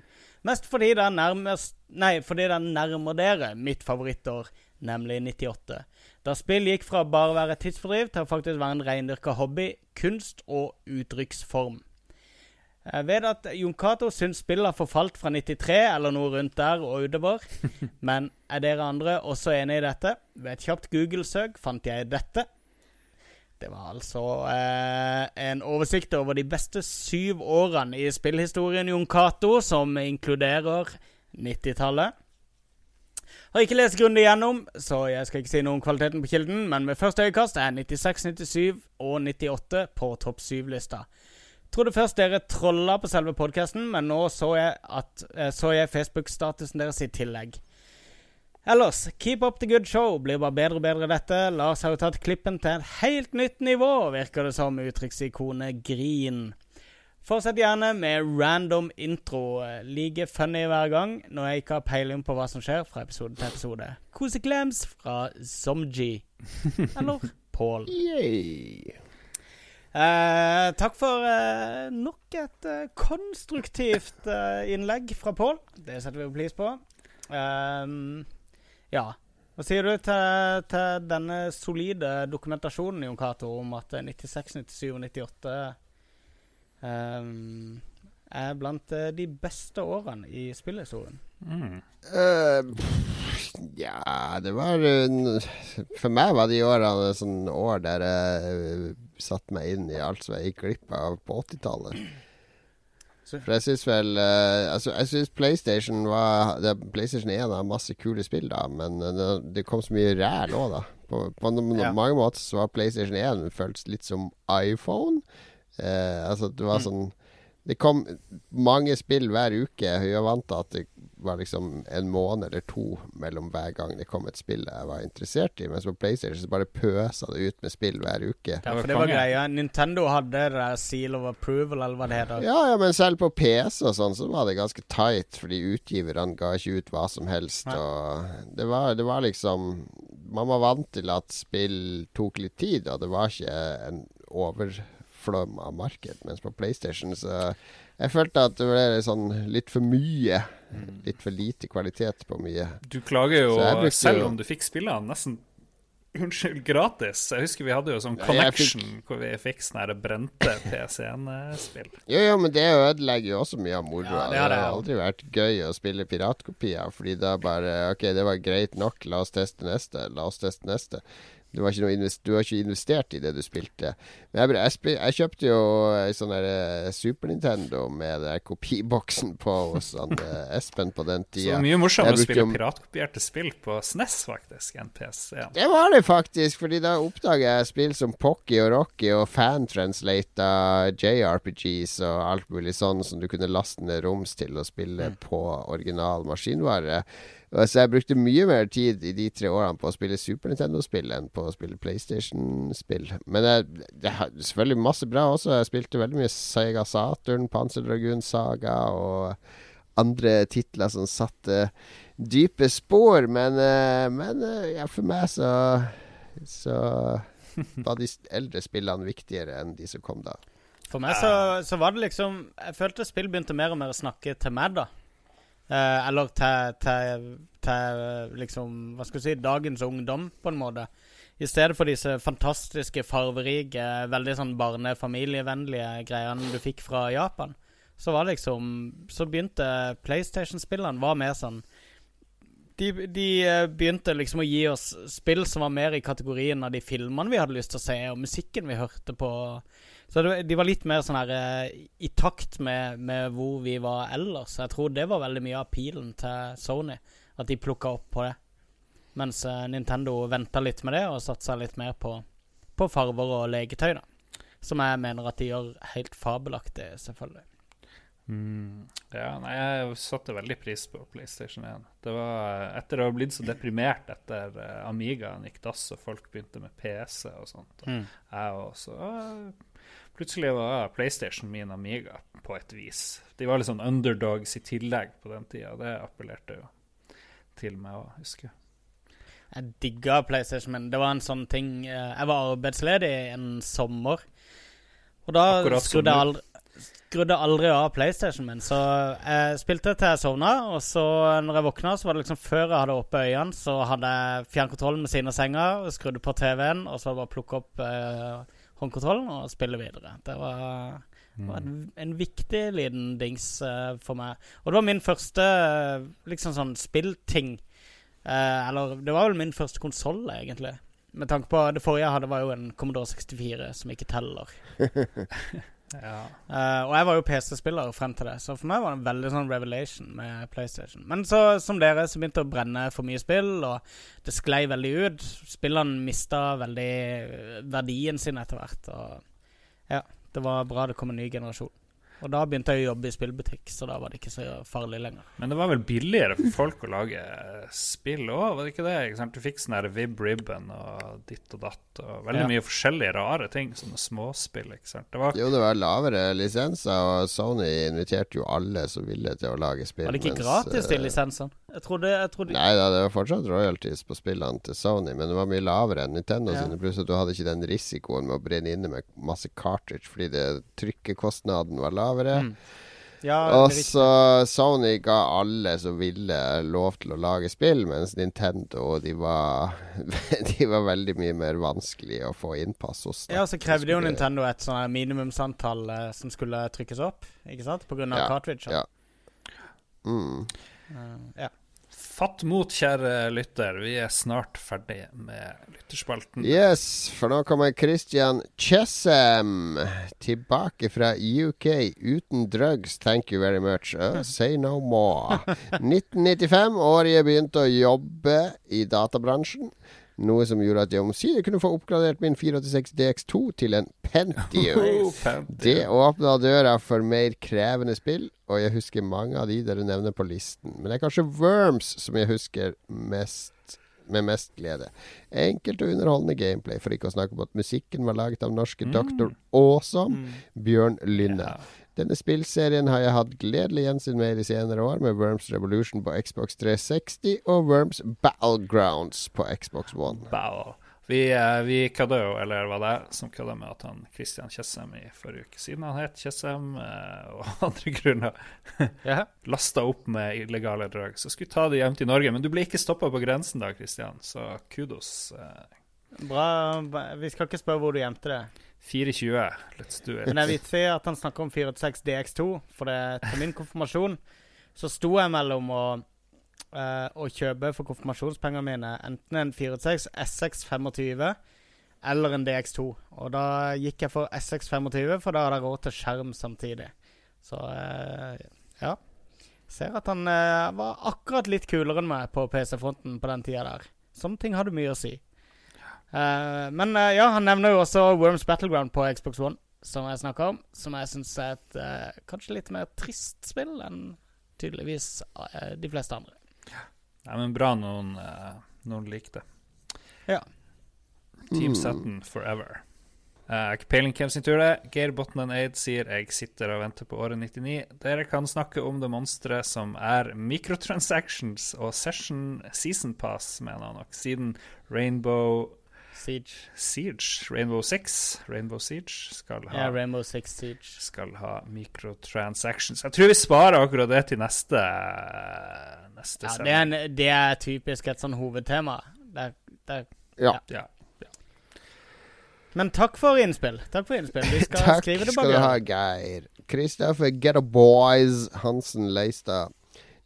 Mest fordi det nærmest Nei, fordi det nærmer dere mitt favorittår, nemlig 98. Da spill gikk fra bare å være tidsfordriv til å faktisk være en reindyrka hobby, kunst og uttrykksform. Jeg vet at Jon Cato syns spillet har forfalt fra 93 eller noe rundt der og utover. Men er dere andre også enig i dette? Ved et kjapt Google-søk fant jeg dette. Det var altså eh, en oversikt over de beste syv årene i spillhistorien Jon Cato, som inkluderer 90-tallet. Har ikke lest grundig gjennom, så jeg skal ikke si noe om kvaliteten på kilden, men med første øyekast er 96, 97 og 98 på topp 7-lista. Trodde først dere trolla på selve podkasten, men nå så jeg, at, eh, så jeg Facebook-statusen deres i tillegg. Ellers, keep up the good show. Blir bare bedre og bedre, dette. Lars har jo tatt klippen til et helt nytt nivå, virker det som, uttrykksikonet Grin. Fortsett gjerne med random intro. Like funny hver gang når jeg ikke har peiling på hva som skjer fra episode til episode. Koseklems fra Somji. Eller Paul. Eh, takk for eh, nok et eh, konstruktivt eh, innlegg fra Paul. Det setter vi pris på. Ehm, ja. Hva sier du til, til denne solide dokumentasjonen Jon Cato, om at 96, 97 og 98 um, er blant uh, de beste årene i spillhistorien. Mm. Uh, ja, det var For meg var de årene sånn år der jeg satte meg inn i alt som jeg gikk glipp av på 80-tallet. For jeg syns vel uh, Altså, jeg syns PlayStation var det, PlayStation 1 har masse kule spill, da, men det, det kom så mye ræl òg, da. På, på på ja. mange måter så var PlayStation 1 føltes litt som iPhone. Uh, altså, det var mm. sånn det kom mange spill hver uke. Jeg var vant til at det var liksom en måned eller to mellom hver gang det kom et spill jeg var interessert i. Mens på PlayStation så bare pøsa det ut med spill hver uke. Ja, for det var greia. Nintendo hadde uh, seal of approval, eller hva det heter. Ja, ja, men selv på PC og sånn så var det ganske tight, fordi utgiverne ga ikke ut hva som helst. Ja. Og det var, det var liksom Man var vant til at spill tok litt tid, og det var ikke en over flom av marked. Mens på PlayStation så Jeg følte at det ble sånn litt for mye. Mm. Litt for lite kvalitet på mye. Du klager jo, selv om du fikk spillene nesten Unnskyld, gratis. Jeg husker vi hadde jo sånn connection ja, fikk... hvor vi fikk sånne brente PC1-spill. Jo, jo, men det ødelegger jo også mye av moroa. Ja, det, det, har aldri vært gøy å spille piratkopier, fordi da bare OK, det var greit nok, la oss teste neste. La oss teste neste. Du har, du har, ikke investert i det du spilte. Men jeg, jeg, jeg kjøpte jo ei sånn der Super Nintendo med der kopiboksen på hos han, uh, Espen på den tida. Så mye morsommere å spille piratkopierte spill på SNES, faktisk, enn PC. Ja. Det var det faktisk, fordi da oppdaga jeg spill som Pocky og Rocky og fantranslata JRPGs og alt mulig sånn som du kunne laste ned roms til å spille mm. på original maskinvare. Så jeg brukte mye mer tid i de tre årene på å spille Super Nintendo-spill enn på å spille PlayStation-spill. Men jeg, det er selvfølgelig masse bra også. Jeg spilte veldig mye Sega Saturn, Panzer Dragoon Saga og andre titler som satte dype spor. Men, eh, men eh, ja, for meg så, så var de eldre spillene viktigere enn de som kom da. For meg så, så var det liksom Jeg følte spill begynte mer og mer å snakke til meg, da. Eh, eller til, til, til, liksom Hva skal vi si dagens ungdom, på en måte. I stedet for disse fantastiske, farverike, veldig sånn barnefamilievennlige greiene du fikk fra Japan, så var liksom Så begynte PlayStation-spillene var mer sånn de, de, eh, begynte liksom å gi oss spill som var mer i kategorien av de filmene vi hadde lyst til å se, og musikken vi hørte på. Så det, de var litt mer sånn her eh, i takt med, med, hvor vi var ellers. Jeg tror det var veldig mye av pilen til Sony, at de plukka opp på det. Mens uh, Nintendo venta litt med det og satsa litt mer på, på, farver og leketøy, da. Som jeg mener at de gjør helt fabelaktig, selvfølgelig. Mm. Ja, nei, jeg satte veldig pris på PlayStation 1. Det var etter å ha blitt så deprimert etter uh, Amigaen gikk dass og folk begynte med PC og sånt. Og mm. Jeg også uh, Plutselig var PlayStation min Amiga på et vis. De var litt sånn underdogs i tillegg på den tida. Det appellerte jo til meg òg, husker jeg. Jeg digga PlayStation, men det var en sånn ting eh, Jeg var arbeidsledig en sommer, og da skrudde jeg aldri skrudde aldri av PlayStation min. Så jeg spilte til jeg sovna, og så når jeg våkna, så var det liksom før jeg hadde oppe øynene, så hadde jeg fjernkontrollen ved siden av senga, skrudde på TV-en, og så bare plukke opp eh, håndkontrollen og spille videre. Det var, mm. var en, en, viktig liten dings uh, for meg. Og det var min første uh, liksom sånn spillting. Uh, eller det var vel min første konsoll, egentlig. Med tanke på det forrige jeg hadde, var jo en Commodore 64, som ikke teller. Uh, og jeg var jo PC-spiller frem til det, så for meg var det en veldig sånn revelation med PlayStation. Men så, som dere, så begynte det å brenne for mye spill, og det sklei veldig ut. Spillene mista veldig verdien sin etter hvert. Og ja, det var bra det kom en ny generasjon. Og da begynte jeg å jobbe i spillbutikk, så da var det ikke så farlig lenger. Men det var vel billigere for folk å lage spill òg, var det ikke det? Ikke du fikk sånn Vib Ribbon og ditt og datt, og veldig ja. mye forskjellige rare ting. Sånne småspill, ikke sant. Det var... Jo, det var lavere lisenser, og Sony inviterte jo alle som ville til å lage spill. Var det ikke mens, gratis, til eh, lisensene? Jeg trodde, jeg trodde... Nei da, det var fortsatt royalties på spillene til Sony, men det var mye lavere enn Nintendo ja. sine. Pluss at du hadde ikke den risikoen med å brenne inne med masse cartridge fordi det, trykkekostnaden var lavere. Mm. Ja, og så Sony ga alle som ville, lov til å lage spill, mens Nintendo de var, de var veldig mye mer vanskelig å få innpass hos. Da. Ja, så krevde jo Nintendo et sånn minimumsantall uh, som skulle trykkes opp, ikke sant? På grunn av ja, cartridge. Ja. Mm. Uh, ja. Fatt mot, kjære lytter. Vi er snart ferdig med lytterspalten. Yes, for nå kommer Christian Chessem tilbake fra UK uten drugs. Thank you very much. Uh, say no more. 1995, året jeg begynte å jobbe i databransjen. Noe som gjorde at jeg omsider kunne få oppgradert min 486 DX2 til en Pentium. Oh, det åpna døra for mer krevende spill, og jeg husker mange av de dere nevner på listen. Men det er kanskje Worms som jeg husker mest med mest glede. Enkelt og underholdende gameplay, for ikke å snakke om at musikken var laget av norske mm. Dr. Awesome, mm. Bjørn Lynne. Yeah. Denne spillserien har jeg hatt gledelig gjensyn med i de senere år, med Worms Revolution på Xbox 360 og Worms Battlegrounds på Xbox One. Battle. Vi, uh, vi kødda jo, eller var det som kødda med at han Christian Tjessem i forrige uke, siden han het Tjessem uh, og andre grunner, yeah. lasta opp med illegale drøg, Så skulle ta det hjem til Norge. Men du ble ikke stoppa på grensen da, Christian, så kudos. Uh. Bra. Vi skal ikke spørre hvor du gjemte det. 420. Let's do it. Men jeg vil si at han snakker om 486 DX2, for det, til min konfirmasjon så sto jeg mellom å, uh, å kjøpe for konfirmasjonspengene mine enten en 486 SX25 eller en DX2. Og da gikk jeg for SX25, for da hadde jeg råd til skjerm samtidig. Så uh, ja. Ser at han uh, var akkurat litt kulere enn meg på PC-fronten på den tida der. Sånne ting hadde mye å si. Men ja, han nevner jo også Worms Battleground på Xbox One, som jeg snakker om. Som jeg syns er et kanskje litt mer trist spill enn tydeligvis de fleste andre. Ja, men bra noen, noen liker det. Ja. Team Sutton forever. Uh, peiling hvem sin tur det er. Geir Botnan Aid sier jeg sitter og venter på året 99. Dere kan snakke om det monsteret som er microtransactions og session season pass, mener han nok, siden Rainbow Siege. Siege. Rainbow Six. Rainbow Siege skal ha, ja, Rainbow Six Siege. skal ha microtransactions. Jeg tror vi sparer akkurat det til neste, neste ja, det er, en, det er, typisk et sånn hovedtema. Det, det, ja. ja. Men takk for innspill. Takk for innspill. Vi skal takk skrive det bak. Takk skal du ha, Geir. Kristoffer Get a Boys Hansen Leistad.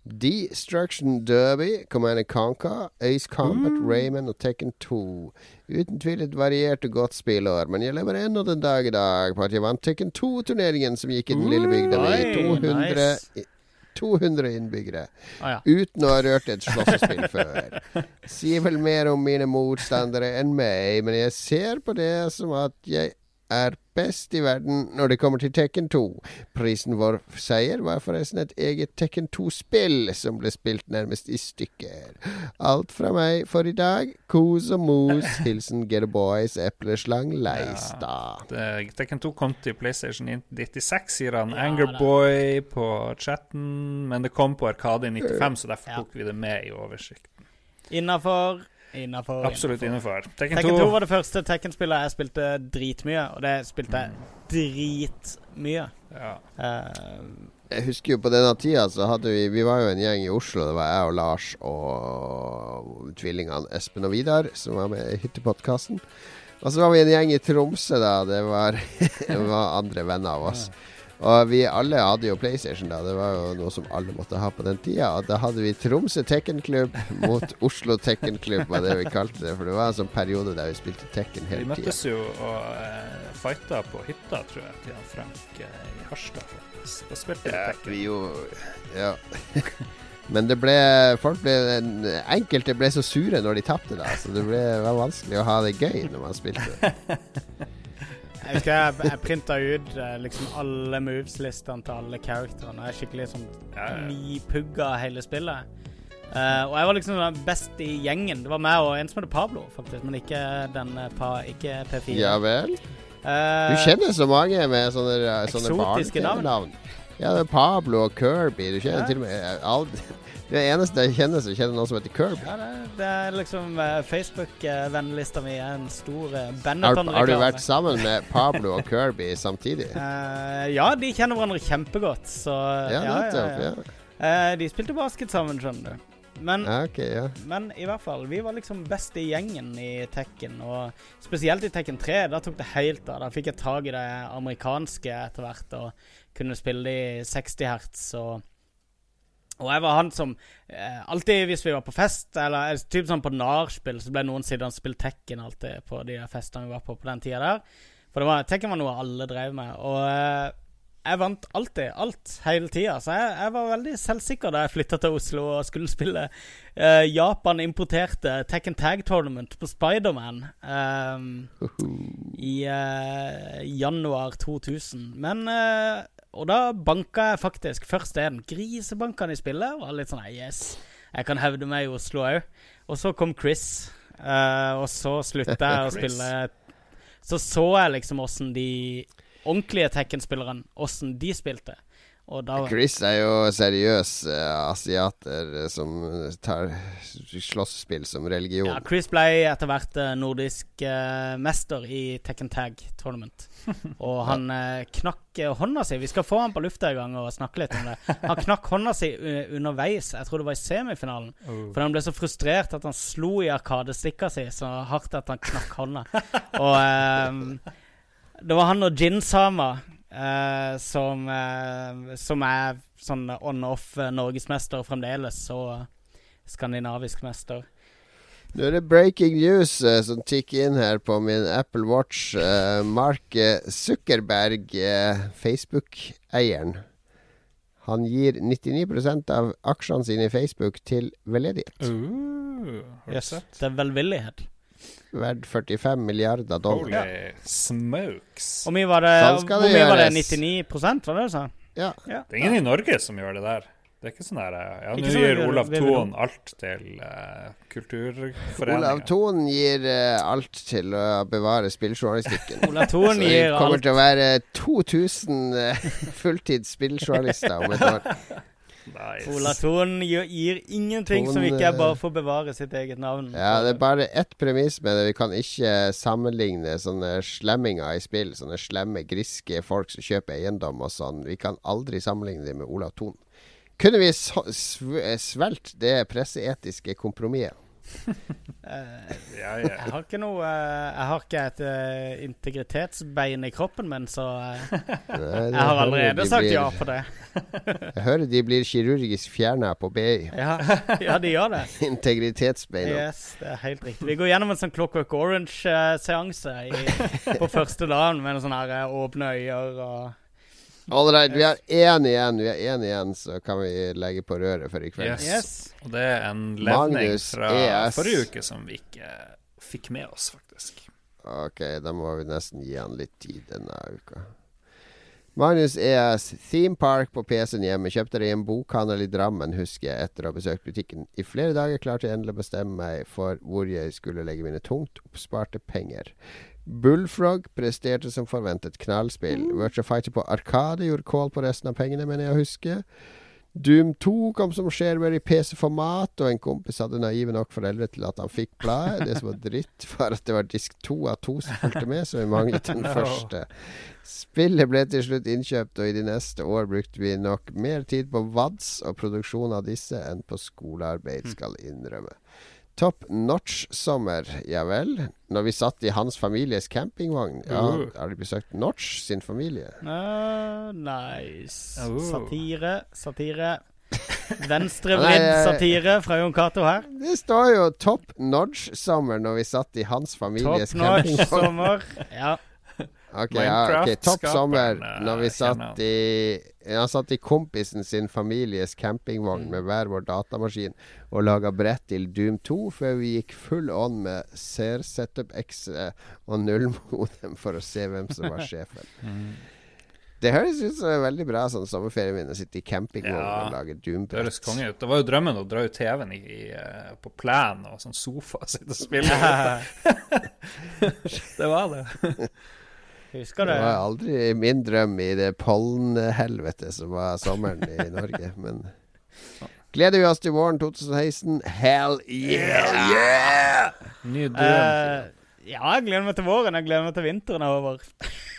Destruction Derby, Command Conquer, Ace Combat, mm. Raymond og Tekken 2. Uten tvil et variert og godt spillår, men jeg lever ennå den dag i dag på at jeg vant Tekken 2-turneringen som gikk i den lille bygda mi. 200, nice. 200 innbyggere. Ah, ja. Uten å ha rørt et slåssespill før. Sier vel mer om mine motstandere enn meg, men jeg ser på det som at jeg er best i verden når det kommer til Tekken 2. Prisen vår seier var forresten et eget Tekken 2-spill som ble spilt nærmest i stykker. Alt fra meg for i dag. Kos og mos. Hilsen Get a Boys Epleslang Leistad. Ja, Tekken 2 kom til PlayStation 96, sier han. Ja, Angerboy på chatten. Men det kom på Arkade i 95, så derfor tok vi det med i oversikten. Innafor Innenfor, Absolutt innafor. Tekken, Tekken 2. 2 var det første Tekken-spillet jeg spilte dritmye, og det spilte jeg dritmye. Ja. Uh, jeg husker jo på denne tida så hadde vi Vi var jo en gjeng i Oslo. Det var jeg og Lars og tvillingene Espen og Vidar som var med i Hyttepodkasten. Og så var vi en gjeng i Tromsø, da. Det var, det var andre venner av oss. Ja. Og vi alle hadde jo PlayStation da. Det var jo noe som alle måtte ha på den tida. Og da hadde vi Tromsø Tekken-klubb mot Oslo Tekken-klubb, var det vi kalte det. For det var en sånn periode der vi spilte Tekken hele tida. Vi møttes jo og uh, fighta på hytta, tror jeg, til Frank uh, i Harstad. Da spilte vi ja, Tekken. Vi jo, ja. Men det ble folk ble, Enkelte ble så sure når de tapte, da. Så det ble, var vanskelig å ha det gøy når man spilte. Jeg husker jeg, jeg printa ut eh, liksom alle moves-listene til alle characterene. Jeg er skikkelig sånn nipugga hele spillet. Uh, og jeg var liksom best i gjengen. Det var meg og en som heter Pablo, faktisk. Men ikke den eh, pa, ikke P4. Ja vel? Uh, du kjenner så mange med sånne, sånne barnenavn. Ja, det er Pablo og Kirby. Du kjenner ja. til og med aldri, Det eneste jeg kjenner som kjenner noen som heter Kirby. Ja, det, det er liksom uh, Facebook-vennelista mi er en stor uh, Benetton-reklame. Har, har, du vært sammen med Pablo og Kirby samtidig? Uh, ja, de kjenner hverandre kjempegodt, så Ja, ja, ja, ja. Uh, de spilte basket sammen, skjønner du. Men, okay, ja. men, i hvert fall, vi var liksom best i gjengen i Tekken. Og spesielt i Tekken 3, da tok det helt av. Da fikk jeg tak i det amerikanske etter hvert og kunne spille det i 60 hertz. Og, og jeg var han som eh, Alltid hvis vi var på fest, eller typ sånn på nachspiel, så ble noen sittende og spilte Tekken alltid på de festene vi var på på den tida der. For det var, Tekken var noe alle drev med. Og eh, jeg vant alltid. Alt. Hele tida. Så jeg, jeg, var veldig selvsikker da jeg flytta til Oslo og skulle spille eh, Japan importerte Tekken Tag Tournament på Spiderman eh, i januar 2000. Men uh, Og da banka jeg faktisk først en. Grisebanka i spillet. Var litt sånn Yes, jeg kan hevde meg i Oslo òg. Og så kom Chris, og så slutta jeg å spille. Så så jeg liksom åssen de ordentlige Tekken-spillerne, åssen de spilte. Chris er jo seriøs uh, asiater uh, som tar slåssspill som religion. Ja, Chris ble etter hvert uh, nordisk mester i Tekken Tag Tournament. Og han knakk hånda si. Vi skal få han på lufta en gang og snakke litt om det. Han knakk hånda si underveis, jeg tror det var i semifinalen. Oh. For han ble så frustrert at han slo i arkadestikka si så hardt at han knakk hånda. Og det var han og Jin-sama uh, som, uh, som, er sånn on-off norgesmester fremdeles, og skandinavisk mester. Nå er det breaking news uh, som tikker inn her på min Apple Watch. Uh, Mark Zuckerberg, uh, Facebook-eieren, han gir 99% av aksjene sine i Facebook til veldedighet. Uh, yes. Det er velvillighet verdt 45 milliarder dollar. Holy smokes. Hvor mye var det? Sånn hvor mye var det 99 var det du sa? Ja. ja. Det er ingen i Norge som gjør det der. Det er ikke sånn her eh, Ja, nå gir Olav Thon alt til uh, Kulturforeninga. Olav Thon gir uh, alt til å bevare spilljournalistikken. Olav Thon gir alt. Det kommer til å være 2000 uh, fulltids spilljournalister om et år. Nice. Ola gir, gir ingenting Ton, som ikke er bare for å bevare sitt eget navn. Ja, det er bare ett premiss med det. Vi kan ikke sammenligne sånne slemminger i spill. Sånne slemme, griske folk som kjøper eiendom og sånn. Vi kan aldri sammenligne dem med Olav Thon. Kunne vi svelgt det presseetiske kompromisset? Uh, ja, ja. Jeg har ikke noe uh, Jeg har ikke et uh, integritetsbein i kroppen min, så jeg har allerede sagt blir, ja på det. jeg hører de blir kirurgisk fjerna på BI. Ja, ja, de gjør det. Integritetsbeina. Yes, det er helt riktig. Vi går gjennom en sånn Clockwork Orange-seanse på første dagen med noen sånne åpne øyer og All right, vi har én igjen, vi har én igjen, så kan vi legge på røret for i kveld. Yes. yes. Og det er en levning fra ES. forrige uke som vi ikke fikk med oss, faktisk. Ok, da må vi nesten gi han litt tid denne uka. Magnus ES, Theme Park på PC-en hjemme. Kjøpte det i en bokhandel i Drammen, husker jeg, etter å ha besøkt butikken. I flere dager klarte jeg endelig å bestemme meg for hvor jeg skulle legge mine tungt oppsparte penger. Bullfrog presterte som forventet knallspill. Mm. Virtua Fighter på Arkade gjorde call på resten av pengene, mener jeg å huske. Doom 2 kom som shareware i PC-format, og en kompis hadde naive nok foreldre til at han fikk bladet. Det som var dritt, var at det var disk 2 av 2 som fulgte med, så vi manglet den første. Spillet ble til slutt innkjøpt, og i de neste år brukte vi nok mer tid på VADS og produksjon av disse enn på skolearbeid, hm. skal innrømme. Top Notch-sommer, ja vel. Når vi satt i hans families campingvogn. Ja, uh. Har de besøkt Notch sin familie? Uh, nice. Uh. Satire, satire. Venstrevridd satire fra Jon Cato her. Det står jo Top Notch-sommer når vi satt i hans families Top Notch-sommer, ja. Ok, ja, okay. Topp sommer når vi satt i Han satt i kompisen sin families campingvogn mm. med hver vår datamaskin og laga brett til Doom 2 før vi gikk full on med Ser Setup X og nullmodem for å se hvem som var sjefen. Mm. Det høres ut som en veldig bra sånn sommerferie min å sitte i campingvogn ja, og lage Doom-brett. Det høres konge ut. Det var jo drømmen å dra ut TV-en eh, på plenen og sånn sofa og sitte og spille. det var det. Husker det. Det var aldri min drøm i det pollenhelvetet som var sommeren i Norge, men Gleder vi oss til våren 2016? Hell yeah! yeah! Ny drøm. Uh, ja, jeg gleder meg til våren. Jeg gleder meg til vinteren er over.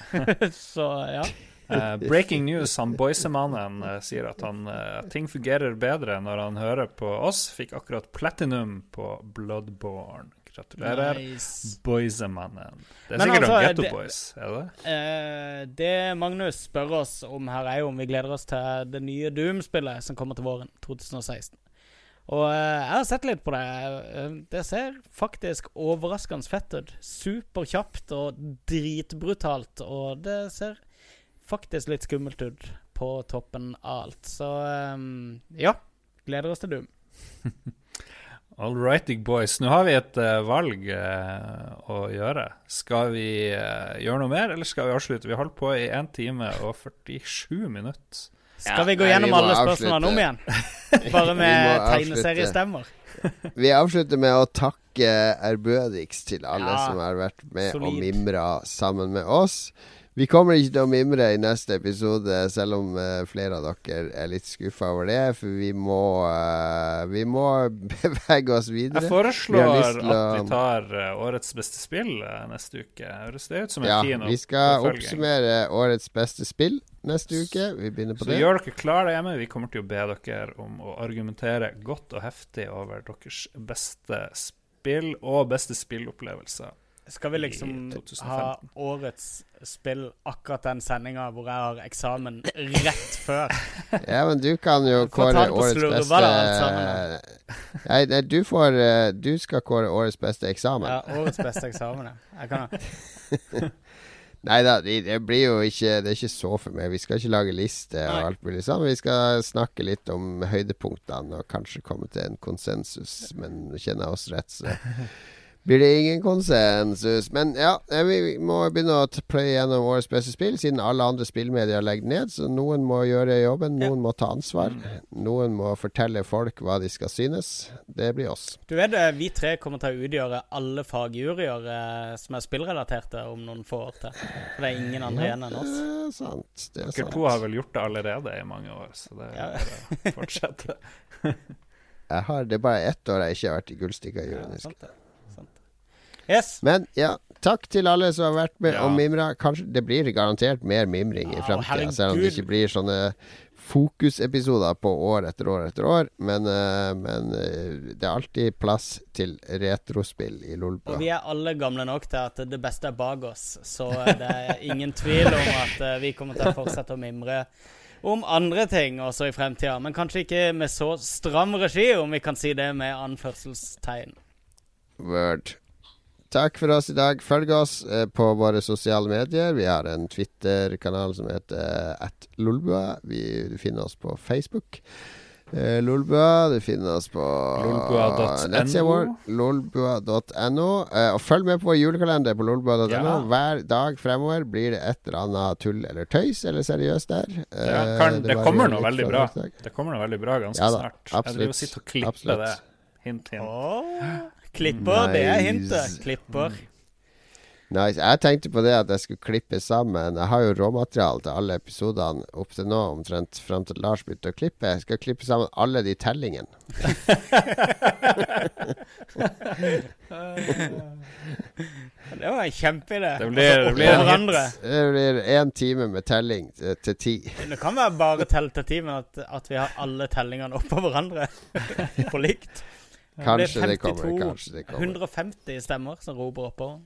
Så ja. Uh, breaking news. Han Boysemannen uh, sier at han, uh, ting fungerer bedre når han hører på oss. Fikk akkurat platinum på Bloodborne. Gratulerer, nice. Boysemannen. Det er Men sikkert altså, Getto det, Boys, er det? det Magnus spør oss om her, er jo om vi gleder oss til det nye Doom-spillet som kommer til våren 2016. Og jeg har sett litt på det. Det ser faktisk overraskende fett ut. Superkjapt og dritbrutalt. Og det ser faktisk litt skummelt ut på toppen av alt. Så um, ja, gleder oss til Doom. All righty, boys. Nå har vi et uh, valg uh, å gjøre. Skal vi uh, gjøre noe mer, eller skal vi avslutte? Vi holdt på i 1 time og 47 minutter. Skal vi gå gjennom nei, vi alle spørsmålene om igjen? Bare med tegneseriestemmer? vi avslutter med å takke ærbødigst til alle ja, som har vært med solid. og mimra sammen med oss. Vi kommer ikke til å mimre i neste episode, selv om uh, flere av dere er litt skuffa over det. For vi må, uh, vi må bevege oss videre. Jeg foreslår vi at vi tar uh, årets beste spill neste uke. Høres det ut som en ja, fin Vi skal oppsummere årets beste spill neste uke. Vi begynner på Så det. Så gjør dere klare hjemme. Vi kommer til å be dere om å argumentere godt og heftig over deres beste spill og beste spillopplevelser. Skal vi liksom ha årets spill akkurat den sendinga hvor jeg har eksamen rett før? ja, men du kan jo kåre årets beste Nei, nei, du får uh, Du skal kåre årets beste eksamen. Ja, årets beste eksamen, ja. Jeg kan. Nei da, det blir jo ikke Det er ikke så for meg. Vi skal ikke lage liste og alt mulig sånn. Vi skal snakke litt om høydepunktene og kanskje komme til en konsensus, men kjenner jeg oss rett, så blir det ingen konsensus. Men ja, eh, vi må begynne å pløye gjennom årets beste spill, siden alle andre spillmedier legger ned. Så noen må gjøre jobben, noen ja. må ta ansvar. Noen må fortelle folk hva de skal synes. Det blir oss. Du vet eh, vi tre kommer til å utgjøre alle fagjuryer eh, som er spillrelaterte om noen få år til. For det er ingen andre igjen enn oss. Det er sant. Det er Dere to har vel gjort det allerede i mange år, så det er ja. bare å fortsette. har, det er bare ett år jeg ikke har vært i Gullstikka-juryen. Ja, Yes. Men ja, takk til alle som har vært med ja. og mimra. Kanskje Det blir garantert mer mimring i fremtiden selv om det ikke blir sånne fokusepisoder på år etter år etter år. Men, uh, men uh, det er alltid plass til retrospill i Lolbua. Og vi er alle gamle nok til at det beste er bak oss, så det er ingen tvil om at uh, vi kommer til å fortsette å mimre om andre ting også i fremtida. Men kanskje ikke med så stram regi, om vi kan si det med anførselstegn. Word. Takk for oss i dag. Følg oss eh, på våre sosiale medier. Vi har en Twitter-kanal som heter eh, at Lolbua. Vi, du finner oss på Facebook. Eh, Lolbua. Du finner oss på nettsida vår, lolbua.no. Eh, og følg med på vår julekalender på lolbua.no. Ja. Hver dag fremover blir det et eller annet tull eller tøys eller seriøst der. Eh, ja, kan, det, det kommer noe veldig bra. Det kommer noe veldig bra ganske ja, snart. Absolutt. Jeg driver og sitter og klipper det. Hint, hint. Oh. Klipper, nice. det er hintet. Klipper. Nice. Jeg tenkte på det at jeg skulle klippe sammen. Jeg har jo råmateriale til alle episodene opp til nå, omtrent fram til Lars begynte å klippe. Jeg skal klippe sammen alle de tellingene. det var en kjempeidé. Det blir, det blir, det blir én time med telling til, til ti. Det kan være bare telle til ti, men at, at vi har alle tellingene oppå hverandre på likt. Kanskje det, 52, det kommer. Kanskje det kommer. 150 stemmer som roper oppover.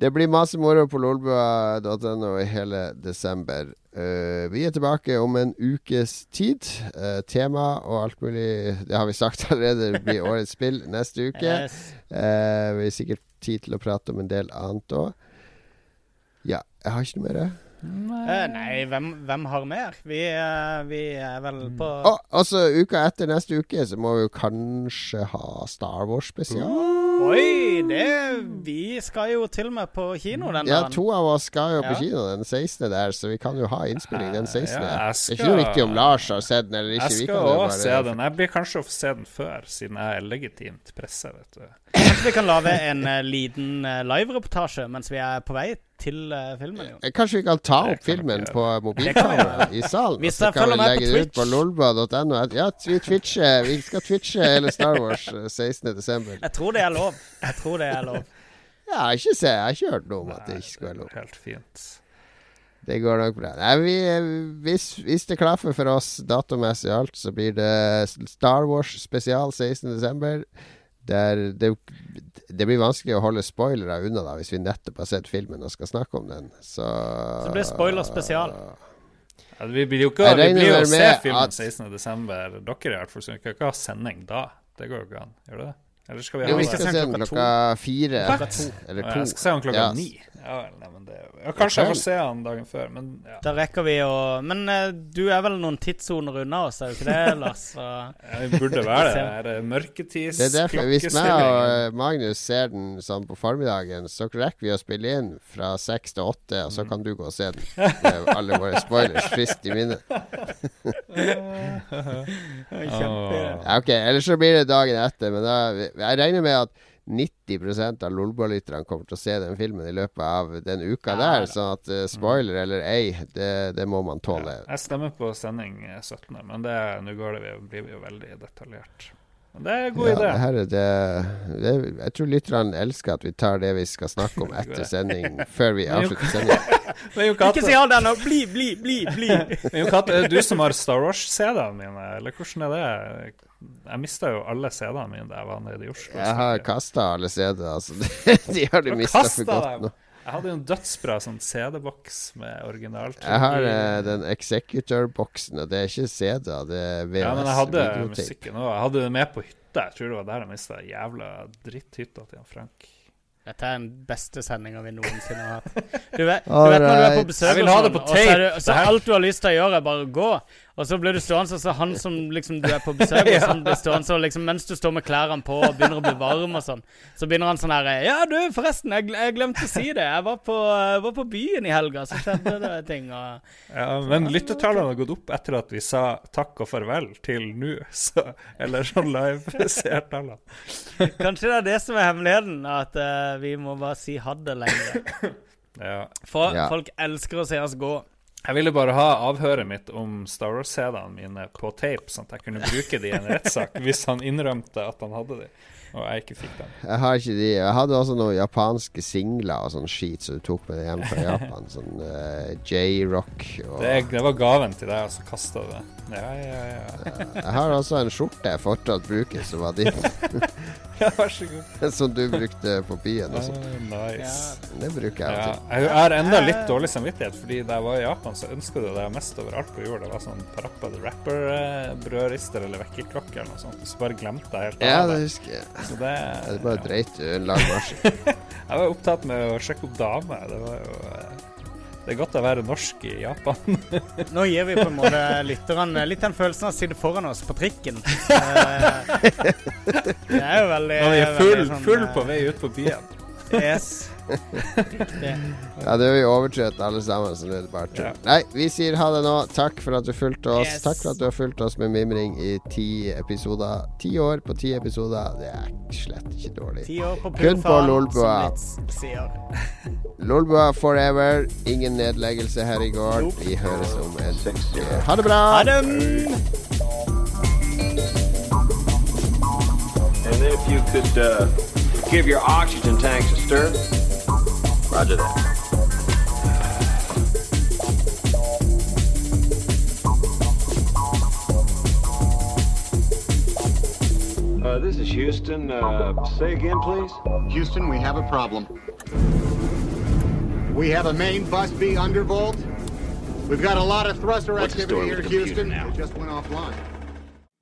Det blir masse moro på lolbua.no i hele desember. Uh, vi er tilbake om en ukes tid. Uh, tema og alt mulig Det har vi sagt allerede. Det blir årets spill neste uke. Yes. Uh, vi har sikkert tid til å prate om en del annet òg. Ja, jeg har ikke noe mer. Nei, uh, nei hvem, hvem, har mer? Vi, uh, vi er vel mm. på oh, Altså, uka etter neste uke så må vi jo kanskje ha Star Wars spesial. Uh. Oi! Det Vi skal jo til og med på kino den dagen. Ja, to av oss skal jo på kino den 16. der, så vi kan jo ha innspilling den 16. Ja, skal... Det er ikke noe viktig om Lars har sett den eller ikke. Jeg skal òg se den. Jeg blir kanskje å få se den før, siden jeg er legitimt presse, vet du. Kanskje vi kan lage en uh, liten uh, livereportasje mens vi er på vei til uh, filmen. Jo. Kanskje vi kan ta opp filmen på mobilkamera i salen? Hvis kan vi legge det ut på lolba.no. Ja, vi, twitcher, vi skal twitche hele Star Wars 16.12. Jeg tror det er lov. Jeg tror det er lov. ja, jeg, ikke se, jeg har ikke hørt noe om at det ikke skal være lov. Helt fint. Det går nok bra. Nei, vi, hvis, hvis, det klaffer for oss datomessig alt, så blir det Star Wars spesial 16.12. Det, det, det, blir vanskelig å holde spoilere unna da hvis vi nettopp har sett filmen og skal snakke om den. Så, så det blir spoiler spesial. Ja, vi blir jo ikke Vi blir jo å se filmen 16.12. Dere i hvert fall, så vi kan ikke ha sending da. Det går jo ikke an. Gjør det det? Eller skal vi ha jo, vi skal se den klokka fire. Eller to. Jeg skal se den klokka ni. Ja, nei, det, ja, kanskje jeg får se han dagen før, men ja. Da rekker vi å Men uh, du er vel noen tidssoner unna oss, er du ikke det, Lars? ja, vi burde være det. Det er mørketids Det er derfor, Hvis meg og Magnus ser den sånn på formiddagen, så rekker vi å spille inn fra seks til åtte, og så mm. kan du gå og se den med alle våre spoilers friskt i minne. ja, ok, ellers så blir det dagen etter, men da, jeg regner med at 90% av Lolbua-lytterne kommer til å se den filmen i løpet av den uka ja, der. Sånn at uh, spoiler eller ei, det, det, må man tåle. Ja, jeg stemmer på sending 17., men nå går det, blir vi jo veldig detaljert. Det er en god ja, idé. Her er det, det, jeg tror lytterne elsker at vi tar det vi skal snakke om etter sending, før vi avslutter sendingen. Ikke si alt ennå! Bli, bli, bli! bli. Men Katt, er det du som har Star Wars-CD-ene mine, eller hvordan er det? Jeg mista jo alle CD-ene mine da jeg var nede i Oslo. Jeg har kasta alle CD-ene, altså. de har du mista for godt nå. Jeg hadde jo en dødsbra sånn CD-boks med originalt. Jeg har eh, den Executor-boksen, og det er ikke CD-er, det er VHS. Ja, men jeg hadde musikken òg. Jeg hadde det med på hytta. Jeg tror det var der jeg mista jævla dritthytta til Frank. Dette er den beste sendinga vi noensinne har hatt. Du vet, du vet når du er på besøk, og, sånn, tape. så, er så alt du har lyst til å gjøre, er bare å gå. Og så blir du stående så han som liksom du er på besøk hos, han blir stående så liksom mens du står med klærne på og begynner å bli varm og sånn, så begynner han sånn her Ja, du, forresten, jeg, jeg glemte å si det. Jeg var på, var på, byen i helga, så skjedde det ting. Og, ja, men lyttertallene har gått opp etter at vi sa takk og farvel til nå, så Eller sånn live-seertallene. Kanskje det er det som er hemmeligheten, at uh, vi må bare si ha det lenger. Ja. For ja. folk elsker å se oss gå. Jeg ville bare ha avhøret mitt om Star Wars-CD-ene mine på tape, sånn at jeg kunne bruke de i en rettssak hvis han innrømte at han hadde de og jeg ikke fikk den. Jeg har ikke de. Jeg hadde også noen japanske singler og sånn skit som du tok med deg hjem fra Japan. Sånn uh, J-rock og det, det, var gaven til deg, og så kasta du det. Ja, ja, ja. jeg har også en skjorte jeg fortsatt bruker, som var din. ja, vær så god. som du brukte på byen. Og sånn. Oh, nice. Det bruker jeg ja. Jeg har enda litt dårlig samvittighet, fordi da jeg var i Japan, så ønska du deg mest overalt på jord. Det var sånn Parappa the Rapper-brødrister eller vekkerklokke eller noe sånt. Så bare glemte jeg helt av det. Ja, det husker jeg. Så det Det bare dreit du lang marsj. jeg var opptatt med å sjekke opp damer. Det var jo eh, det er godt å være norsk i Japan. Nå gir vi på en måte lytterne litt den følelsen av å sitte foran oss på trikken. Eh, det er jo veldig Når vi er full, sånn, full på vei ut på byen. Yes. Ja, det har vi overtrøtt alle sammen, så det er bare tull. Ja. Nei, vi sier ha det nå. Takk for at du fulgte oss. Yes. Takk for at du har fulgt oss med mimring i ti episoder. Ti år på ti episoder, det er slett ikke dårlig. Ti år på Kun på Lolbua. Lolbua forever. Ingen nedleggelse her i går. Vi høres om en uke. Ha det bra. Ha det. And if you could uh, give your oxygen tanks a stir. Roger that. Uh, this is Houston. Uh, say again, please. Houston, we have a problem. We have a main bus B undervolt. We've got a lot of thruster activity here, Houston. Now? It just went offline.